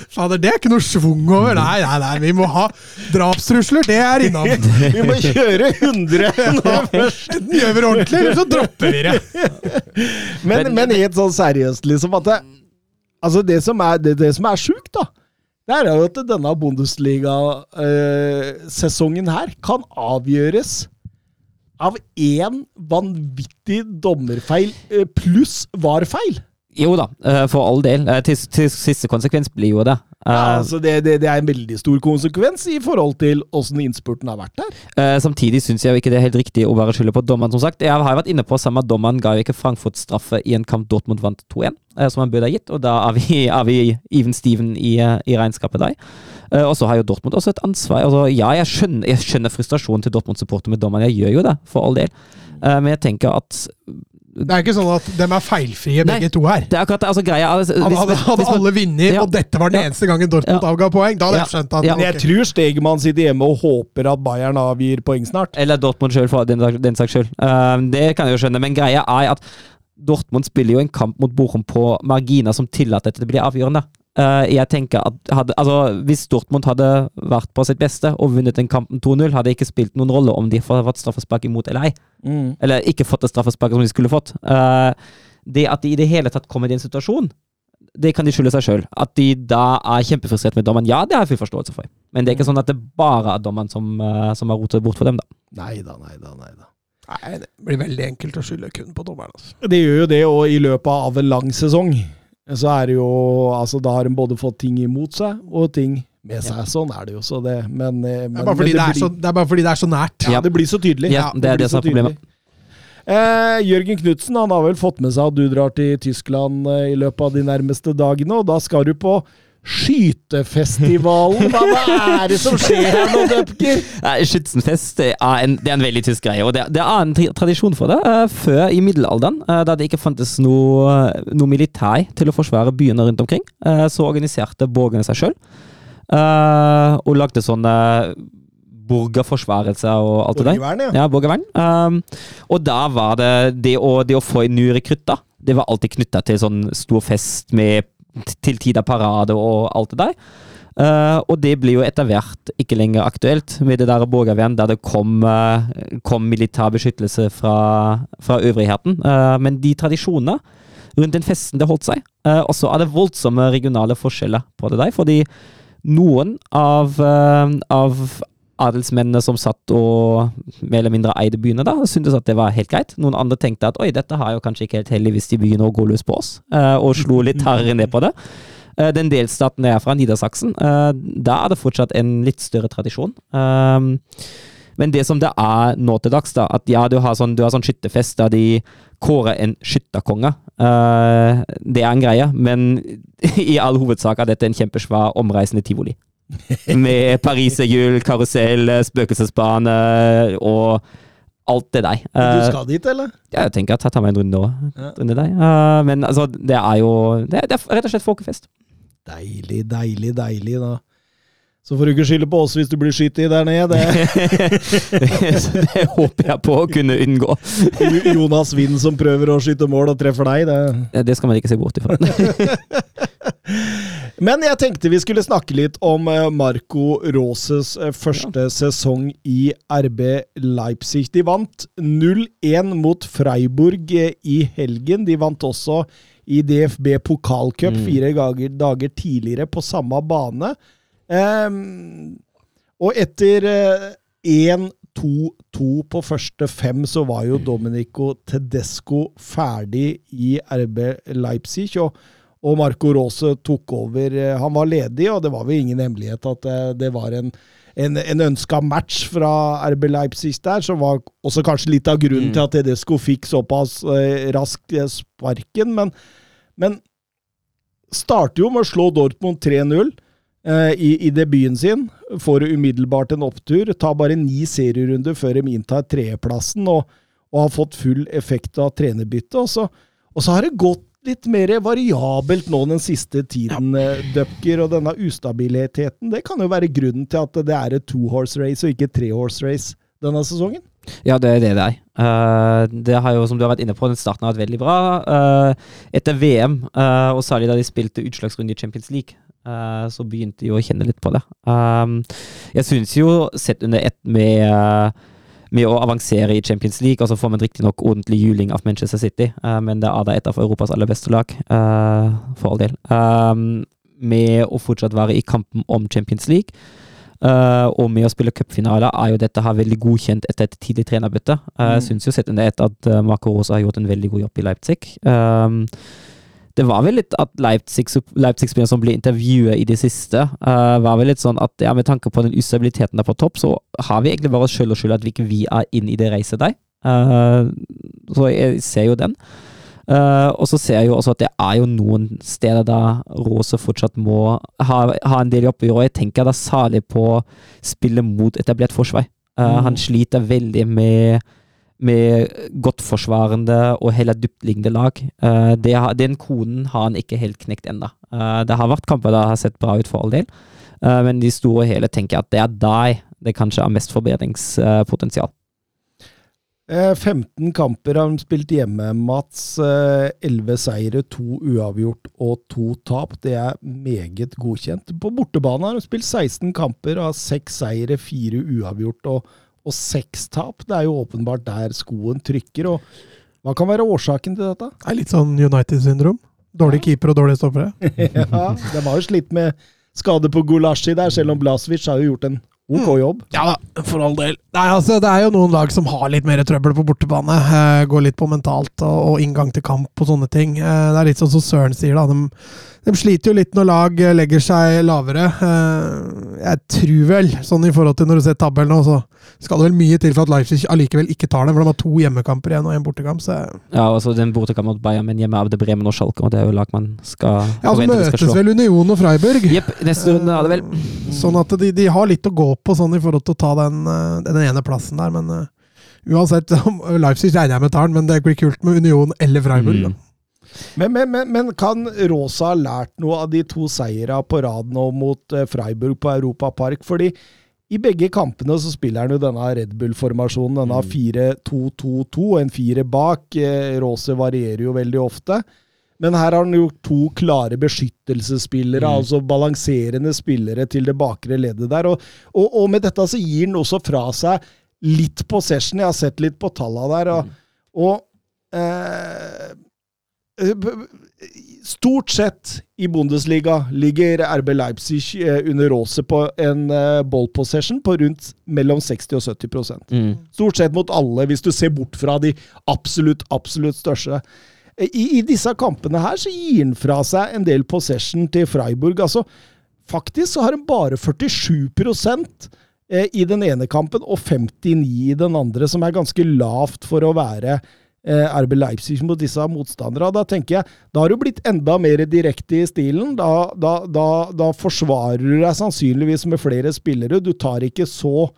Speaker 2: Fader, det er ikke noe schwung over. Nei, nei, nei, vi må ha drapstrusler. Det er innafor.
Speaker 1: Vi må kjøre 100 nå først.
Speaker 2: Enten gjør vi det ordentlig, eller så dropper vi det.
Speaker 1: Men, men helt sånn seriøst, liksom at det, Altså, det som er, det, det som er sjukt, da, det er jo at denne Bundesliga-sesongen her kan avgjøres av én vanvittig dommerfeil eh, pluss var-feil.
Speaker 3: Jo da, eh, for all del. Eh, til, til siste konsekvens blir jo det.
Speaker 1: Ja, altså det, det, det er en veldig stor konsekvens i forhold til åssen innspurten har vært der.
Speaker 3: Eh, samtidig syns jeg jo ikke det er helt riktig å bare skylde på dommeren. som sagt. Jeg har vært inne på samme dommeren ga jo ikke Frankfurt straffe i en kamp Dortmund vant 2-1, eh, som han burde ha gitt, og da er vi, er vi even Steven i, i regnskapet der. Eh, og så har jo Dortmund også et ansvar. Altså, ja, jeg skjønner, jeg skjønner frustrasjonen til Dortmund-supporter med dommeren, jeg gjør jo det, for all del. Eh, men jeg tenker at
Speaker 2: Det er ikke sånn at de er feilfrie,
Speaker 3: Nei.
Speaker 2: begge to her.
Speaker 3: det er akkurat. Altså, greia altså, hvis-
Speaker 2: Hadde, hadde,
Speaker 3: hvis- man-
Speaker 2: alle vunnet,
Speaker 3: Ja.
Speaker 2: og dette var den
Speaker 3: Ja.
Speaker 2: eneste gangen Dortmund
Speaker 3: Ja.
Speaker 2: avga poeng, da hadde
Speaker 3: Ja.
Speaker 2: jeg skjønt at
Speaker 3: Ja.
Speaker 1: Men jeg tror Stegmann sitter hjemme og håper at Bayern avgir poeng snart.
Speaker 3: Eller Dortmund sjøl, for den, den saks skyld. Um, det kan jeg jo skjønne, men greia er at Dortmund spiller jo en kamp mot Bochum på marginer som tillater at det blir avgjørende. Eh, jeg tenker at hadde, altså, Hvis Dortmund hadde vært på sitt beste og vunnet den kampen 2-0, hadde det ikke spilt noen rolle om de hadde fått straffespark imot eller ei.
Speaker 1: Mm.
Speaker 3: Eller ikke fått det straffesparket som de skulle fått. Uh, det at de i det hele tatt kommer i en situasjon, det kan de skylde seg sjøl. At de da er kjempefrustrert med dommeren, ja, det har jeg full forståelse for. Men det er ikke sånn at det bare er dommeren som, uh, som har rotet bort for dem, da.
Speaker 1: Neida, neida, nei da, nei da.
Speaker 2: Nei, det blir veldig enkelt å skylde kun på dommeren. Altså.
Speaker 1: Det gjør jo det, og i løpet av en lang sesong så er det jo Altså, da har de både fått ting imot seg og ting med seg. Sånn er det jo, så det Men, eh, men
Speaker 2: Det er fordi, det er,
Speaker 1: blir-
Speaker 2: så, det er bare fordi det er så nært.
Speaker 1: Ja, det blir så tydelig.
Speaker 3: Ja, det er det som er problemet.
Speaker 1: Eh, Jørgen Knutsen har vel fått med seg at du drar til Tyskland eh, i løpet av de nærmeste dagene, og da skal du på Skytefestivalen! Hva, er det som skjer her nå,
Speaker 3: Dupker? Skytsenfest det er, en, det er en veldig tysk greie, og det, det er en tradisjon for det. Eh, før i middelalderen, eh, da det ikke fantes noe, noe militær til å forsvare byene rundt omkring, eh, så organiserte borgerne seg sjøl. og lagde sånne borgerforsvarelse og alt det der.
Speaker 1: Borgervern, ja.
Speaker 3: Ja, borgervern. Um, og da var det det å, det å få en ny rekrutt, da. Det var alltid knytta til sånn stor fest med til tider parade og alt det der. Uh, og det blir jo etter hvert ikke lenger aktuelt med det der borgervern, der det kom, uh, kom militær beskyttelse fra, fra øvrigheten. Uh, men de tradisjonene rundt den festen, det holdt seg. Uh, også er det voldsomme regionale forskjeller på det der, fordi noen av, av adelsmennene som satt og mer eller mindre eide byene, da, syntes at det var helt greit. Noen andre tenkte at oi, dette har jo kanskje ikke helt heldig hvis de begynner å gå løs på oss, uh, og slo litt hardere ned på det. Eh, Den delstaten jeg er fra, Niedersachsen, eh, da er det fortsatt en litt større tradisjon. Um, Men det som det er nå til dags, da, at ja, du har sånn, du har sånn skytterfest der de kårer en skytterkonge. Eh, det er en greie, men i all hovedsak er dette en kjempesvær omreisende tivoli. Med pariserhjul, karusell, spøkelsesbane og alt det der.
Speaker 1: Du
Speaker 3: Eh,
Speaker 1: skal dit, eller?
Speaker 3: ja, jeg tenker at jeg tar meg en runde òg.
Speaker 1: Ja.
Speaker 3: Eh, men altså, det er jo det, det er rett og slett folkefest.
Speaker 1: Deilig, deilig, deilig, da. Så får du ikke skylde på oss hvis du blir skutt i der nede. Det
Speaker 3: håper jeg på å kunne unngå.
Speaker 1: er Jonas Wind som prøver å skyte mål og treffer deg. Det.
Speaker 3: Det skal man ikke se bort ifra.
Speaker 1: Men jeg tenkte vi skulle snakke litt om eh, Marco Roses første første sesong i RB Leipzig. De vant 0-1 mot Freiburg eh, i helgen. De vant også i DFB pokalcup
Speaker 3: Mm.
Speaker 1: fire dager, dager tidligere på samme bane. Um, og etter eh, 1-2-2 på første fem, så var jo Domenico Tedesco ferdig i RB Leipzig. og og Marco Rose tok over. Eh, Han var ledig, og det var vel ingen hemmelighet at eh, det var en, en, en ønska match fra RB Leipzig der, som var også kanskje litt av grunnen
Speaker 3: Mm.
Speaker 1: til at Tedesco fikk såpass eh, raskt eh, sparken. Men, men starter jo med å slå Dortmund 3-0 eh, i, i debuten sin. Får umiddelbart en opptur. Tar bare ni serierunder før de inntar tredjeplassen, og, og har fått full effekt av trenerbyttet. Og og så har det gått litt mer variabelt nå den siste tiden, ja. Dupker, og denne ustabiliteten. Det kan jo være grunnen til at det er et two-horse race og ikke tre-horse race denne sesongen.
Speaker 3: Ja, det er det det er. Uh, det har jo, som du har vært inne på, den starten har vært veldig bra. Uh, etter VM, uh, og særlig da de spilte utslagsrunde i Champions League, eh, så begynte de å kjenne litt på det. Um, jeg syns jo, sett under ett med eh, med å avansere i Champions League, og så får man riktignok ordentlig juling av Manchester City, uh, men det er da et av Europas aller beste lag, uh, for all del. Um, med å fortsatt være i kampen om Champions League, Uh, og med å spille cupfinaler, er jo dette her veldig godkjent etter et tidlig trenerbytte. Jeg Jeg
Speaker 1: Mm.
Speaker 3: syns jo sett under ett at uh, Marco Rosa har gjort en veldig god jobb i Leipzig. Um, det var vel litt at Leipzig-spillere Leipzig som ble intervjuet i det siste, uh, var vel litt sånn at ja, med tanke på den ustabiliteten der på topp, så har vi egentlig bare oss sjøl og skyld at vi ikke vi er inn i det racet der. Uh, så jeg ser jo den. Uh, og så ser jeg jo også at det er jo noen steder der Rose fortsatt må ha, ha en del jobb å gjøre. Og jeg tenker da særlig på spillet mot etablert forsvar. Uh,
Speaker 1: Mm.
Speaker 3: Han sliter veldig med med godt forsvarende og heller dyptliggende lag. Eh, det den koden har han ikke helt knekt ennå. Eh, det har vært kamper der har sett bra ut for all del, Eh, men i store og hele tenker jeg at det er der det kanskje er mest forbedringspotensial.
Speaker 1: Eh, 15 kamper har han spilt hjemme, Mats. Eh, 11 seire, 2 uavgjort og 2 tap. Det er meget godkjent. På bortebane har han spilt 16 kamper og har 6 seire, 4 uavgjort og, og seks tap. Det er jo åpenbart der skoen trykker. og Hva kan være årsaken til dette?
Speaker 2: Det er litt sånn United-syndrom. Dårlig keeper og dårlige stoppere.
Speaker 1: ja, De har jo slitt med skade på Gulashi der, selv om Blasvic har jo gjort en Ok jobb.
Speaker 2: Ja da, for all del. Nei, altså, det er jo noen lag som har litt mer trøbbel på bortebane. Eh, går litt på mentalt og, og inngang til kamp og sånne ting. Eh, det er litt sånn som Søren sier, da. De, de sliter jo litt når lag eh, legger seg lavere. Eh, jeg tror vel, sånn i forhold til når du ser tabellen nå, så skal det vel mye til for at Leipzig allikevel ikke tar dem, for de har to hjemmekamper igjen og en bortekamp. Så
Speaker 3: Ja, altså den bortekamp mot Bayern, men hjemme av det Bremen og Schalke, og det er jo lag man skal
Speaker 2: ja, så
Speaker 3: skal
Speaker 2: møtes vel Union og Freiburg.
Speaker 3: Jepp, neste runde er det vel.
Speaker 2: Sånn at de, de har litt å gå på sånn i forhold til å ta den, eh, den ene plassen der, men uansett Leipzig regner jeg med tar den, men det blir kult med Union eller Freiburg.
Speaker 3: Mm.
Speaker 1: Men, men, men, men kan Rosa ha lært noe av de to seirene på rad nå mot eh, Freiburg på Europa Park? Fordi i begge kampene så spiller han jo denne Red Bull-formasjonen, denne 4-2-2-2, en fire bak. Eh, Rose varierer jo veldig ofte. Men her har han gjort to klare beskyttelsesspillere,
Speaker 3: Mm.
Speaker 1: altså balanserende spillere til det bakre leddet der. Og, og, og med dette så gir han også fra seg litt possession. Jeg har sett litt på tallene der. Og, og eh, Stort sett i Bundesliga ligger RB Leipzig eh, under Rose på en eh, ball possession på rundt mellom 60 og 70
Speaker 3: Mm.
Speaker 1: Stort sett mot alle, hvis du ser bort fra de absolutt, absolutt største. I, I disse kampene her så gir han fra seg en del possession til Freiburg. Altså, faktisk så har han bare 47 eh, i den ene kampen og 59 i den andre, som er ganske lavt for å være eh, RB Leipzig mot disse motstandere. Da tenker jeg, da har du blitt enda mer direkte i stilen. Da, da, da, da forsvarer du deg sannsynligvis med flere spillere. Du tar ikke så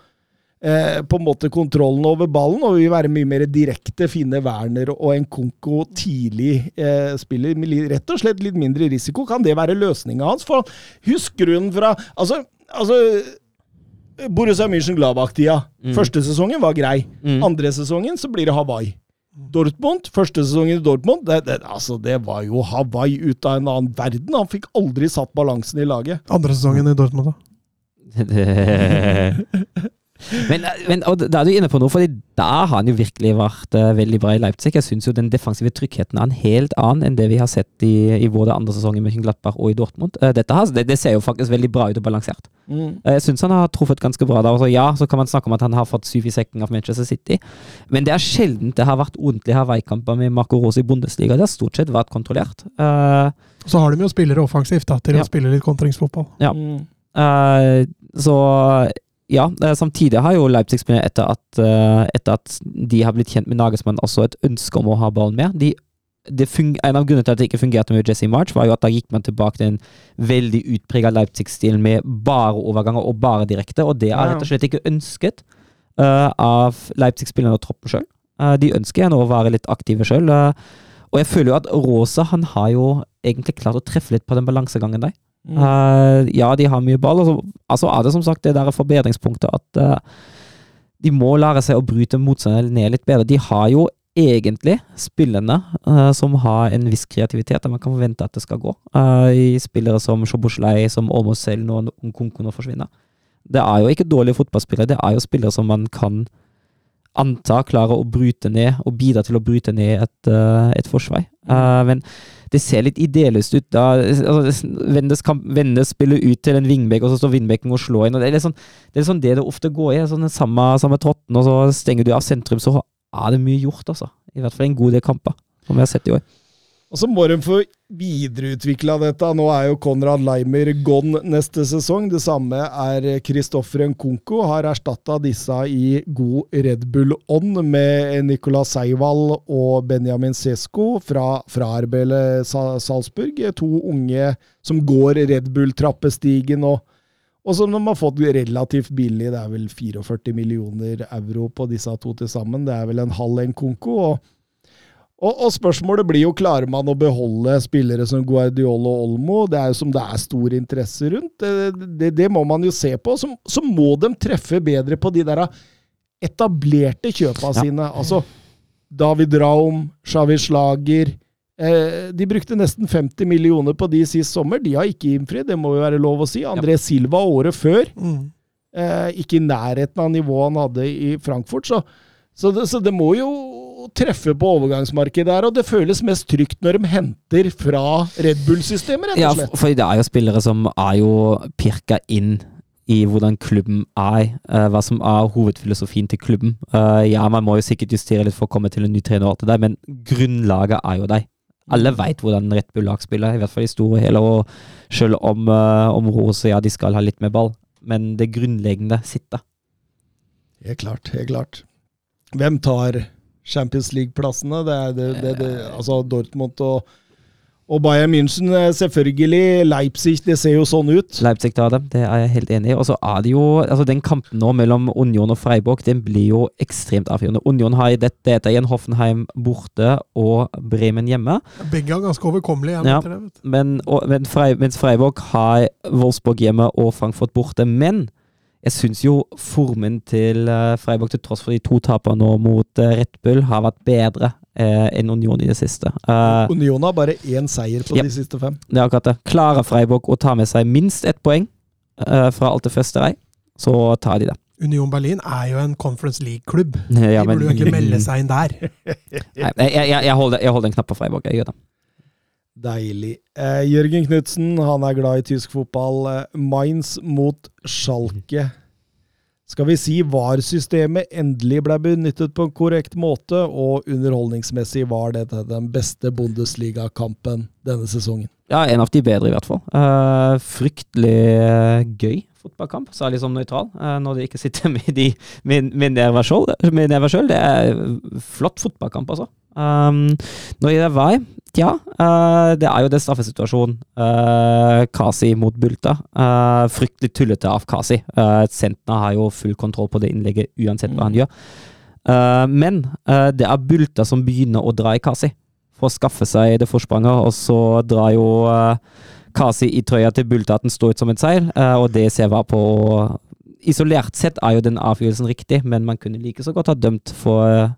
Speaker 1: eh, på en måte kontrollen over ballen, og vil være mye mer direkte. Finne Werner og en Konko tidlig eh, spiller rett og slett litt mindre risiko. Kan det være løsninga hans? For husker hun fra Altså, altså Borussia München-Gladbach-tida. Første sesongen var grei.
Speaker 3: Mm.
Speaker 1: Andre sesongen så blir det Hawaii. Dortmund, første sesongen i Dortmund, det, det, altså, det var jo Hawaii ut av en annen verden. Han fikk aldri satt balansen i laget.
Speaker 2: Andre sesongen i Dortmund, da.
Speaker 3: men, men og da er du inne på noe, for da har han jo virkelig vært uh, veldig bra i Leipzig. Jeg syns jo den defensive tryggheten er en helt annen enn det vi har sett i, i både andre sesong i Mönchengladbach og i Dortmund. Uh, har, det, det ser jo faktisk veldig bra ut og balansert.
Speaker 1: Mm.
Speaker 3: Uh, Jeg syns han har truffet ganske bra. da. Altså, ja, så kan man snakke om at han har fått syv i sekken av Manchester City, men det er sjelden det har vært ordentlige Hawaii-kamper med Marco Rose i Bundesliga. Det har stort sett vært kontrollert. Eh,
Speaker 2: Så har de jo spillere offensivt da, til
Speaker 3: Ja.
Speaker 2: å spille litt kontringsfotball.
Speaker 3: Ja.
Speaker 1: Mm.
Speaker 3: Eh, så ja, eh, samtidig har jo Leipzig-spillere etter, at, eh, etter at de har blitt kjent med Nagelsmann, også et ønske om å ha ballen med. De, det en av grunnene til at det ikke fungerte med Jesse March, var jo at da gikk man tilbake til en veldig utprega Leipzig-stil med bare overganger og bare direkte, og det er rett og slett ikke ønsket uh, av Leipzig-spillerne og troppen sjøl. de ønsker gjerne å være litt aktive sjøl. og jeg føler jo at Rosa han har jo egentlig klart å treffe litt på den balansegangen der.
Speaker 1: Mm.
Speaker 3: Uh, ja, de har mye ball. Altså, altså er det som sagt det der forbedringspunktet at uh, de må lære seg å bryte motstanderen ned litt bedre. De har jo egentlig spillerne uh, som har en viss kreativitet, der man kan forvente at det skal gå. Eh, I spillere som Shoboslei, som Olmos selv, når Nkunku nå forsvinner. Det er jo ikke dårlige fotballspillere, det er jo spillere som man kan anta klarer å bryte ned, og bidra til å bryte ned et, eh, et forsvar. Eh, men det ser litt ideelløst ut. da altså, Vendes, kamp, Vendes spiller ut til en vingbekk, og så står vingbekken og slår inn. og Det er litt sånn det, er sånn det det ofte går i. sånn den samme, samme trotten, og så stenger du av sentrum, så er det mye gjort, altså. I hvert fall en god del kamper, som vi har sett i år.
Speaker 1: Og så må de få videreutvikla dette. Nå er jo Konrad Leimer gone neste sesong. Det samme er Kristoffer Nkunku. Har erstatta disse i god Red Bull-ånd med Nicolas Seivald og Benjamin Sesko fra, fra RBL Salzburg. To unge som går Red Bull-trappestigen og og som de har fått relativt billig. Det er vel 44 millioner euro på disse to til sammen. Det er vel en halv Nkunku. og og, og spørsmålet blir jo, klarer man å beholde spillere som Guardiola og Olmo? Det er jo som det er stor interesse rundt. Det, det, det må man jo se på. Så, så må de treffe bedre på de der etablerte kjøpa
Speaker 3: Ja.
Speaker 1: sine. Altså David Raum, Xavi Slager. Eh, de brukte nesten 50 millioner på de sist sommer. De har ikke innfridd, det må jo være lov å si. André Silva året før.
Speaker 2: Mm.
Speaker 1: Eh, ikke i nærheten av nivået han hadde i Frankfurt. Så, så, det, så det må jo treffe på overgangsmarkedet der, og det føles mest trygt når de henter fra Red Bull-systemet, rett og slett.
Speaker 3: Ja, for det er jo spillere som er jo pirka inn i hvordan klubben er, eh, hva som er hovedfilosofien til klubben. Eh, ja, man må jo sikkert justere litt for å komme til en ny trener, og alt det der, men grunnlaget er jo deg. Alle veit hvordan Red Bull-lag spiller, i hvert fall i store hele. Og selv om, uh, om Rose ja, de skal ha litt mer ball, men det grunnleggende sitter.
Speaker 1: Helt klart, helt klart. Hvem tar Champions League-plassene? Det er det, det, det, altså Dortmund og, og Bayern München, eh, selvfølgelig. Leipzig, det ser jo sånn ut.
Speaker 3: Leipzig tar dem, det er jeg helt enig i. Og så er det jo altså Den kampen nå mellom Union og Freiburg den blir jo ekstremt avgjørende. Union har i dette, dette igjen Hoffenheim borte og Bremen hjemme.
Speaker 2: Begge er ganske overkommelige.
Speaker 3: Ja. Men, og, men Freiburg har Wolfsburg hjemme og Frankfurt borte. Men jeg syns jo formen til eh, Freiburg, til tross for de to tapene nå mot eh, Red Bull, har vært bedre eh, enn Union i det siste. Eh,
Speaker 1: Union har bare én seier på
Speaker 3: Ja.
Speaker 1: de siste fem.
Speaker 3: det er akkurat det. Klarer Freiburg å ta med seg minst ett poeng eh, fra alt det første vei, så tar de det.
Speaker 2: Union Berlin er jo en Conference League-klubb.
Speaker 3: Ja,
Speaker 2: De burde jo egentlig melde seg inn der.
Speaker 3: Nei, jeg, jeg, jeg, holder, jeg holder en knapp på Freiburg. Jeg gjør det.
Speaker 1: Deilig. Eh, Jørgen Knutsen, han er glad i tysk fotball. Eh, Mainz mot Schalke. Skal vi si VAR-systemet endelig ble benyttet på en korrekt måte, og underholdningsmessig var dette den beste Bundesliga-kampen denne sesongen.
Speaker 3: Ja, en av de bedre, i hvert fall. Uh, fryktelig eh, gøy fotballkamp, særlig som nøytral, uh, når de ikke sitter med, de, med, med nerver sjøl. Det er flott fotballkamp, altså. Um, når det var ja, uh, det er jo det straffesituasjonen. Uh, Kasi mot Bulta. Uh, fryktelig tullete av Kasi. Uh, Sentner har jo full kontroll på det innlegget uansett hva han gjør. Uh, men det er Bulta som begynner å dra i Kasi for å skaffe seg det forspranget, og så drar jo Kasi i trøya til Bulta at den står ut som et seil, og det ser jeg på Isolert sett er jo den avgjørelsen riktig, men man kunne like så godt ha dømt for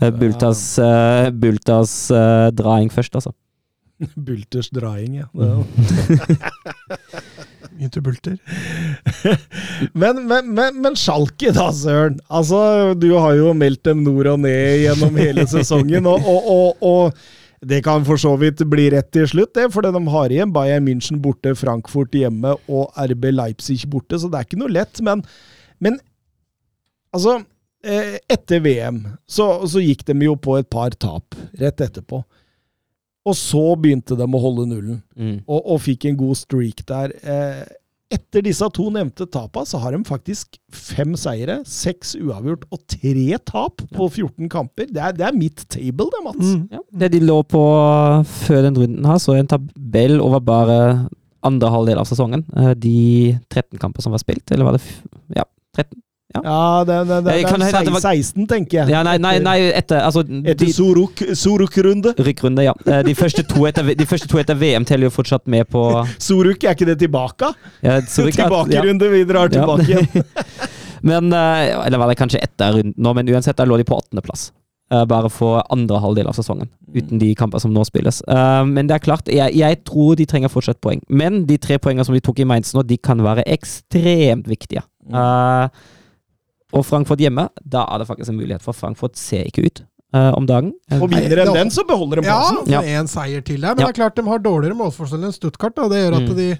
Speaker 3: Bultas, eh, Bultas eh, draing først, altså.
Speaker 1: Bulters draing, ja.
Speaker 2: Mye til bulter.
Speaker 1: Men, men, men, men Schalke da, Søren. Altså, du har jo meldt dem nord og ned gjennom hele sesongen, og, og, og, og det kan for så vidt bli rett til slutt, det, for de har igjen Bayern München borte, Frankfurt hjemme og RB Leipzig borte, så det er ikke noe lett. Men, men altså eh, Etter VM så, så gikk de jo på et par tap rett etterpå. Og så begynte de å holde nullen og, og fikk en god streak der. Eh, etter disse to nevnte tapa, så har de faktisk fem seire, seks uavgjort og tre tap på 14 kamper. Det er, det er mitt table, det, Mats.
Speaker 2: Mm.
Speaker 3: Ja, det de lå på før den runden her, så en tabell over bare andre halvdel av sesongen. Eh, De 13 kamper som var spilt, eller var det Ja, 13.
Speaker 1: Ja, det, det, det, det
Speaker 3: det
Speaker 1: er
Speaker 3: var-
Speaker 1: 16, tenker jeg.
Speaker 3: Ja, nei, nei, nei etter altså,
Speaker 1: Etter
Speaker 3: de,
Speaker 1: Soruk, Soruk-runde.
Speaker 3: Ja. Eh, De første, to etter, første to etter VM teller jo fortsatt med på
Speaker 1: Soruk, er ikke det tilbake?
Speaker 3: ja, Tilbakerunde, ja.
Speaker 1: Vi drar
Speaker 3: Ja.
Speaker 1: tilbake igjen.
Speaker 3: Men, eh, Eller var det kanskje etter runden nå, men uansett, da lå de på åttendeplass. Eh, Bare for andre halvdel av sesongen, uten de kamper som nå spilles. Men det er klart, jeg, jeg tror de trenger fortsatt poeng. Men de tre poengene som de tok i Mainz nå, de kan være ekstremt viktige. Eh, og Frankfurt hjemme, da er det faktisk en mulighet, for Frankfurt ser ikke ut uh, om dagen.
Speaker 1: Og vinner de den, så beholder de plassen.
Speaker 3: Ja.
Speaker 2: for én seier til der. Men
Speaker 3: Ja.
Speaker 2: det er klart de har dårligere målforskjell enn Stuttgart. Da. Det gjør at,
Speaker 3: Mm.
Speaker 2: de,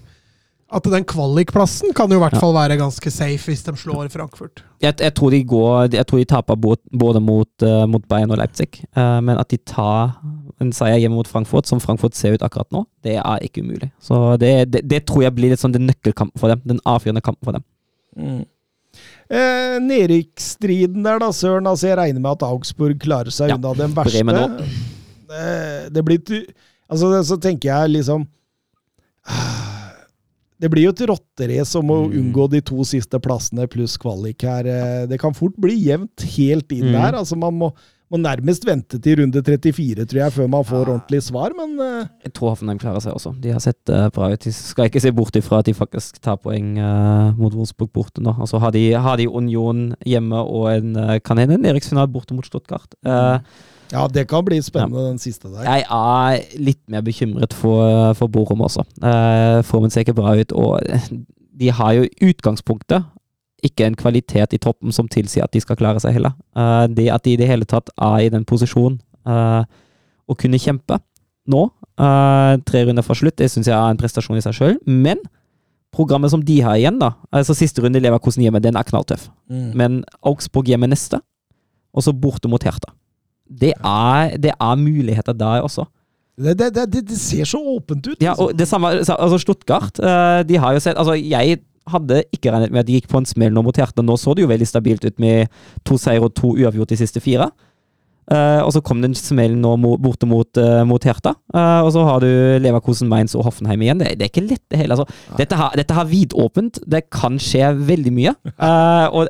Speaker 2: at den kvalikplassen kan jo i hvert
Speaker 3: Ja.
Speaker 2: fall være ganske safe hvis de slår Frankfurt.
Speaker 3: Jeg, jeg, tror de går, jeg tror de taper både mot, uh, mot Bayern og Leipzig, uh, men at de tar en seier hjemme mot Frankfurt, som Frankfurt ser ut akkurat nå, det er ikke umulig. Så det, det, det tror jeg blir litt sånn den nøkkelkampen for dem. Den avgjørende kampen for dem.
Speaker 1: Mm. Eh, Nedrykksstriden der, da, Søren. Altså, jeg regner med at Augsburg klarer seg
Speaker 3: Ja,
Speaker 1: unna den verste. Eh, det blir Altså, så tenker jeg liksom Det blir jo et rotterace om å
Speaker 3: Mm.
Speaker 1: unngå de to siste plassene pluss kvalik her. Eh, Det kan fort bli jevnt helt inn
Speaker 3: Mm.
Speaker 1: der. Altså, man må, må nærmest vente til runde 34, tror jeg, før man får
Speaker 3: Ja.
Speaker 1: ordentlig svar, men uh...
Speaker 3: Jeg tror Hoffenheim klarer seg også. De har sett uh, bra ut. De skal ikke se bort ifra at de faktisk tar poeng uh, mot Wolfsburg borte nå. Og så har de, har de Union hjemme og en uh, kan hende en Eriksfinale borte mot Stuttgart.
Speaker 1: Ja, det kan bli spennende, den siste der.
Speaker 3: Jeg er litt mer bekymret for, for Borum også. Formen ser ikke bra ut, og de har jo utgangspunktet ikke en kvalitet i toppen som tilsier at de skal klare seg heller. Uh, det at de i det hele tatt er i den posisjonen eh, å kunne kjempe nå, uh, tre runder fra slutt, det syns jeg er en prestasjon i seg sjøl. Men programmet som de har igjen, da altså Siste runde i Leverkosen hjemme, den er knalltøff.
Speaker 1: Mm.
Speaker 3: Men Augsburg hjemme neste, og så borte mot Hertha. Det er, det er muligheter der også.
Speaker 1: Det, det, det, ser så åpent ut.
Speaker 3: Ja,
Speaker 1: liksom.
Speaker 3: og det samme, altså Stuttgart, eh, de har jo sett Altså, jeg hadde ikke regnet med at de gikk på en smell nå mot Hertha. Nå så det jo veldig stabilt ut med to seier og to uavgjort de siste fire. Uh, og så kom det en smell nå borte mot, uh, mot Hertha. Uh, og så har du Leverkosen, Mainz og Hoffenheim igjen. Det, det er ikke lett, det hele. Altså. Dette har, dette har vidåpent. Det kan skje veldig mye. Eh, og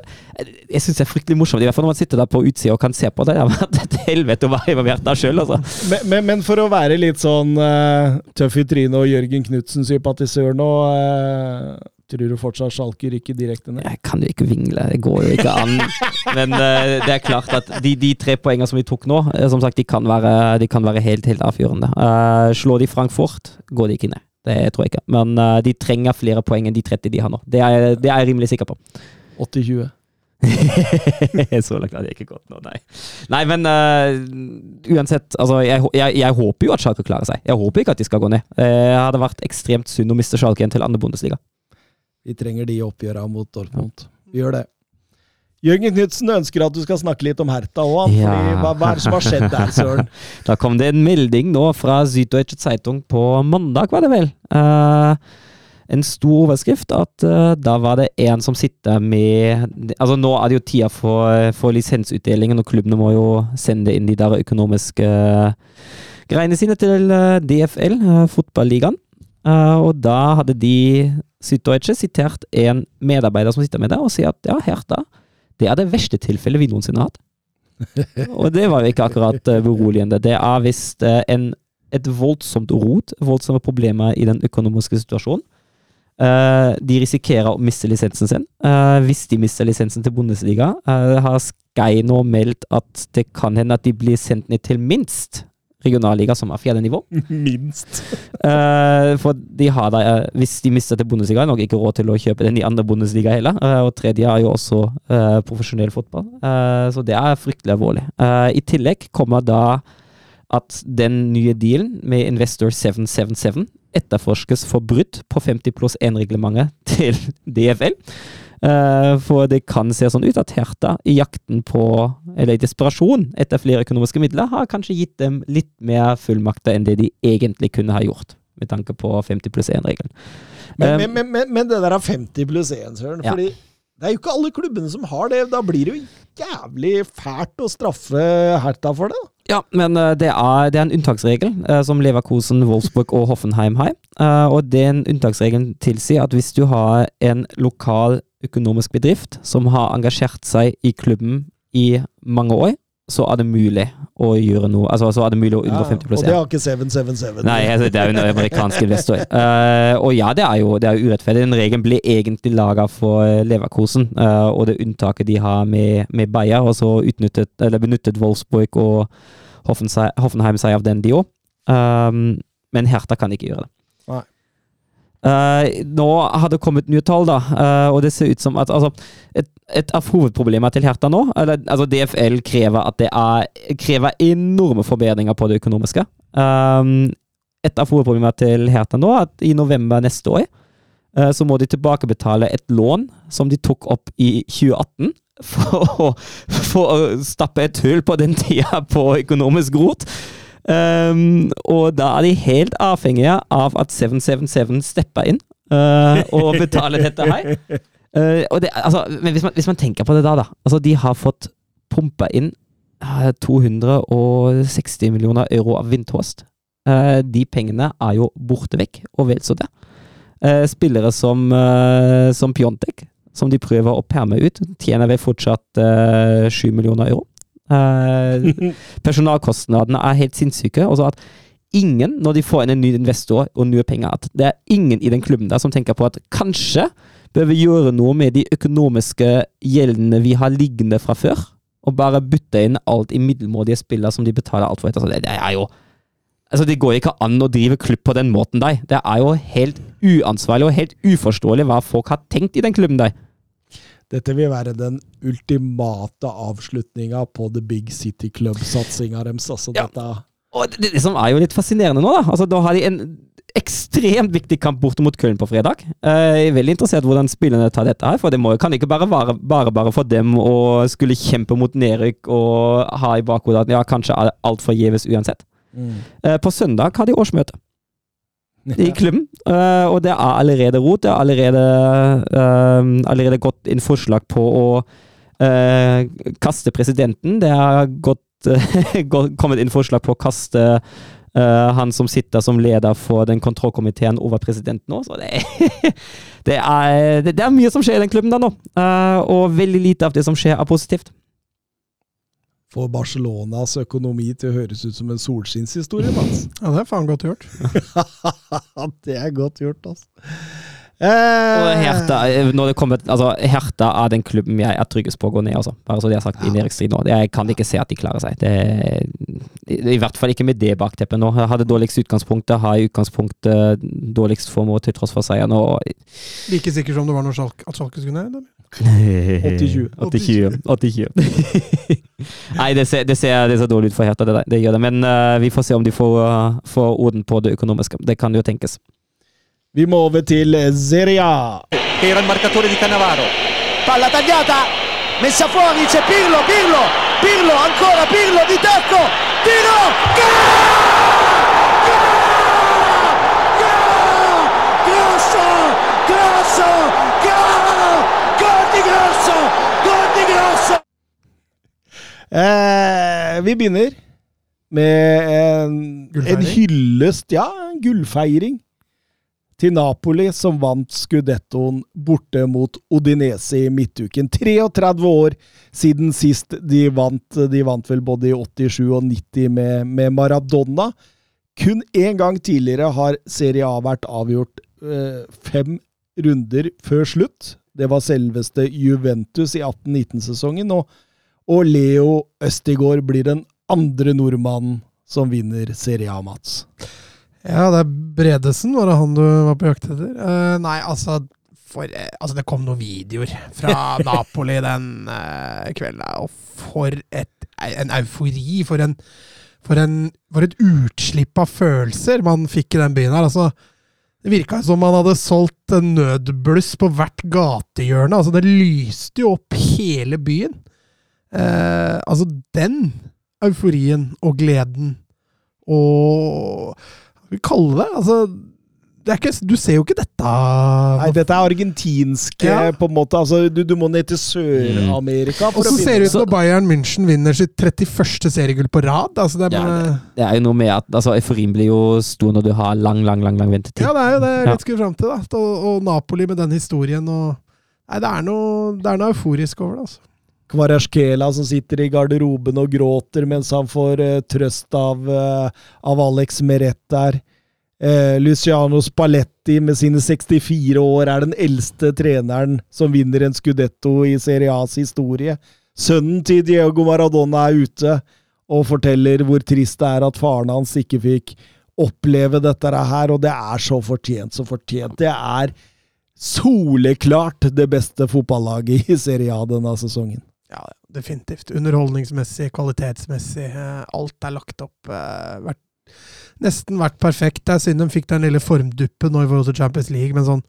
Speaker 3: jeg syns det er fryktelig morsomt, i hvert fall når man sitter der på utsida og kan se på det. Det har vært et helvete å være involvert der sjøl, altså.
Speaker 1: Men, men, men for å være litt sånn eh, tøff i trynet og Jørgen Knutsen-sympatisør nå eh, Tror du fortsatt Schalke rykker direkte ned?
Speaker 3: Jeg kan jo ikke vingle, det går jo ikke an. Men uh, det er klart at de, de tre poengene som vi tok nå, eh, som sagt, de kan være, de kan være helt, helt avgjørende. Uh, slår de Frankfurt, går de ikke ned. Det tror jeg ikke. Men uh, de trenger flere poeng enn de 30 de har nå. Det er, det er jeg rimelig sikker på.
Speaker 1: 80-20.
Speaker 3: Så langt hadde jeg ikke gått nå, nei. Nei, men uh, uansett, altså, jeg, jeg, jeg håper jo at Schalke klarer seg. Jeg håper ikke at de skal gå ned. Eh, Det hadde vært ekstremt synd å miste Schalke igjen til andre Bundesliga.
Speaker 1: Vi trenger de oppgjørene mot Dortmund. Vi gjør det. Jørgen Knutsen ønsker at du skal snakke litt om Hertha òg.
Speaker 3: Ja.
Speaker 1: Hva, hva er det som har skjedd der, Søren?
Speaker 3: Da kom det en melding nå fra Süddeutsche Zeitung på mandag, var det vel. Uh, en stor overskrift at uh, da var det en som sitter med Altså Nå er det jo tida for, for lisensutdelingen, og klubbene må jo sende inn de der økonomiske greiene sine til eh, DFL, eh, fotballigaen. Eh, og da hadde de Süddeutsche sitert en medarbeider som sitter med det, og sier at ja, Hertha, det er det verste tilfellet vi noensinne har hatt. Og det var jo ikke akkurat eh, beroligende. Det er visst eh, en, et voldsomt rot, voldsomme problemer i den økonomiske situasjonen. De risikerer å miste lisensen sin. Hvis de mister lisensen til Bundesliga, har Sky nå meldt at det kan hende at de blir sendt ned til minst regionalliga, som er fjerde nivå.
Speaker 1: Minst.
Speaker 3: Uh, for de har da, uh, hvis de mister til Bundesliga, har de nok ikke råd til å kjøpe den i andre Bundesliga heller. Uh, og tredje er jo også profesjonell fotball. Så det er fryktelig alvorlig. I tillegg kommer da at den nye dealen med Investor 777 etterforskes for brudd på 50 pluss 1-reglementet til DFL. Eh, for det kan se sånn ut at Herta, i jakten på, eller i desperasjon etter flere økonomiske midler, har kanskje gitt dem litt mer fullmakter enn det de egentlig kunne ha gjort, med tanke på 50 pluss 1-regelen.
Speaker 1: Men,
Speaker 3: Um,
Speaker 1: men, men, men, men det der er 50 pluss 1, Søren.
Speaker 3: Ja.
Speaker 1: Fordi det er jo ikke alle klubbene som har det. Da blir det jo jævlig fælt å straffe Hertha for det.
Speaker 3: Ja, men eh, det, er, det er en unntaksregel eh, som Leverkosen, Wolfsburg og Hoffenheim har. Eh, og den unntaksregelen tilsier at hvis du har en lokal økonomisk bedrift som har engasjert seg i klubben i mange år, så er det mulig å gjøre noe. Altså, så er det mulig å unngå 50 pluss
Speaker 1: og det har ikke 777.
Speaker 3: Nei, altså, det er jo en amerikansk investor. Uh, og ja, det er jo det er jo urettferdig. Den regelen ble egentlig laga for eh, Leverkosen, uh, og det unntaket de har med, med Bayer, og så utnyttet, eller benyttet Wolfsburg og Hoffenheim seg av den, de òg. Um, men Hertha kan ikke gjøre det.
Speaker 1: Nei.
Speaker 3: Eh, nå har det kommet nye tall, da, uh, og det ser ut som at altså, et, et av hovedproblemene til Hertha nå eller, altså DFL krever at det er krever enorme forbedringer på det økonomiske. Um, et av hovedproblemene til Hertha nå er at i november neste år uh, så må de tilbakebetale et lån som de tok opp i 2018 for å, for å stappe et hull på den tida på økonomisk rot. Um, og da er de helt avhengige av at 777 stepper inn uh, og betaler dette her. Uh, det, altså, men hvis man, hvis man tenker på det da, da. Altså, de har fått pumpa inn eh, 260 millioner euro av Windhorst. Uh, de pengene er jo borte vekk, og vel så det. Uh, spillere som, uh, som Pjontek, som de prøver å perme ut, tjener vel fortsatt eh, 7 millioner euro. Eh, personalkostnadene er helt sinnssyke. Og så at ingen, når de får inn en ny investor og nye penger, at det er ingen i den klubben der som tenker på at kanskje bør vi gjøre noe med de økonomiske gjeldene vi har liggende fra før, og bare bytte inn alt i middelmådige spillere som de betaler alt for. Altså, det, det er jo Altså, Det går ikke an å drive klubb på den måten der. Det er jo helt uansvarlig og helt uforståelig hva folk har tenkt i den klubben der.
Speaker 1: Dette vil være den ultimate avslutninga på The Big City Club-satsinga deres. Altså,
Speaker 3: Ja. Og det, det som er jo litt fascinerende nå, da altså Da har de en ekstremt viktig kamp borte mot Köln på fredag. Eh, Jeg er veldig interessert i hvordan spillerne tar dette her, for det må, kan ikke bare være bare, bare for dem å skulle kjempe mot nedrykk og ha i bakhodet at ja, kanskje er alt forgjeves uansett. Mm. På søndag har de årsmøte i klubben, Uh, og det er allerede rot. Det er allerede, uh, allerede gått inn forslag på å uh, kaste presidenten. Det har kommet inn forslag på å kaste han som sitter som leder for den kontrollkomiteen over presidenten nå. Så det, det, er, det, er mye som skjer i den klubben da nå, og veldig lite av det som skjer, er positivt.
Speaker 1: Får Barcelonas økonomi til å høres ut som en solskinnshistorie, Mats.
Speaker 2: Ja, det er faen godt gjort.
Speaker 1: det er godt gjort, altså.
Speaker 3: Og
Speaker 1: Eh,
Speaker 3: Hertha, når det kommer, altså, Hertha er den klubben jeg er tryggest på å gå ned, altså. Bare så de har sagt i nedrykksstrid nå. Jeg kan ikke se at de klarer seg. Det, I i hvert fall ikke med det bakteppet nå. Jeg hadde dårligst utgangspunkt, har i utgangspunktet dårligst formål til tross for seieren.
Speaker 2: Like sikker som det var når Schalke, at Schalke skulle ned? eller?
Speaker 1: 80-20.
Speaker 3: 80-20. 80-20. Nei, det ser, det, ser, det ser dårlig ut for Hertha, det, det gjør det. Men uh, vi får se om de får, uh, får orden på det økonomiske. Det kan jo tenkes.
Speaker 1: Vi må over til Serie A.
Speaker 4: che era il marcatore di Cannavaro. Palla tagliata, messa fuori, c'è Pirlo, Pirlo, Pirlo, ancora Pirlo di tacco, tiro, Grosso, Grosso, gol, gol di Grosso, gol di Grosso.
Speaker 1: Eh, vi begynner med en, en hyllest, ja, en gullfeiring, til Napoli, som vant Scudettoen borte mot Odinese i midtuken. 33 år siden sist de vant. De vant vel både i 87 og 90 med, med Maradona. Kun én gang tidligere har Serie A vært avgjort eh, fem runder før slutt. Det var selveste Juventus i 18-19-sesongen. og og Leo Østigård blir den andre nordmannen som vinner Serie A, Mats.
Speaker 2: Ja, det er Bredesen, var det han du var på jakt etter? Uh, nei, altså, for, uh, altså Det kom noen videoer fra Napoli den uh, kvelden, og for et, en eufori! For, en, for, en, for et utslipp av følelser man fikk i den byen her. altså det virka som man hadde solgt en nødbluss på hvert gatehjørne. altså Det lyste jo opp hele byen. Eh, altså, den euforien og gleden og Hva skal vi kalle det? Altså, det er ikke, du ser jo ikke dette
Speaker 1: Nei, dette er argentinske,
Speaker 2: Ja.
Speaker 1: på en måte. Altså, du, du må ned til Sør-Amerika for
Speaker 2: Og så ser det ut som Bayern München vinner sitt 31. seriegull på rad. Altså, det er
Speaker 3: Ja,
Speaker 2: bare,
Speaker 3: Det er jo noe med at altså, euforien blir jo stor når du har lang, lang, lang, lang ventetid.
Speaker 2: ja, det er jo det jeg litt skulle fram til. da. Og, og Napoli med den historien og Nei, det er noe, det er noe euforisk over det, altså.
Speaker 1: Kvarasjkela som sitter i garderoben og gråter mens han får uh, trøst av, uh, av Alex Meret der. Eh, Luciano Spalletti med sine 64 år er den eldste treneren som vinner en Scudetto i Serie A's historie. Sønnen til Diego Maradona er ute og forteller hvor trist det er at faren hans ikke fikk oppleve dette her, og det er så fortjent, så fortjent. Det er soleklart det beste fotballaget i Serie A denne sesongen.
Speaker 2: Ja, definitivt. Underholdningsmessig, kvalitetsmessig. eh, Alt er lagt opp. eh, Vært, nesten vært perfekt. Det er synd de fikk den lille formduppen nå i forhold til Champions League, men sånn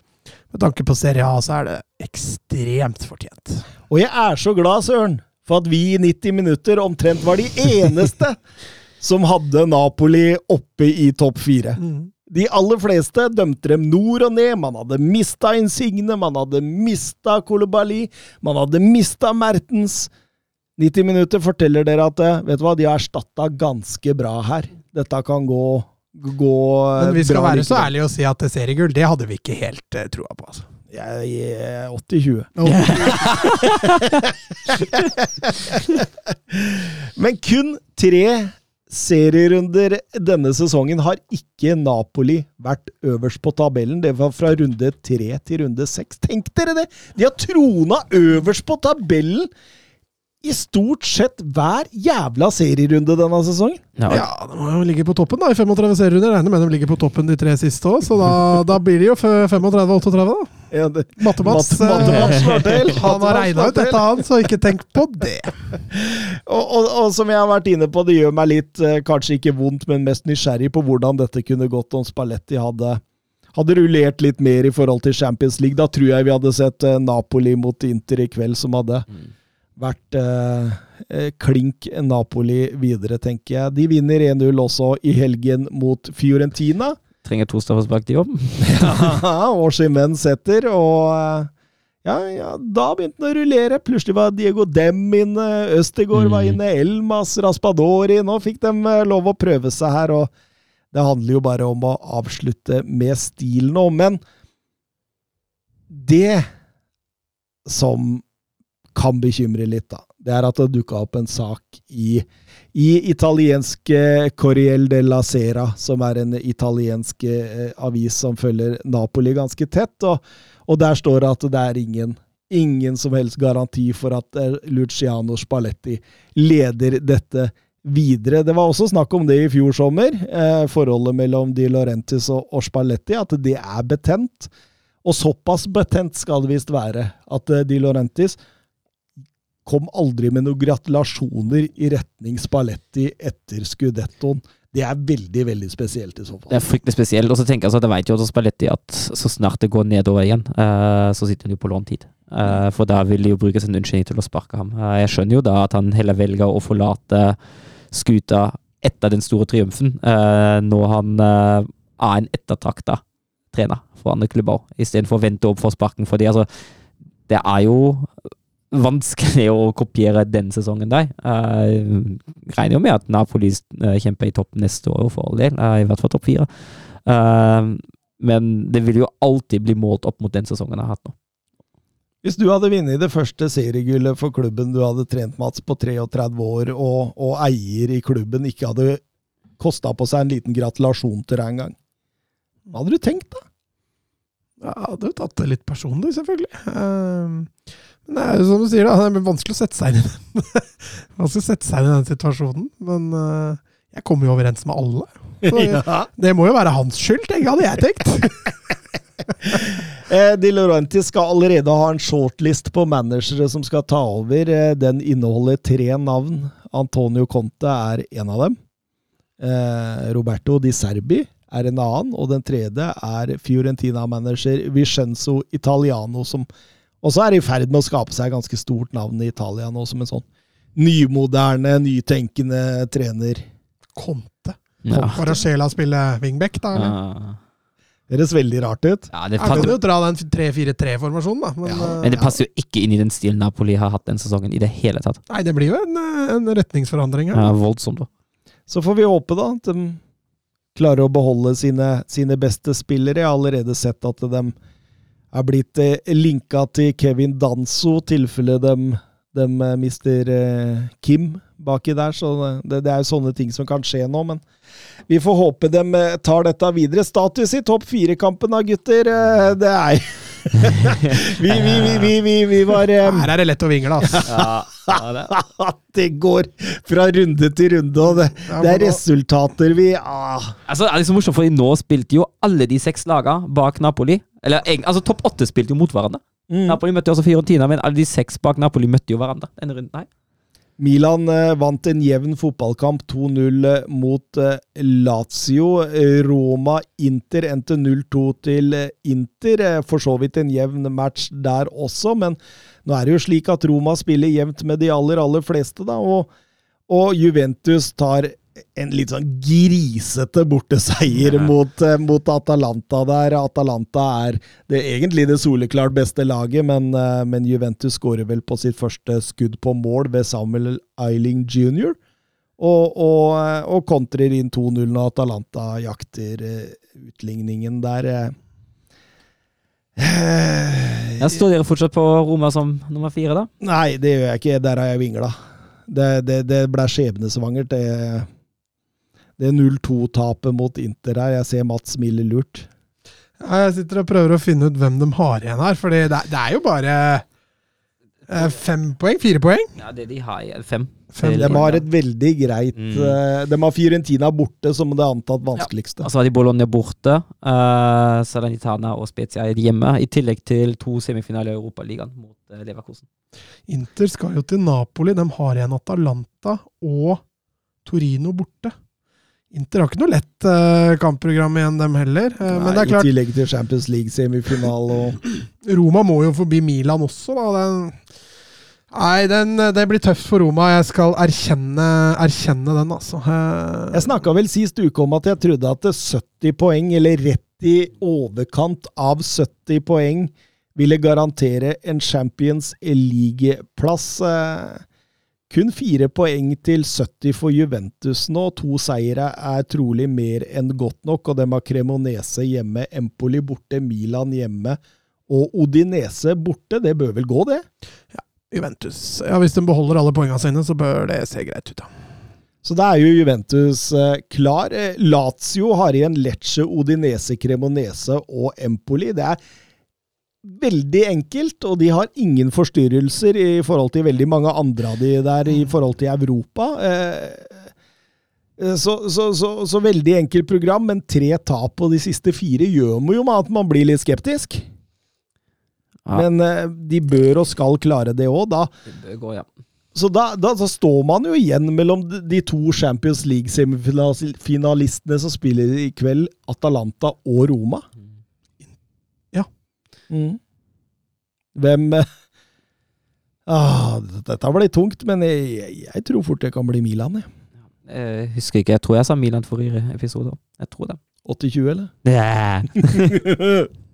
Speaker 2: med tanke på Serie A, så er det ekstremt fortjent.
Speaker 1: Og jeg er så glad, Søren, for at vi i 90 minutter omtrent var de eneste som hadde Napoli oppe i topp fire. De aller fleste dømte dem nord og ned. Man hadde mista Insigne, man hadde mista Kolobali, man hadde mista Mertens. 90 minutter forteller dere at eh, vet du hva, de har erstatta ganske bra her. Dette kan gå, gå
Speaker 2: Men vi skal
Speaker 1: bra
Speaker 2: være så ærlige og si at det seriegull, det hadde vi ikke helt uh, troa på. altså.
Speaker 1: Jeg er 80-20. Men kun tre serierunder denne sesongen har ikke Napoli vært øverst på tabellen. Det var fra runde tre til runde seks. Tenk dere det! De har trona øverst på tabellen i stort sett hver jævla serierunde denne sesongen.
Speaker 3: Ja,
Speaker 2: Ja, de må jo ligge på toppen da, i 35 serierunder. Regner med de ligger på toppen de tre siste òg, så da, da blir det jo 35-38, da.
Speaker 1: Ja, Matte- Matte-Mats slår til.
Speaker 2: Han har regna ut dette, han, så ikke tenk på det.
Speaker 1: Og, og, og som jeg har vært inne på, det gjør meg litt, eh, kanskje ikke vondt, men mest nysgjerrig på hvordan dette kunne gått om Spalletti hadde, hadde rullert litt mer i forhold til Champions League. Da tror jeg vi hadde sett eh, Napoli mot Inter i kveld, som hadde vært eh, eh, klink Napoli videre, tenker jeg. De vinner 1-0 også i helgen mot Fiorentina.
Speaker 3: Trenger to straffespark til jobb.
Speaker 1: og Simen setter, og eh, ja, ja, da begynte det å rullere. Plutselig var Diego Dem inne, Østegård var
Speaker 3: Mm.
Speaker 1: inne, Elmas, Raspadori. Nå fikk de eh, lov å prøve seg her, og det handler jo bare om å avslutte med stil nå. Men det som kan bekymre litt, da, det er at det dukka opp en sak i, i italienske Corriel della Sera, som er en italiensk eh, avis som følger Napoli ganske tett. Og, og der står det at det er ingen, ingen som helst garanti for at eh, Luciano Spalletti leder dette videre. Det var også snakk om det i fjor sommer, eh, forholdet mellom Di Laurentis og, Spalletti, at det er betent. Og såpass betent skal det visst være at eh, Di Laurentis kom aldri med noen gratulasjoner i retning Spalletti etter Scudettoen. Det er veldig, veldig spesielt i så fall.
Speaker 3: Det er fryktelig spesielt. Og så tenker jeg at det vet jo også Spalletti at så snart det går nedover igjen, eh, så sitter han jo på låntid. Eh, for da vil de jo bruke sin unnskyldning til å sparke ham. Eh, jeg skjønner jo da at han heller velger å forlate skuta etter den store triumfen, når han er en ettertrakta trener for andre klubber, istedenfor å vente opp for sparken. Fordi altså, det er jo vanskelig å kopiere den sesongen der. Uh, regner jo med at Napoli eh, kjemper i topp neste år for all del, eh, i hvert fall topp fire. Eh, men det vil jo alltid bli målt opp mot den sesongen jeg har hatt nå.
Speaker 1: Hvis du hadde vunnet det første seriegullet for klubben du hadde trent, Mats, på 33 år, og, og eier i klubben ikke hadde kosta på seg en liten gratulasjon til deg engang, hva hadde du tenkt da?
Speaker 2: Ja, jeg hadde jo tatt det litt personlig, selvfølgelig. Men det er jo som du sier, da, det er vanskelig å sette seg inn i den, vanskelig å sette seg inn i den situasjonen. Men uh, jeg kommer jo overens med alle. Så
Speaker 1: Ja.
Speaker 2: Det må jo være hans skyld, tenker jeg, hadde jeg tenkt.
Speaker 1: De Laurenti skal allerede ha en shortlist på managere som skal ta over. Eh, den inneholder tre navn. Antonio Conte er en av dem. Eh, Roberto Di Serbi er en annen, og den tredje er Fiorentina-manager Vicenzo Italiano, som også er i ferd med å skape seg et ganske stort navn i Italia nå, som en sånn nymoderne, nytenkende trener.
Speaker 2: Conte.
Speaker 3: Ja.
Speaker 2: Baracela spille wingback, da? eller?
Speaker 3: Ja.
Speaker 1: Høres veldig rart ut.
Speaker 3: Ja, det
Speaker 2: kan jo dra den 3-4-3-formasjonen, da. Men,
Speaker 1: Ja,
Speaker 2: eh,
Speaker 3: men det passer jo ikke inn i den stilen Napoli har hatt den sesongen i det hele tatt.
Speaker 2: Nei, det blir jo en, eh, en retningsforandring.
Speaker 3: Ja, voldsomt, da.
Speaker 1: Så får vi håpe da at de klarer å beholde sine, sine beste spillere. Jeg har allerede sett at de er blitt eh, linka til Kevin Danso, tilfelle de, de eh, mister eh, Kim baki der. Så det, det er jo sånne ting som kan skje nå, men vi får håpe de tar dette videre. Status i topp fire-kampen da, gutter. Det er vi, vi, vi, vi, vi, vi var um...
Speaker 2: Her er det lett å vingle, altså.
Speaker 1: Ja, det går fra runde til runde, og det, det er resultater vi ah.
Speaker 3: Altså, det er liksom morsomt, for Nå spilte jo alle de seks lagene bak Napoli Eller altså topp åtte spilte jo mot hverandre.
Speaker 1: Mm.
Speaker 3: Napoli møtte jo også Fiorentina, men alle de seks bak Napoli møtte jo hverandre. denne runden her.
Speaker 1: Milan eh, vant en jevn fotballkamp 2-0 eh, mot eh, Lazio. Roma-Inter endte 0-2 til Inter. For så vidt en jevn match der også, men nå er det jo slik at Roma spiller jevnt med de aller, aller fleste, da. Og, og Juventus tar en litt sånn grisete borteseier mot, eh, mot Atalanta der. Atalanta er det, egentlig det soleklart beste laget, men, eh, men Juventus skårer vel på sitt første skudd på mål ved Samuel Eiling jr. Og, og, eh, og kontrer inn 2-0 når Atalanta jakter utligningen der.
Speaker 3: Jeg står dere fortsatt på Roma som nummer fire, da?
Speaker 1: Nei, det gjør jeg ikke. Der har jeg vingla. Det, det, det ble skjebnesvangert, det, det 0-2-tapet mot Inter her. Jeg ser Mats smiler lurt.
Speaker 2: Ja, Jeg sitter og prøver å finne ut hvem de har igjen her, for det, er- det er jo bare Eh, fem poeng? Fire poeng?
Speaker 3: Ja, det de har, er fem.
Speaker 2: Fem.
Speaker 1: De har et veldig greit
Speaker 3: Mm.
Speaker 1: uh, De har Fiorentina borte, som det antatt vanskeligste. Ja.
Speaker 3: Og så har de Bologna borte, uh, Salernitana og Spezia er hjemme, i tillegg til to semifinaler i Europaligaen mot uh, Leverkosen.
Speaker 2: Inter skal jo til Napoli. De har igjen Atalanta og Torino borte. Inter har ikke noe lett uh, kampprogram igjen, dem heller. Eh, men det er klart I
Speaker 1: tillegg til Champions League-semifinale og
Speaker 2: Roma må jo forbi Milan også, da. Den, nei, den, det blir tøft for Roma. Jeg skal erkjenne, erkjenne den, altså. Eh,
Speaker 1: Jeg snakka vel sist uke om at jeg trodde at 70 poeng, eller rett i overkant av 70 poeng, ville garantere en Champions League-plass. Eh, Kun fire poeng til 70 for Juventus nå. To seire er trolig mer enn godt nok, og de har Cremonese hjemme, Empoli borte, Milan hjemme og Odinese borte. Det bør vel gå, det?
Speaker 2: Ja, Juventus. Ja, Hvis de beholder alle poengene sine, så bør det se greit ut, da.
Speaker 1: Så da er jo Juventus eh, klar. Eh, Lazio har igjen Lecce, Odinese, Cremonese og Empoli. Det er veldig enkelt, og de har ingen forstyrrelser i forhold til veldig mange andre av de der i forhold til Europa. Eh, eh, Så, så, så, så veldig enkelt program, men tre tap på de siste fire gjør jo med at man blir litt skeptisk.
Speaker 3: Ja.
Speaker 1: Men eh, de bør og skal klare det òg. Da
Speaker 3: Det gå, ja.
Speaker 1: så da, da, så står man jo igjen mellom de, to Champions League-semifinalistene som spiller i kveld, Atalanta og Roma.
Speaker 2: Ja.
Speaker 1: Mm. Hvem eh, ah, Dette blir tungt, men jeg, jeg, jeg tror fort det kan bli Milan. Jeg.
Speaker 3: Jeg husker ikke, jeg tror jeg sa Milan forrige episode. Jeg tror det.
Speaker 1: 80-20, eller?
Speaker 3: Yeah.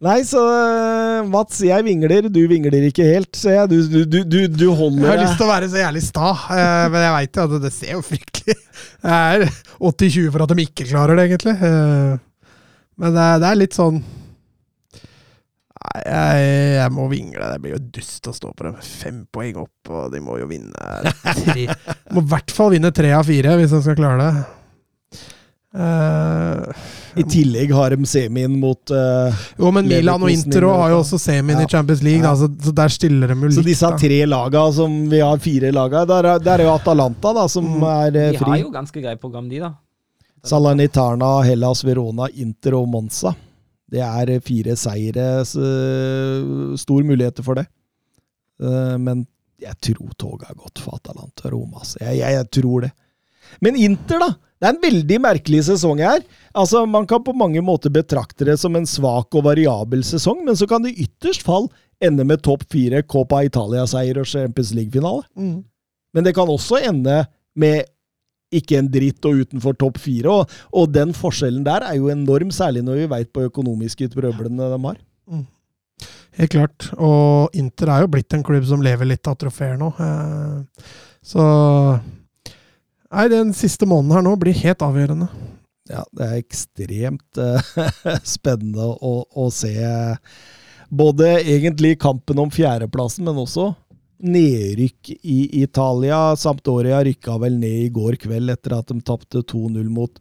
Speaker 1: Nei, så eh, Mats, jeg vingler, du vingler ikke helt, ser jeg. Du, du, du, du, holder
Speaker 2: Jeg har lyst til å være så jævlig sta, eh, men jeg veit jo at det ser jo fryktelig Det er 80-20 for at de ikke klarer det, egentlig. Eh, Men det er litt sånn Nei, jeg, jeg må vingle. Det blir jo dust å stå på dem. Fem poeng opp, og de må jo vinne tre Må i hvert fall vinne tre av fire hvis de skal klare det. Uh,
Speaker 1: I tillegg har de semien mot uh,
Speaker 2: jo, men Milan og Inter har jo også semien
Speaker 1: Ja.
Speaker 2: i Champions League,
Speaker 1: Ja.
Speaker 2: da, så, så der stiller de jo
Speaker 1: Så disse tre laga som vi har fire laga, der, er- der er jo Atalanta da, som
Speaker 2: Mm.
Speaker 1: er fri
Speaker 3: De har jo ganske greit program, de, da.
Speaker 1: Salanitarna, Hellas, Verona, Inter og Monza. Det er eh, fire seire, eh, stor muligheter for det. Eh, Men jeg tror toget har gått for Atalanta Roma. altså. Jeg, jeg, jeg tror det. Men Inter, da? Det er en veldig merkelig sesong her. Altså, Man kan på mange måter betrakte det som en svak og variabel sesong, men så kan det i ytterst fall ende med topp fire, Copa Italia-seier og Champions League-finale.
Speaker 2: Mm.
Speaker 1: Men det kan også ende med ikke en dritt og utenfor topp fire. Og, og den forskjellen der er jo enorm, særlig når vi veit på økonomiske trøblene de har.
Speaker 2: Helt klart. Og Inter er jo blitt en klubb som lever litt av trofeer nå. Eh, Så Nei, den siste måneden her nå blir helt avgjørende.
Speaker 1: Ja, det er ekstremt eh, spennende å, å se både egentlig kampen om fjerdeplassen, men også nedrykk i Italia. Sampdoria rykka vel ned i går kveld etter at de tapte 2-0 mot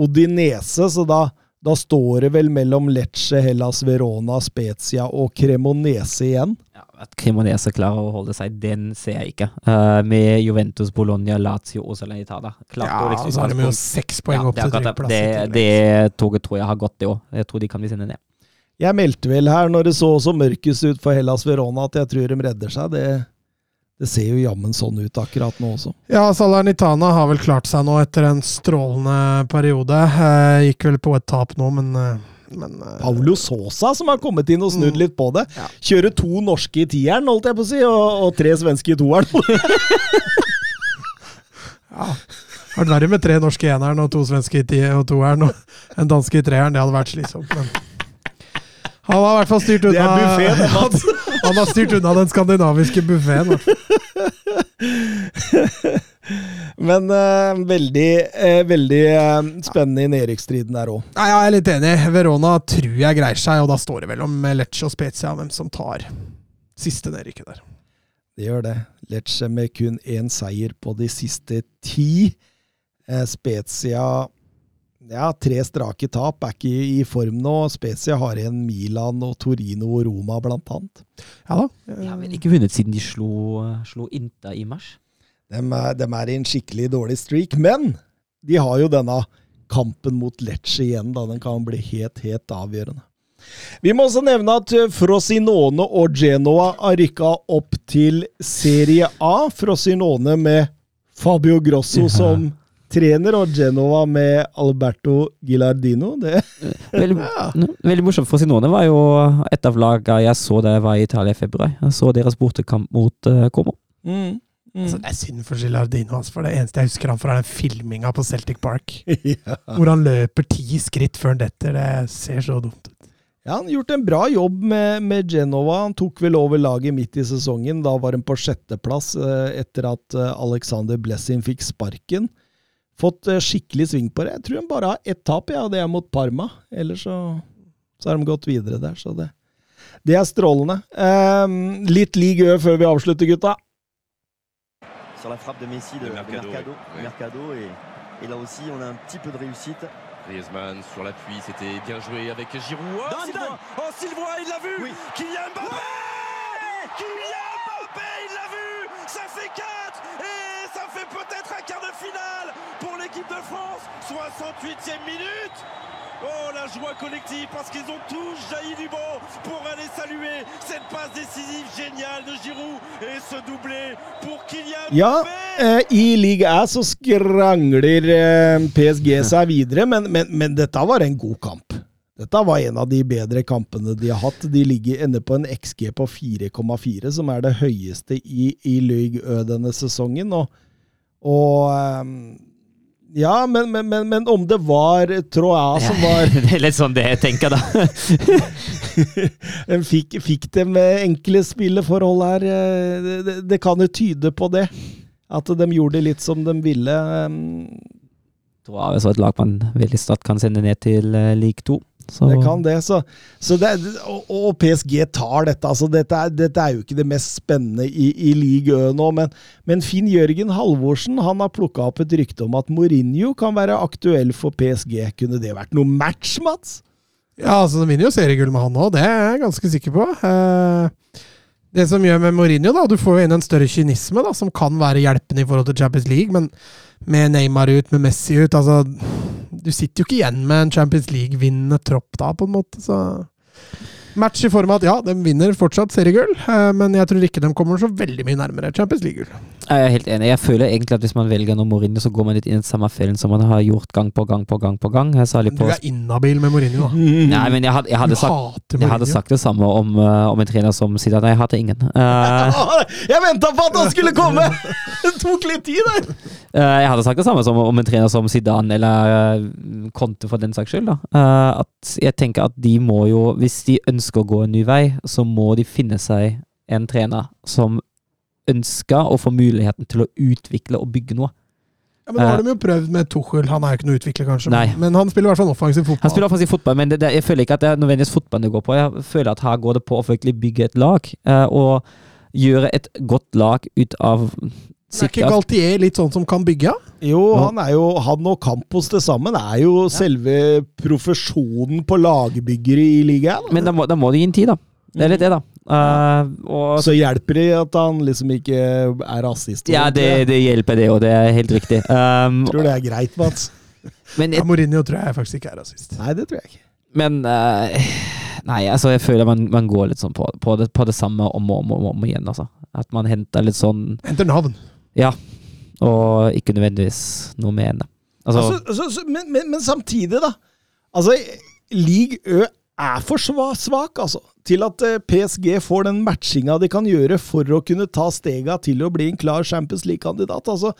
Speaker 1: Odinese, så da, da står det vel mellom Lecce, Hellas Verona, Spezia og Cremonese igjen.
Speaker 3: Ja, at Cremonese klarer å holde seg, den ser jeg ikke. Uh, med Juventus, Bologna, Lazio og Salernitana. Klart
Speaker 2: Ja,
Speaker 3: liksom,
Speaker 2: så har de jo seks poeng
Speaker 3: Ja,
Speaker 2: opp
Speaker 3: det
Speaker 2: til trykkplass.
Speaker 3: det. Det, det toget tror jeg har gått, det òg. Jeg tror de kan bli sende ned.
Speaker 1: Jeg meldte vel her, når det så så mørkest ut for Hellas Verona, at jeg tror de redder seg. Det, det ser jo jammen sånn ut akkurat nå også.
Speaker 2: Ja, Salernitana har vel klart seg nå etter en strålende periode. Eh, Gikk vel på et tap nå, men, eh, men uh,
Speaker 1: Paulo Sosa som har kommet inn og snudd
Speaker 2: Mm.
Speaker 1: litt på det.
Speaker 2: Ja.
Speaker 1: Kjører to norske i tieren, holdt jeg på å si, og, og tre svenske i toeren.
Speaker 2: ja. det Vært verre med tre norske i eneren og to svenske i tieren og toeren og en danske i treeren. Det hadde vært slitsomt, men han har i hvert fall styrt
Speaker 1: Det
Speaker 2: unna
Speaker 1: er buffeen, Mats.
Speaker 2: han, han har styrt unna den skandinaviske buffeen.
Speaker 1: Men uh, veldig, uh, veldig uh, spennende i nedrykksstriden der òg.
Speaker 2: Ja, Jeg er litt enig. Verona tror jeg greier seg, og da står det vel om Lecce og Spezia hvem som tar siste nedrykket der.
Speaker 1: Det gjør det. Lecce med kun én seier på de siste ti. Spezia Ja, tre strake tap. Er ikke i, form nå. Spezia har igjen Milan og Torino og Roma, blant annet.
Speaker 2: Ja da.
Speaker 3: De har vel ikke vunnet siden de slo, slo Inta i mars.
Speaker 1: De er, de er i en skikkelig dårlig streak, men de har jo denne kampen mot Lecce igjen. da Den kan bli helt, helt avgjørende. Vi må også nevne at Frosinone og Genoa har rykka opp til Serie A. Frosinone med Fabio Grosso
Speaker 3: Ja.
Speaker 1: som trener, og Genova med Alberto Gilardino. Det,
Speaker 3: Veldig, ja, veldig morsomt. Frosinone var jo et av lagene jeg så da jeg var i Italia i februar. Jeg så deres bortekamp mot uh, Como.
Speaker 1: mm, mm.
Speaker 2: Altså, det er synd for Gilardino, altså, for det eneste jeg husker han fra, er den filminga på Celtic Park.
Speaker 1: ja.
Speaker 2: Hvor han løper ti skritt før han detter. Det ser så dumt ut.
Speaker 1: Ja, han har gjort en bra jobb med, med Genova. Han tok vel over laget midt i sesongen. Da var han på sjetteplass eh, etter at eh, Alexander Blessing fikk sparken. Fått eh, skikkelig sving på det. Jeg tror han bare har ett tap, ja, og det er mot Parma. Ellers så, så har de gått videre der, så det, det er strålende. Ehm, litt league Ø før vi avslutter, gutta.
Speaker 7: sur la frappe de Messi de,
Speaker 6: De
Speaker 7: de
Speaker 6: Mercado,
Speaker 7: Mercado,
Speaker 6: oui.
Speaker 7: Mercado, et, et là aussi on a un petit peu de réussite.
Speaker 6: Griezmann sur l'appui, c'était bien joué avec Giroud. Oh, Sylvain Oh, il l'a vu
Speaker 7: Oui.
Speaker 6: Kylian Mbappé Kylian Mbappé, il l'a vu Ça fait 4 Et ça fait peut-être un quart de finale de France 68e minute Oh, la joie collective parce qu'ils ont tous jailli du banc pour aller saluer cette passe décisive géniale de Giroud et ce doublé pour Kylian
Speaker 1: Ja, eh, i Ligue A så skrangler eh, PSG seg videre, men, men, men dette var en god kamp. Dette var en av de bedre kampene de har hatt. De ligger ender på en XG på 4,4, som er det høyeste i, i Ligue Ø denne sesongen. Og, og eh, Ja, men, men, men, men om det var Troa som var
Speaker 3: det er litt sånn det jeg tenker, da.
Speaker 1: Fikk, fikk dem eh, enkle spilleforhold her. eh, Det, det, kan jo tyde på det. At de gjorde det litt som de ville. Troa
Speaker 3: tror jeg er så et lag man veldig sterkt kan sende ned til league 2. Så
Speaker 1: Det kan det, så, så det, og, og PSG tar dette. altså dette er, dette er jo ikke det mest spennende i, i Ligue Ø nå, men, men Finn Jørgen Halvorsen han har plukka opp et rykte om at Mourinho kan være aktuell for PSG. Kunne det vært noe match, Mats?
Speaker 2: Ja, altså, de vinner jo seriegull med han òg, det er jeg ganske sikker på. Eh, det som gjør med Mourinho, da, du får jo inn en større kynisme, da, som kan være hjelpende i forhold til Champions League, men med Neymar ut, med Messi ut altså Du sitter jo ikke igjen med en Champions League-vinnende tropp da, på en måte, så Match i form av at ja, de vinner fortsatt seriegull, eh, men jeg tror ikke de kommer så veldig mye nærmere Champions League-gull.
Speaker 3: Jeg er helt enig. Jeg føler egentlig at hvis man velger noe Mourinho, så går man litt inn i den samme fellen som man har gjort gang på gang på gang på gang. men
Speaker 2: Du
Speaker 3: på
Speaker 2: er innabil med Mourinho, da.
Speaker 3: Nei, men jeg hadde, jeg hadde sagt jeg hadde sagt det samme om, uh, om en trener som Zidane. Nei, jeg hater ingen. Uh,
Speaker 1: Jeg venta på at han skulle komme! Det tok litt tid der.
Speaker 3: Uh, jeg hadde sagt det samme som om en trener som Zidane eller Conte for den saks skyld. Eh, at jeg tenker at de må jo, hvis de ønsker å gå en ny vei, så må de finne seg en trener som ønsker å få muligheten til å utvikle og bygge noe.
Speaker 2: Ja, men nå har de jo prøvd med Tuchel. Han er jo ikke noe utvikler, kanskje,
Speaker 3: Nei.
Speaker 2: men han spiller i hvert fall offensiv fotball.
Speaker 3: Han spiller offensiv fotball, men det, det, jeg føler ikke at det er nødvendigvis fotballen det går på. Jeg føler at her går det på å virkelig bygge et lag, eh, og gjøre et godt lag ut av
Speaker 2: er ikke Galtier litt sånn som kan bygge?
Speaker 1: Jo, han er jo Han og Campos til sammen er jo selve profesjonen på lagbyggere i ligaen.
Speaker 3: Men da må, da må de gi en tid, da. Det er litt det, da. Eh, og
Speaker 1: Så hjelper det at han liksom ikke er rasist.
Speaker 3: Ja, det, det hjelper, det, og det er helt riktig. Um,
Speaker 1: Tror det er greit, Mats.
Speaker 3: men
Speaker 2: Ja, Mourinho tror jeg faktisk ikke er rasist.
Speaker 1: Nei, det tror jeg ikke.
Speaker 3: men uh, Nei, altså, jeg føler man, man går litt sånn på, på, det, på det samme om og om, om, om igjen, altså. At man henter litt sånn
Speaker 2: Henter navn.
Speaker 3: Ja. Og ikke nødvendigvis noe med henne. Altså,
Speaker 1: Altså, så, så, men, men, men samtidig, da. Altså, League Ø er for svak, altså. Til at eh, PSG får den matchinga de kan gjøre for å kunne ta stega til å bli en klar Champions League-kandidat. Altså,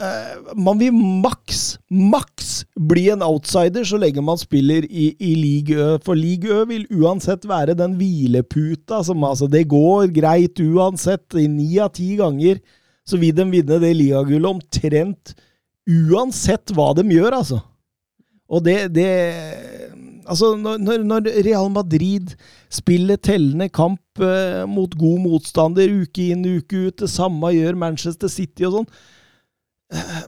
Speaker 1: eh, man vil maks, maks bli en outsider så lenge man spiller i, i League. For League vil uansett være den hvileputa som altså Det går greit uansett. I ni av ti ganger så vil de vinne det ligagullet omtrent uansett hva de gjør, altså. Og det, det Altså, når, når- Real Madrid spiller tellende kamp eh, mot god motstander uke inn uke ut, det samme gjør Manchester City og sånn eh,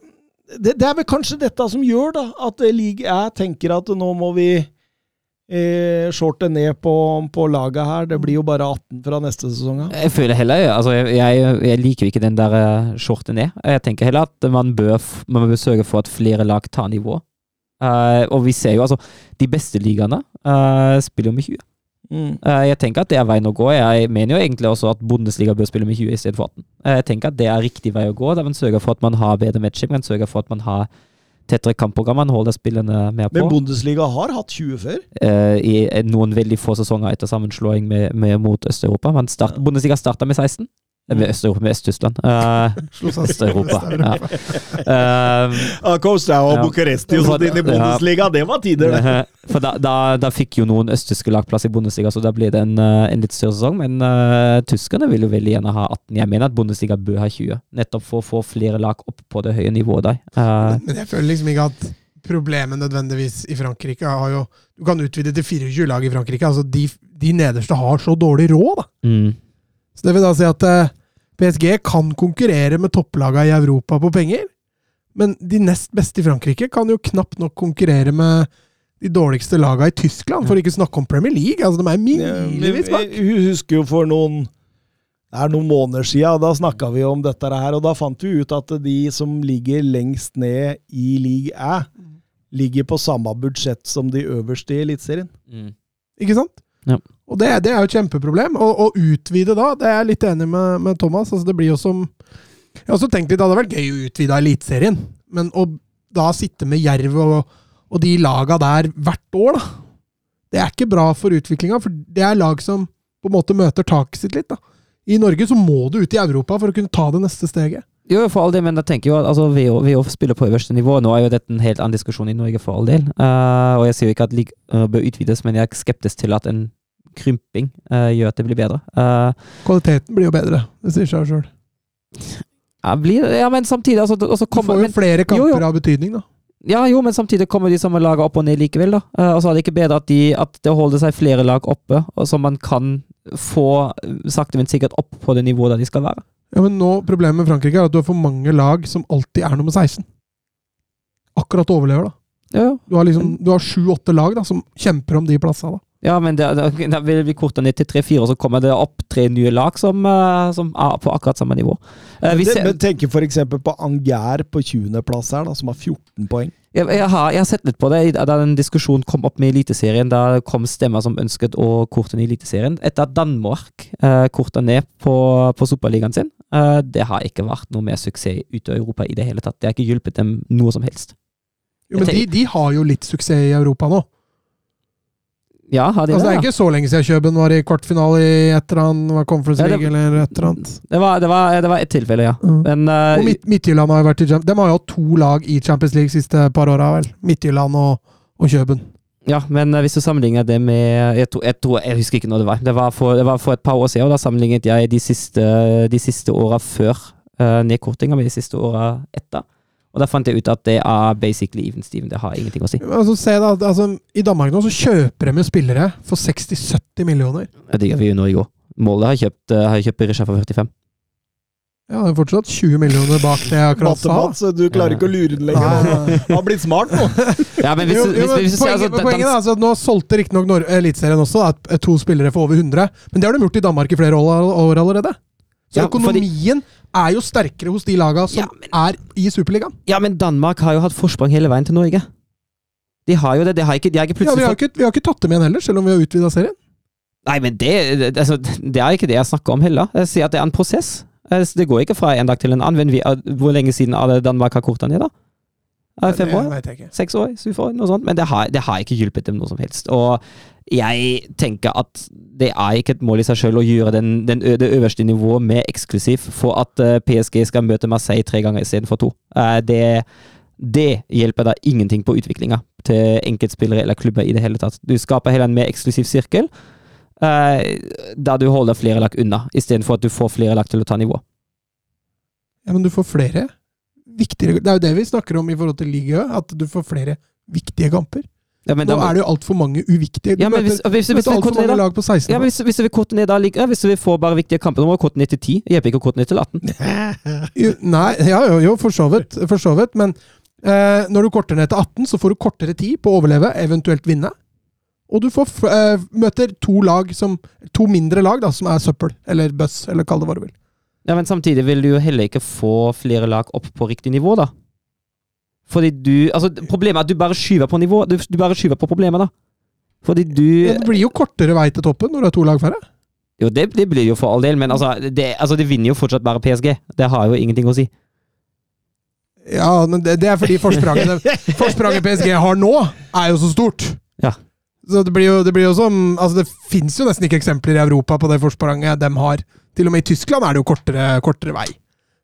Speaker 1: det, det er vel kanskje dette som gjør da, at League jeg tenker at nå må vi eh, shorte ned på, på laget her. Det blir jo bare 18 fra neste sesong.
Speaker 3: Jeg føler heller altså jeg, jeg, jeg liker ikke den der shorte ned. Jeg tenker heller at man bør, man bør sørge for at flere lag tar nivå. Eh, og vi ser jo altså De beste ligaene uh, spiller jo med 20.
Speaker 1: Mm.
Speaker 3: Uh, jeg tenker at det er veien å gå. Jeg mener jo egentlig også at Bundesliga bør spille med 20 istedenfor 18. Eh, jeg tenker at det er riktig vei å gå. Der man sørger for at man har bedre matching, man sørger for at man har tettere kampprogram, man holder spillene mer på.
Speaker 1: Men Bundesliga har hatt 20 før.
Speaker 3: I noen veldig få sesonger etter sammenslåing med, med, mot Øst-Europa. Start, ja. Bundesliga starta med 16. Eh, Øst-Europa, med Øst-Tyskland. Eh, Øst-Europa. Ja.
Speaker 1: Uh, og
Speaker 3: Ja.
Speaker 1: Bucuresti og sånt inn i Bundesliga, det var tider, det.
Speaker 3: For da, da, da fikk jo noen østtyske lag plass i Bundesliga, så da ble det en, en litt større sesong. Men uh, tyskerne vil jo veldig gjerne ha 18. Jeg mener at Bundesliga bør ha 20, nettopp for å få flere lag opp på det høye nivået der. Uh,
Speaker 2: Men jeg føler liksom ikke at problemet nødvendigvis i Frankrike har jo Du kan utvide til 24 lag i Frankrike. altså De, de nederste har så dårlig råd, da.
Speaker 3: mm.
Speaker 2: Så det vil da si at PSG kan konkurrere med topplaga i Europa på penger, men de nest beste i Frankrike kan jo knapt nok konkurrere med de dårligste laga i Tyskland, for ikke å snakke om Premier League. altså De er milevis bak.
Speaker 1: Jeg vi husker jo for noen det er noen måneder siden, da snakka vi om dette her, og da fant vi ut at de som ligger lengst ned i league Æ, ligger på samme budsjett som de øverste i Eliteserien.
Speaker 3: Mm.
Speaker 2: Ikke sant?
Speaker 3: Ja.
Speaker 2: Og det, det er jo et kjempeproblem. Å utvide da, det er jeg litt enig med, med Thomas. altså Det blir jo som Jeg har også tenkt litt, det hadde vært gøy å utvide Eliteserien, men å da sitte med Jerv og, og de laga der hvert år, da Det er ikke bra for utviklinga, for det er lag som på en måte møter taket sitt litt. da. I Norge så må du ut i Europa for å kunne ta det neste steget.
Speaker 3: Jo, for all del, men jeg tenker jo at altså, VO, VO spiller på øverste nivå. Nå er jo dette en helt annen diskusjon i Norge, for all del. Uh, og jeg sier jo ikke at lig uh, bør utvides, men jeg er skeptisk til at en krymping uh, gjør at det blir bedre. Uh,
Speaker 2: Kvaliteten blir jo bedre. Det sier seg sjøl.
Speaker 3: ja, ja, men samtidig altså, så
Speaker 2: Du får jo
Speaker 3: men,
Speaker 2: flere kamper
Speaker 3: jo.
Speaker 2: av betydning, da.
Speaker 3: Ja, jo, men samtidig kommer de samme lagene opp og ned likevel, da. Uh, og så er det ikke bedre at, de, at det holder seg flere lag oppe, og så man kan få sakte, men sikkert opp på det nivået der de skal være.
Speaker 2: Ja, men nå, Problemet med Frankrike er at du har for mange lag som alltid er nummer 16. Akkurat overlever, da.
Speaker 3: Ja, ja.
Speaker 2: Du har liksom, du har sju-åtte lag da, som kjemper om de plassene. Da.
Speaker 3: Ja, men det, da, det vil vi korte ned til tre-fire, og så kommer det opp tre nye lag som, eh, som er på akkurat samme nivå. men, vi
Speaker 1: Det,
Speaker 3: ser,
Speaker 1: men tenker f.eks. på Anger på 20.-plass her, da, som har 14 poeng.
Speaker 3: jeg, jeg, har, jeg har sett litt på det da en diskusjon kom opp med Eliteserien. Da kom stemmer som ønsket å korte ned Eliteserien. Etter at Danmark eh, korta ned på, på Superligaen sin. Eh, det har ikke vært noe mer suksess ute i Europa i det hele tatt. Det har ikke hjulpet dem noe som helst.
Speaker 2: Jo, men de, de har jo litt suksess i Europa nå.
Speaker 3: Ja, har de
Speaker 2: Altså, det er
Speaker 3: det? er
Speaker 2: ikke så lenge siden Kjøben var i kvartfinale i et eller annet Conference Conference
Speaker 3: Ja,
Speaker 2: League eller et eller annet.
Speaker 3: Det var, det var, det var et tilfelle, ja.
Speaker 2: Mm.
Speaker 3: Men uh,
Speaker 2: Og Midt Midtjylland har jo vært i De har jo hatt to lag i Champions League siste par åra, vel. Midtjylland og, og Kjøben.
Speaker 3: Ja, men eh, hvis du sammenligner det med jeg tror, jeg, tror, jeg husker ikke når det var. Det var for, det var for et par år siden, og da sammenlignet jeg de siste, de siste åra før uh, nedkortinga med de siste åra etter. Og da fant jeg ut at det er basically even Steven. Det har ingenting å si.
Speaker 2: Altså, se da, altså, I Danmark nå så kjøper de jo spillere for 60-70 millioner.
Speaker 3: Det gjør vi jo nå i går. Målet har kjøpt, uh, har kjøpt Berisha for 45.
Speaker 2: Ja, det er fortsatt 20 millioner bak det jeg akkurat sa.
Speaker 1: Matte-Mats, du klarer ikke å lure den lenger. Han har blitt smart nå.
Speaker 3: Ja, men hvis,
Speaker 2: Jo, jo, men
Speaker 3: hvis, hvis,
Speaker 2: poenget,
Speaker 3: altså,
Speaker 2: poenget er altså at Nå solgte riktignok Eliteserien også da, to spillere for over 100, men det har de gjort i Danmark i flere år, år allerede. Så økonomien er jo sterkere hos de laga som
Speaker 3: Ja,
Speaker 2: er i Superligaen.
Speaker 3: Ja, men Danmark har jo hatt forsprang hele veien til Norge. De har jo det. De har ikke, de har ikke
Speaker 2: Ja, vi, har ikke, vi har ikke tatt dem igjen heller, selv om vi har utvida serien.
Speaker 3: Nei, men det, det, altså, det er ikke det jeg snakker om heller. Jeg sier at det er en prosess. Eh, Det går ikke fra en dag til en annen. Men vi, er- hvor lenge siden er det Danmark har korta ned, da? Det fem år?
Speaker 2: vet.
Speaker 3: Seks år? så vi får Noe sånt. Men det har, det har ikke hjulpet dem noe som helst. Og jeg tenker at det er ikke et mål i seg selv å gjøre den, den, det øverste nivået mer eksklusiv for at eh, PSG skal møte Marseille tre ganger istedenfor to. Eh, det, det hjelper da ingenting på utviklinga til enkeltspillere eller klubber i det hele tatt. Du skaper heller en mer eksklusiv sirkel, da du holder flere lag unna, istedenfor at du får flere lag til å ta nivå.
Speaker 2: Ja, men du får flere viktigere Det er jo det vi snakker om i forhold til Ligue at du får flere viktige kamper.
Speaker 3: Ja, men
Speaker 2: Nå
Speaker 3: da-
Speaker 2: er det jo altfor mange uviktige. Du
Speaker 3: Ja, men hvis, hvis, hvis, korter ned,
Speaker 2: mange lag på 16.
Speaker 3: Ja, hvis, hvis vi korter ned da, like- hvis vi får bare viktige kamper, da må vi korte ned til 10. Det hjelper ikke å korte ned til 18.
Speaker 2: Jo, Nei, ja, jo, jo, for så vidt. For så vidt men Eh, når du korter ned til 18, så får du kortere tid på å overleve, eventuelt vinne. Og du får eh, møter to lag som To mindre lag da, som er søppel, eller bøss, eller kall det hva du vil.
Speaker 3: Ja, men samtidig vil du jo heller ikke få flere lag opp på riktig nivå, da. Fordi du Altså, problemet er at du bare skyver på nivå. Du, du bare skyver på problemet, da. Fordi du
Speaker 2: Ja, det blir jo kortere vei til toppen når du har to lag færre.
Speaker 3: Jo, det, det blir jo for all del, men altså det, altså det vinner jo fortsatt bare PSG. Det har jo ingenting å si.
Speaker 2: Ja, men det, det er fordi forspranget, forspranget PSG har nå, er jo så stort.
Speaker 3: Ja.
Speaker 2: Så det blir jo, det blir jo som Altså, det fins jo nesten ikke eksempler i Europa på det forspranget de har. Til og med i Tyskland er det jo kortere, kortere vei.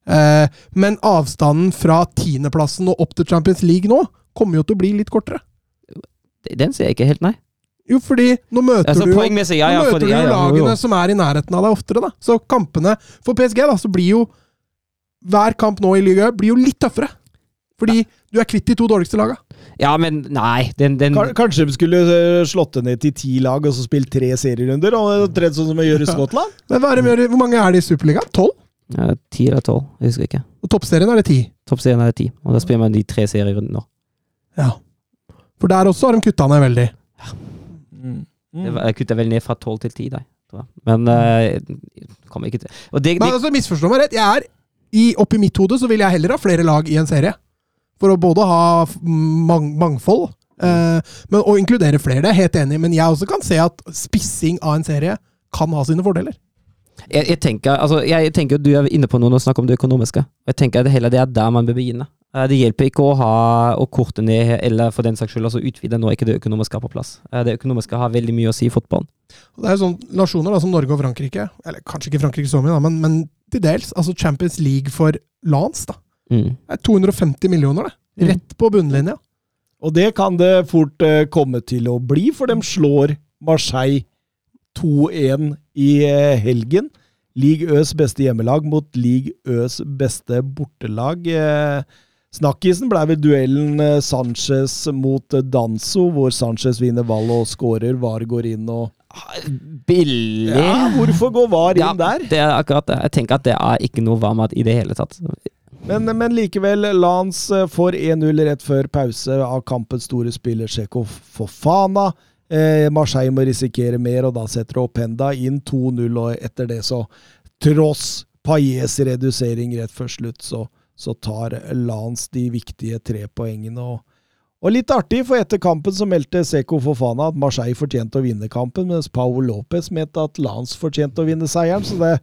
Speaker 2: Eh, men avstanden fra tiendeplassen og opp til Champions League nå kommer jo til å bli litt kortere.
Speaker 3: Den sier jeg ikke helt, nei.
Speaker 2: Jo, fordi nå møter
Speaker 3: Altså,
Speaker 2: du
Speaker 3: poengmessig, ja,
Speaker 2: Nå
Speaker 3: ja,
Speaker 2: møter
Speaker 3: fordi-
Speaker 2: du
Speaker 3: ja,
Speaker 2: jo, lagene
Speaker 3: jo.
Speaker 2: som er i nærheten av deg oftere, da. Så kampene for PSG, da, så blir jo Hver kamp nå i ligaen blir jo litt tøffere. Fordi du er kvitt de to dårligste laga.
Speaker 3: Ja, men nei, den, den
Speaker 1: Kanskje de skulle eh, slått det ned til ti lag og så spilt tre serierunder? Og tredd sånn som vi gjør i Skottland?
Speaker 2: Men hva er det gjør, hvor mange er det i Superligaen? Tolv?
Speaker 3: ja, Ti eller tolv, jeg husker ikke.
Speaker 2: Og toppserien er det ti.
Speaker 3: Toppserien er det ti, og da spiller man de tre serierundene.
Speaker 2: Ja. For der også har de kutta ned veldig.
Speaker 3: Ja. Mm. Mm. Jeg kutta vel ned fra tolv til ti, jeg. Men uh, kommer ikke til Og det,
Speaker 2: Men altså, misforstå meg rett. Jeg er, i, Oppi mitt hode så vil jeg heller ha flere lag i en serie. For å både ha mang, mangfold, eh, men, og inkludere flere. Det er jeg helt enig i. Men jeg også kan se at spissing av en serie kan ha sine fordeler.
Speaker 3: jeg, jeg, tenker, altså, jeg tenker du er inne på noe når du snakker om det økonomiske. Jeg tenker at hele det er der man bør begynne. Eh, Det hjelper ikke å ha å korte ned, eller for den saks skyld altså utvide når ikke det økonomiske er på plass. Eh, Det økonomiske har veldig mye å si i fotballen.
Speaker 2: Det er jo sånn nasjoner da, som Norge og Frankrike, eller kanskje ikke Frankrike så mye, da, men, men til dels. Altså Champions League for Lance. da.
Speaker 3: Mm.
Speaker 2: Det er 250 millioner, det.
Speaker 3: Mm.
Speaker 2: Rett på bunnlinja.
Speaker 1: Og det kan det fort eh, komme til å bli, for de slår Marseille 2-1 i eh, helgen. League Øs beste hjemmelag mot League Øs beste bortelag. Eh, Snakkisen ble ved duellen eh, Sanchez mot eh, Danso, hvor Sanchez vinner ball og scorer. VAR går inn og
Speaker 3: Billig!
Speaker 1: Ja, hvorfor går VAR inn
Speaker 3: Ja,
Speaker 1: der?
Speaker 3: Det er akkurat det. Jeg tenker at det er ikke noe varmmat i det hele tatt.
Speaker 1: Men, men likevel, Lans eh, får 1-0 rett før pause av kampens store spiller Sjeko Fofana. Eh, Marseille må risikere mer, og da setter Openda inn 2-0, og etter det så, tross Paillets redusering rett før slutt, så, så tar Lans de viktige tre poengene. Og, og litt artig, for etter kampen så meldte Seko Fofana at Marseille fortjente å vinne kampen, mens Paul Lopez mente at Lans fortjente å vinne seieren, så det,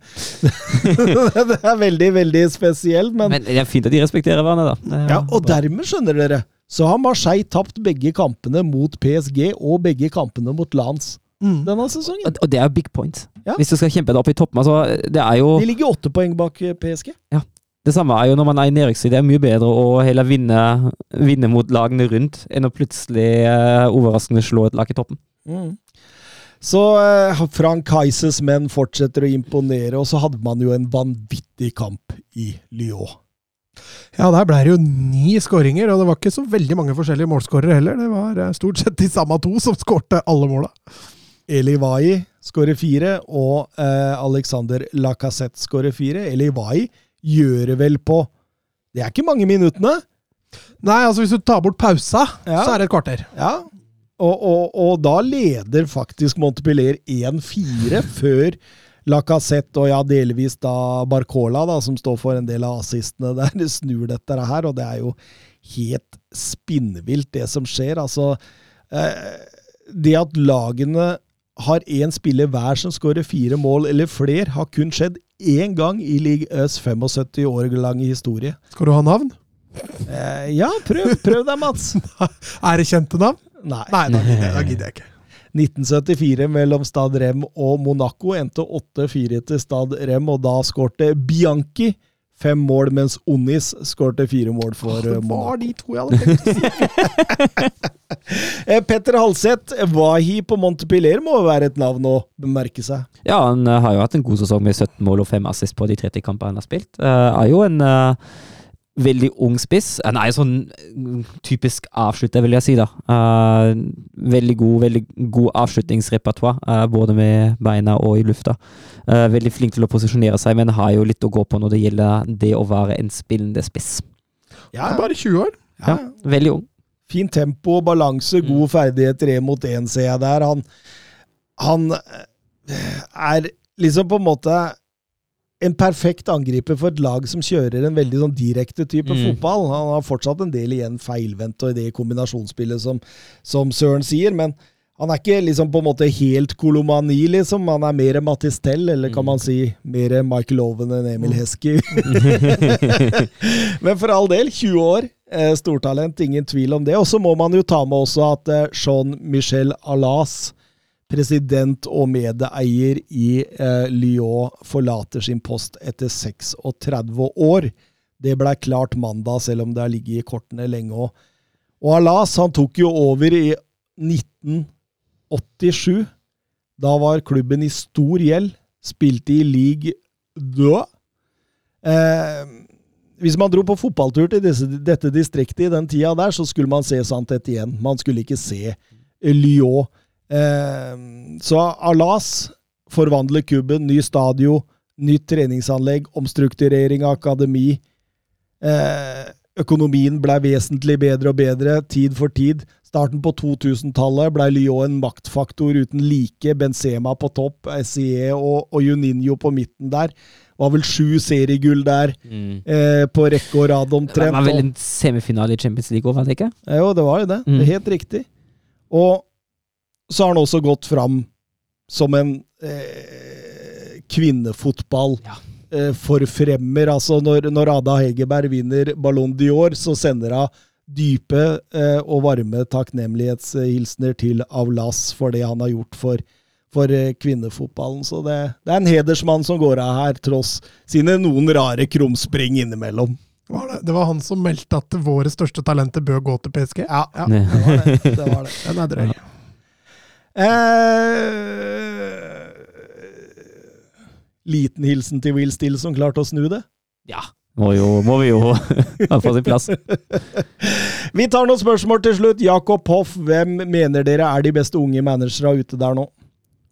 Speaker 1: det er veldig, veldig spesielt. men
Speaker 3: Men det er fint at de respekterer hverandre, da.
Speaker 1: Ja, og dermed, skjønner dere, så har Marseille tapt begge kampene mot PSG og begge kampene mot Lans denne sesongen.
Speaker 3: Og- det er jo big point.
Speaker 1: Ja.
Speaker 3: Hvis du skal kjempe deg opp i toppen. Altså, det er jo
Speaker 1: De ligger åtte poeng bak PSG. PSG.
Speaker 3: Det samme er jo når man er i nedrykkstid. Det er mye bedre å heller vinne, vinne mot lagene rundt, enn å plutselig uh, overraskende slå et lag i toppen.
Speaker 1: Så uh, Frank Heises menn fortsetter å imponere, og så hadde man jo en vanvittig kamp i Lyon.
Speaker 2: Ja, der ble det jo ni skåringer, og det var ikke så veldig mange forskjellige målskårere heller. Det var eh, stort sett de samme to som skårte alle måla.
Speaker 1: Eli Wai skårer fire, og uh, Alexander Lacassette skårer fire. Eli Vai gjør det vel på Det er ikke mange minuttene.
Speaker 2: Nei, altså hvis du tar bort pausa,
Speaker 1: Ja.
Speaker 2: så er det et kvarter.
Speaker 1: Ja, og, og, og da leder faktisk Montepiller 1-4 før Lacassette og ja, delvis da Barcola, da, som står for en del av assistene der, de snur dette her, og det er jo helt spinnvilt det som skjer. Altså, eh, det at lagene har én spiller hver som skårer fire mål eller flere, har kun skjedd én gang i League Øs 75 år lange historie.
Speaker 2: Skal du ha navn?
Speaker 1: Eh, ja, prøv, prøv deg, Mats.
Speaker 2: Er det kjente navn?
Speaker 1: Nei.
Speaker 2: Nei, da gidder da gidder jeg ikke.
Speaker 1: 1974 mellom Stad Rem og Monaco endte 8-4 til Stad Rem, og da skårte Bianchi fem mål, mens Onis skårte fire mål for eh,
Speaker 2: Det var de to jeg hadde tenkt å si.
Speaker 1: Eh, Petter Halseth, Wahi på Montepiller må jo være et navn å bemerke seg.
Speaker 3: Ja, han eh, har jo hatt en god sesong med 17 mål og 5 assist på de 30 kampene han har spilt. Uh, er jo en eh, veldig ung spiss. Han er jo sånn mm, typisk avslutter, vil jeg si, da. Uh, veldig god, veldig god avslutningsrepertoar, uh, både med beina og i lufta. Uh, veldig flink til å posisjonere seg, men har jo litt å gå på når det gjelder det å være en spillende spiss.
Speaker 2: Ja, bare 20 år.
Speaker 3: Ja, veldig ung.
Speaker 1: Fint tempo, balanse, gode ferdigheter én mot én, ser jeg der. Han, han er liksom på en måte en perfekt angriper for et lag som kjører en veldig sånn direkte type
Speaker 3: Mm.
Speaker 1: fotball. Han har fortsatt en del igjen feilvendt og i det kombinasjonsspillet som, som Søren sier, men han er ikke liksom på en måte helt kolomani, liksom. Han er mer Mattis Tell, eller kan man si mer Michael Owen enn Emil Heskey. Men for all del, 20 år. Eh, stortalent, ingen tvil om det. Og så må man jo ta med også at eh, Jean-Michel Alas, president og medeier i eh, Lyon, forlater sin post etter 36 år. Det blei klart mandag, selv om det har ligget i kortene lenge òg. Og Alas han tok jo over i 1987. Da var klubben i stor gjeld. Spilte i league 2. Eh, hvis man dro på fotballtur til disse, dette distriktet i den tida der, så skulle man se Santet igjen. Man skulle ikke se Lyon. Eh, så Alas forvandler kubben. Ny stadion, nytt treningsanlegg, omstrukturering av akademi. Eh, økonomien ble vesentlig bedre og bedre, tid for tid. Starten på 2000-tallet ble Lyon en maktfaktor uten like. Benzema på topp, SIE og, og Juninho på midten der. Var vel sju seriegull der eh, på rekke og rad
Speaker 3: Det var vel en semifinale i Champions League òg, var det ikke?
Speaker 1: Eh, Jo, det var jo det.
Speaker 3: Mm.
Speaker 1: Det Helt riktig. Og så har han også gått fram som en eh, kvinnefotball
Speaker 3: Ja.
Speaker 1: eh, forfremmer. Altså når, når Ada Hegerberg vinner Ballon d'Or, så sender hun dype eh, og varme takknemlighetshilsener til Avlas for det han har gjort for, for eh, kvinnefotballen. Så det, det er en hedersmann som går av her, tross sine noen rare krumspring innimellom.
Speaker 2: Var det, det var han som meldte at våre største talenter bør gå til PSG?
Speaker 1: Ja,
Speaker 2: Ja,
Speaker 1: det var det. det, var det.
Speaker 2: Den er drøy.
Speaker 1: Eh, liten hilsen til Will Still som klarte å snu det.
Speaker 3: Ja. Må, jo, må vi jo få sin plass.
Speaker 1: Vi tar noen spørsmål til slutt. Jakob Hoff, hvem mener dere er de beste unge managere ute der nå?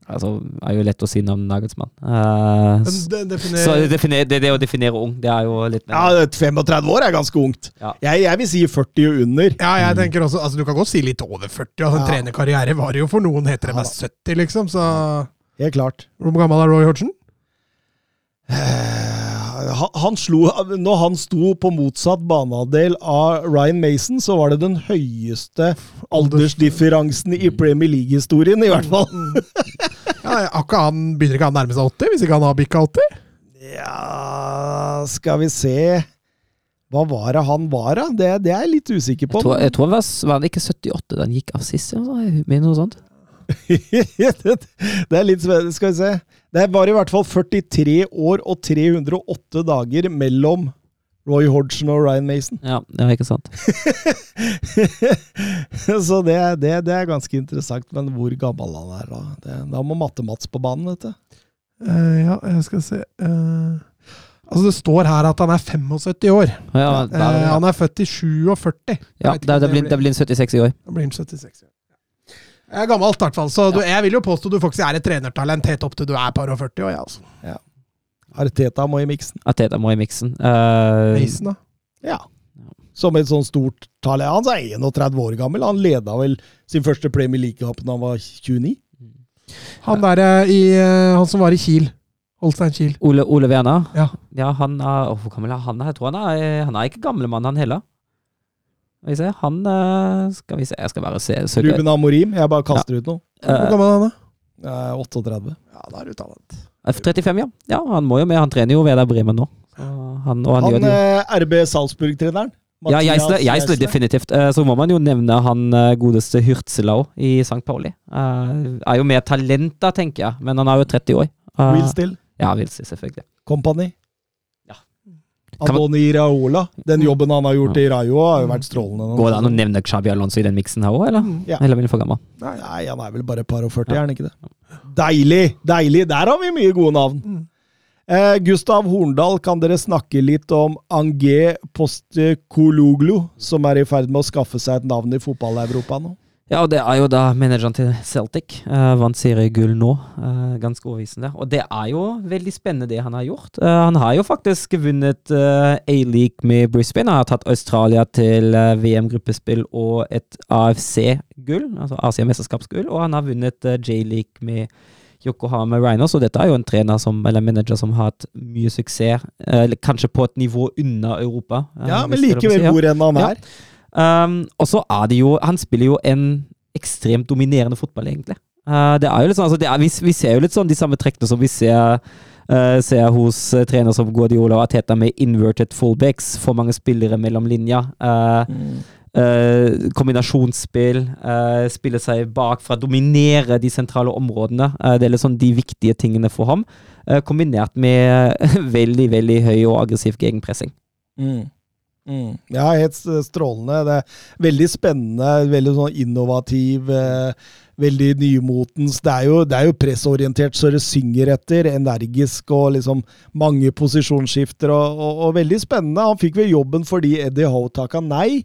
Speaker 3: Altså, er jo lett å si navnet Nagelsmann.
Speaker 2: Uh, det definer-
Speaker 3: så det, definer, det, det å definere ung, det er jo litt mer
Speaker 1: Ja, 35 år er ganske ungt.
Speaker 3: Ja.
Speaker 1: Jeg, jeg vil si 40 og under.
Speaker 2: Ja, jeg tenker også, altså Du kan godt si litt over 40. Altså, en trenerkarriere var jo for noen heter det
Speaker 1: Ja,
Speaker 2: meg 70, liksom. Så
Speaker 1: Helt klart.
Speaker 2: Hvor gammel er Roy Hodgson?
Speaker 1: Han, han slo, når han sto på motsatt banehalvdel av Ryan Mason, så var det den høyeste aldersdifferansen i Premier League-historien, i hvert fall.
Speaker 2: Ja, akkurat han Begynner ikke han nærme seg 80, hvis ikke han har bikka 80?
Speaker 1: Ja Skal vi se Hva var det han var, da? Det, det er jeg litt usikker på.
Speaker 3: Jeg tror, jeg tror det var, var det ikke 78 da han gikk av sist? Mener noe sånt.
Speaker 1: det er litt spennende. Skal vi se. Det var i hvert fall 43 år og 308 dager mellom Roy Hodgson og Ryan Mason.
Speaker 3: Ja, det var ikke sant.
Speaker 1: Så det, det, det er ganske interessant. Men hvor gammel han er, da? Det, da må Matte-Mats på banen, vet du.
Speaker 2: Uh, ja, jeg skal se uh, Altså, det står her at han er 75 år.
Speaker 3: Ja,
Speaker 2: Eh,
Speaker 3: Uh,
Speaker 2: han er født i 47.
Speaker 3: ja da, blir, en 76 i år.
Speaker 2: Da blir han 76. Ja. Jeg er gammelt, i hvert fall. Så du, jeg vil jo påstå du faktisk er et trenertalent helt opp til du er par og 40 år. Ja, altså.
Speaker 1: Arteta må i miksen.
Speaker 3: Arteta må i miksen. Uh,
Speaker 2: Mason, da.
Speaker 1: Ja. Som et sånn stort tall. Han er 31 år gammel. Han leda vel sin første Premier League-kamp da han var 29.
Speaker 2: Han der eh, i eh, Han som var i Kiel. Holstein Kiel.
Speaker 3: Ole, Ole Werner.
Speaker 2: Ja.
Speaker 3: Ja, han er, Hvor gammel er han? Jeg tror han er, han er ikke gamlemann, han heller. Skal vi se, han eh, Skal vi se, jeg skal bare se søke.
Speaker 1: Ruben Amorim. Jeg bare kaster ut noe.
Speaker 2: Hvor
Speaker 3: Eh,
Speaker 2: gammel er han, da?
Speaker 1: Eh, 38.
Speaker 2: Ja, da er du talent.
Speaker 3: F35, ja. Ja, Han må jo med. Han trener jo ved der Bremen nå. Så han, og han,
Speaker 1: Han eh, RB Salzburg-treneren.
Speaker 3: Ja,
Speaker 1: Geisle,
Speaker 3: Geisler, Geisler
Speaker 1: Geisler.
Speaker 3: definitivt. Eh, Så må man jo nevne han eh, godeste Hürtzelau i St. Pauli. Eh, Er jo mer talent da, tenker jeg, men han er jo 30 år.
Speaker 1: Will Still.
Speaker 3: Ja, Wilsi, selvfølgelig.
Speaker 1: Company. Andoni Iraola. Den jobben han har gjort i Rayo, har jo vært strålende.
Speaker 3: Går det an å nevne Xabi Alonso i den miksen her òg, eller?
Speaker 1: Ja.
Speaker 3: Eller blir han for gammel?
Speaker 1: Nei, han er vel bare et par og 40, er han ikke det? Deilig! Deilig! Der har vi mye gode navn. Eh, Gustav Horndal, kan dere snakke litt om Angé Postekologlu, som er i ferd med å skaffe seg et navn i fotball-Europa nå?
Speaker 3: Ja, og det er jo da manageren til Celtic. Uh, vant seriegull nå. Uh, ganske overbevisende. Og det er jo veldig spennende det han har gjort. Uh, han har jo faktisk vunnet A-league med Brisbane. Han har tatt Australia til VM-gruppespill og et AFC-gull, altså Asia-mesterskapsgull. Og han har vunnet J-league med Yokohama Rhinos, og dette er jo en trener som, eller manager som har hatt mye suksess. eh, kanskje på et nivå unna Europa. eh,
Speaker 1: Ja, men
Speaker 3: er
Speaker 1: likevel hvor enn han
Speaker 3: Ja. Um, og så er det jo Han spiller jo en ekstremt dominerende fotball, egentlig. Uh, det er jo litt sånn, altså det er, vi, vi ser jo litt sånn de samme trekkene som vi ser, uh, ser hos uh, trenere som Guardiola og Ateta med inverted fullbacks. For mange spillere mellom linja. Uh, kombinasjonsspill. Spille seg bakfra. Dominere de sentrale områdene. Det er litt sånn de viktige tingene for ham. Kombinert med veldig, veldig høy og aggressiv gegenpressing.
Speaker 1: Mm. Mm. Ja, helt strålende. Det er veldig spennende, veldig sånn innovativ, eh, veldig nymotens. Det er, jo, det er jo pressorientert så det synger etter, energisk og liksom mange posisjonsskifter, og, og, og veldig spennende. Han fikk vel jobben fordi Eddie Howe takka nei.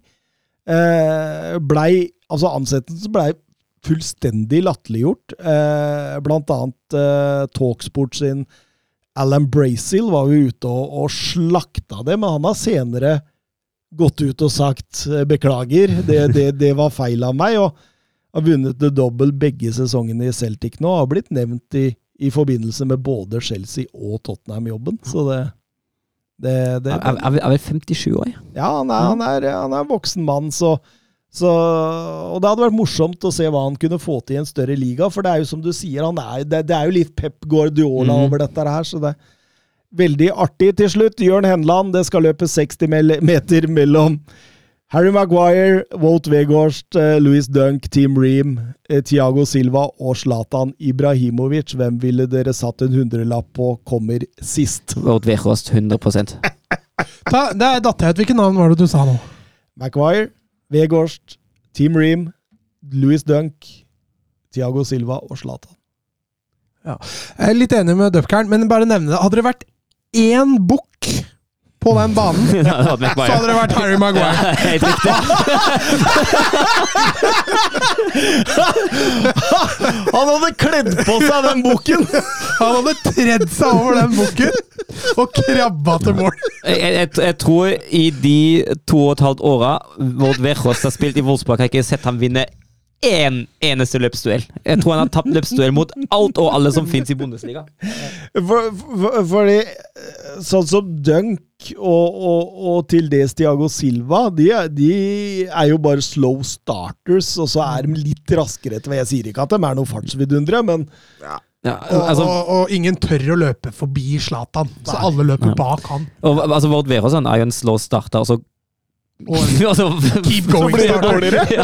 Speaker 1: Eh, blei, altså ansettelsen blei fullstendig latterliggjort. Eh, blant annet eh, Talksport sin Alan Brazil var jo ute og, og slakta det, men han har senere gått ut og sagt eh, beklager, det, det, det var feil av meg, og har vunnet the double begge sesongene i Celtic nå, og har blitt nevnt i, i forbindelse med både Chelsea og Tottenham-jobben, så det, det, det
Speaker 3: Er, er, er vel 57 år? ja.
Speaker 1: ja, han er, han er, han er en voksen mann, så, så Og det hadde vært morsomt å se hva han kunne få til i en større liga, for det er jo som du sier, han er, det, det er jo litt Pep Guardiola
Speaker 3: Mhm.
Speaker 1: over dette her, så det veldig artig. Til slutt, Jørn Henland. Det skal løpe 60 meter mellom Harry Maguire, Wout Weghorst, eh, Louis Dunk, Team Ream, Tiago Thiago Silva og Zlatan Ibrahimovic. Hvem ville dere satt en hundrelapp på kommer sist?
Speaker 3: Wout Weghorst 100
Speaker 2: Ta, der datt jeg ut. Hvilket navn var det du sa nå?
Speaker 1: Maguire, Weghorst, Team Ream, Louis Dunk, Thiago Silva og Zlatan.
Speaker 2: Jeg er litt enig med Dupkern, men bare nevne det. Hadde det vært én bukk på den banen, så hadde det vært Harry Maguire.
Speaker 3: Helt riktig.
Speaker 1: Han hadde kledd på seg den bukken!
Speaker 2: Han hadde tredd seg over den bukken og krabba til mål.
Speaker 3: Jeg, jeg, jeg tror i de to og et halvt åra Vårt Wechos har spilt i Wolfsburg, har jeg ikke sett ham vinne én eneste løpsduell. Jeg tror han har tapt løpsduell mot alt og alle som finnes i Bundesliga.
Speaker 1: For, for, fordi sånn som Dunk og, og, og til dels Thiago Silva, de, de er jo bare slow starters, og så er de litt raskere etter Jeg sier ikke at de er noe fartsvidundere, men
Speaker 3: Ja,
Speaker 2: Ja,
Speaker 3: altså,
Speaker 2: og, og ingen tør å løpe forbi Zlatan, så alle løper bak han.
Speaker 3: og, altså Vårt Weghorst er jo en slow starter, og så altså,
Speaker 2: Keep going
Speaker 1: så blir det dårligere.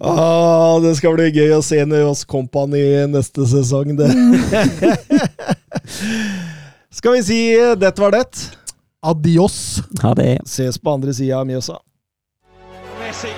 Speaker 1: Ah, det skal bli gøy å se Nøyås Company neste sesong, det. skal vi si dette det var det?
Speaker 2: Adios.
Speaker 3: Ha det
Speaker 1: Ses på andre sida av Mjøsa.
Speaker 4: Messi.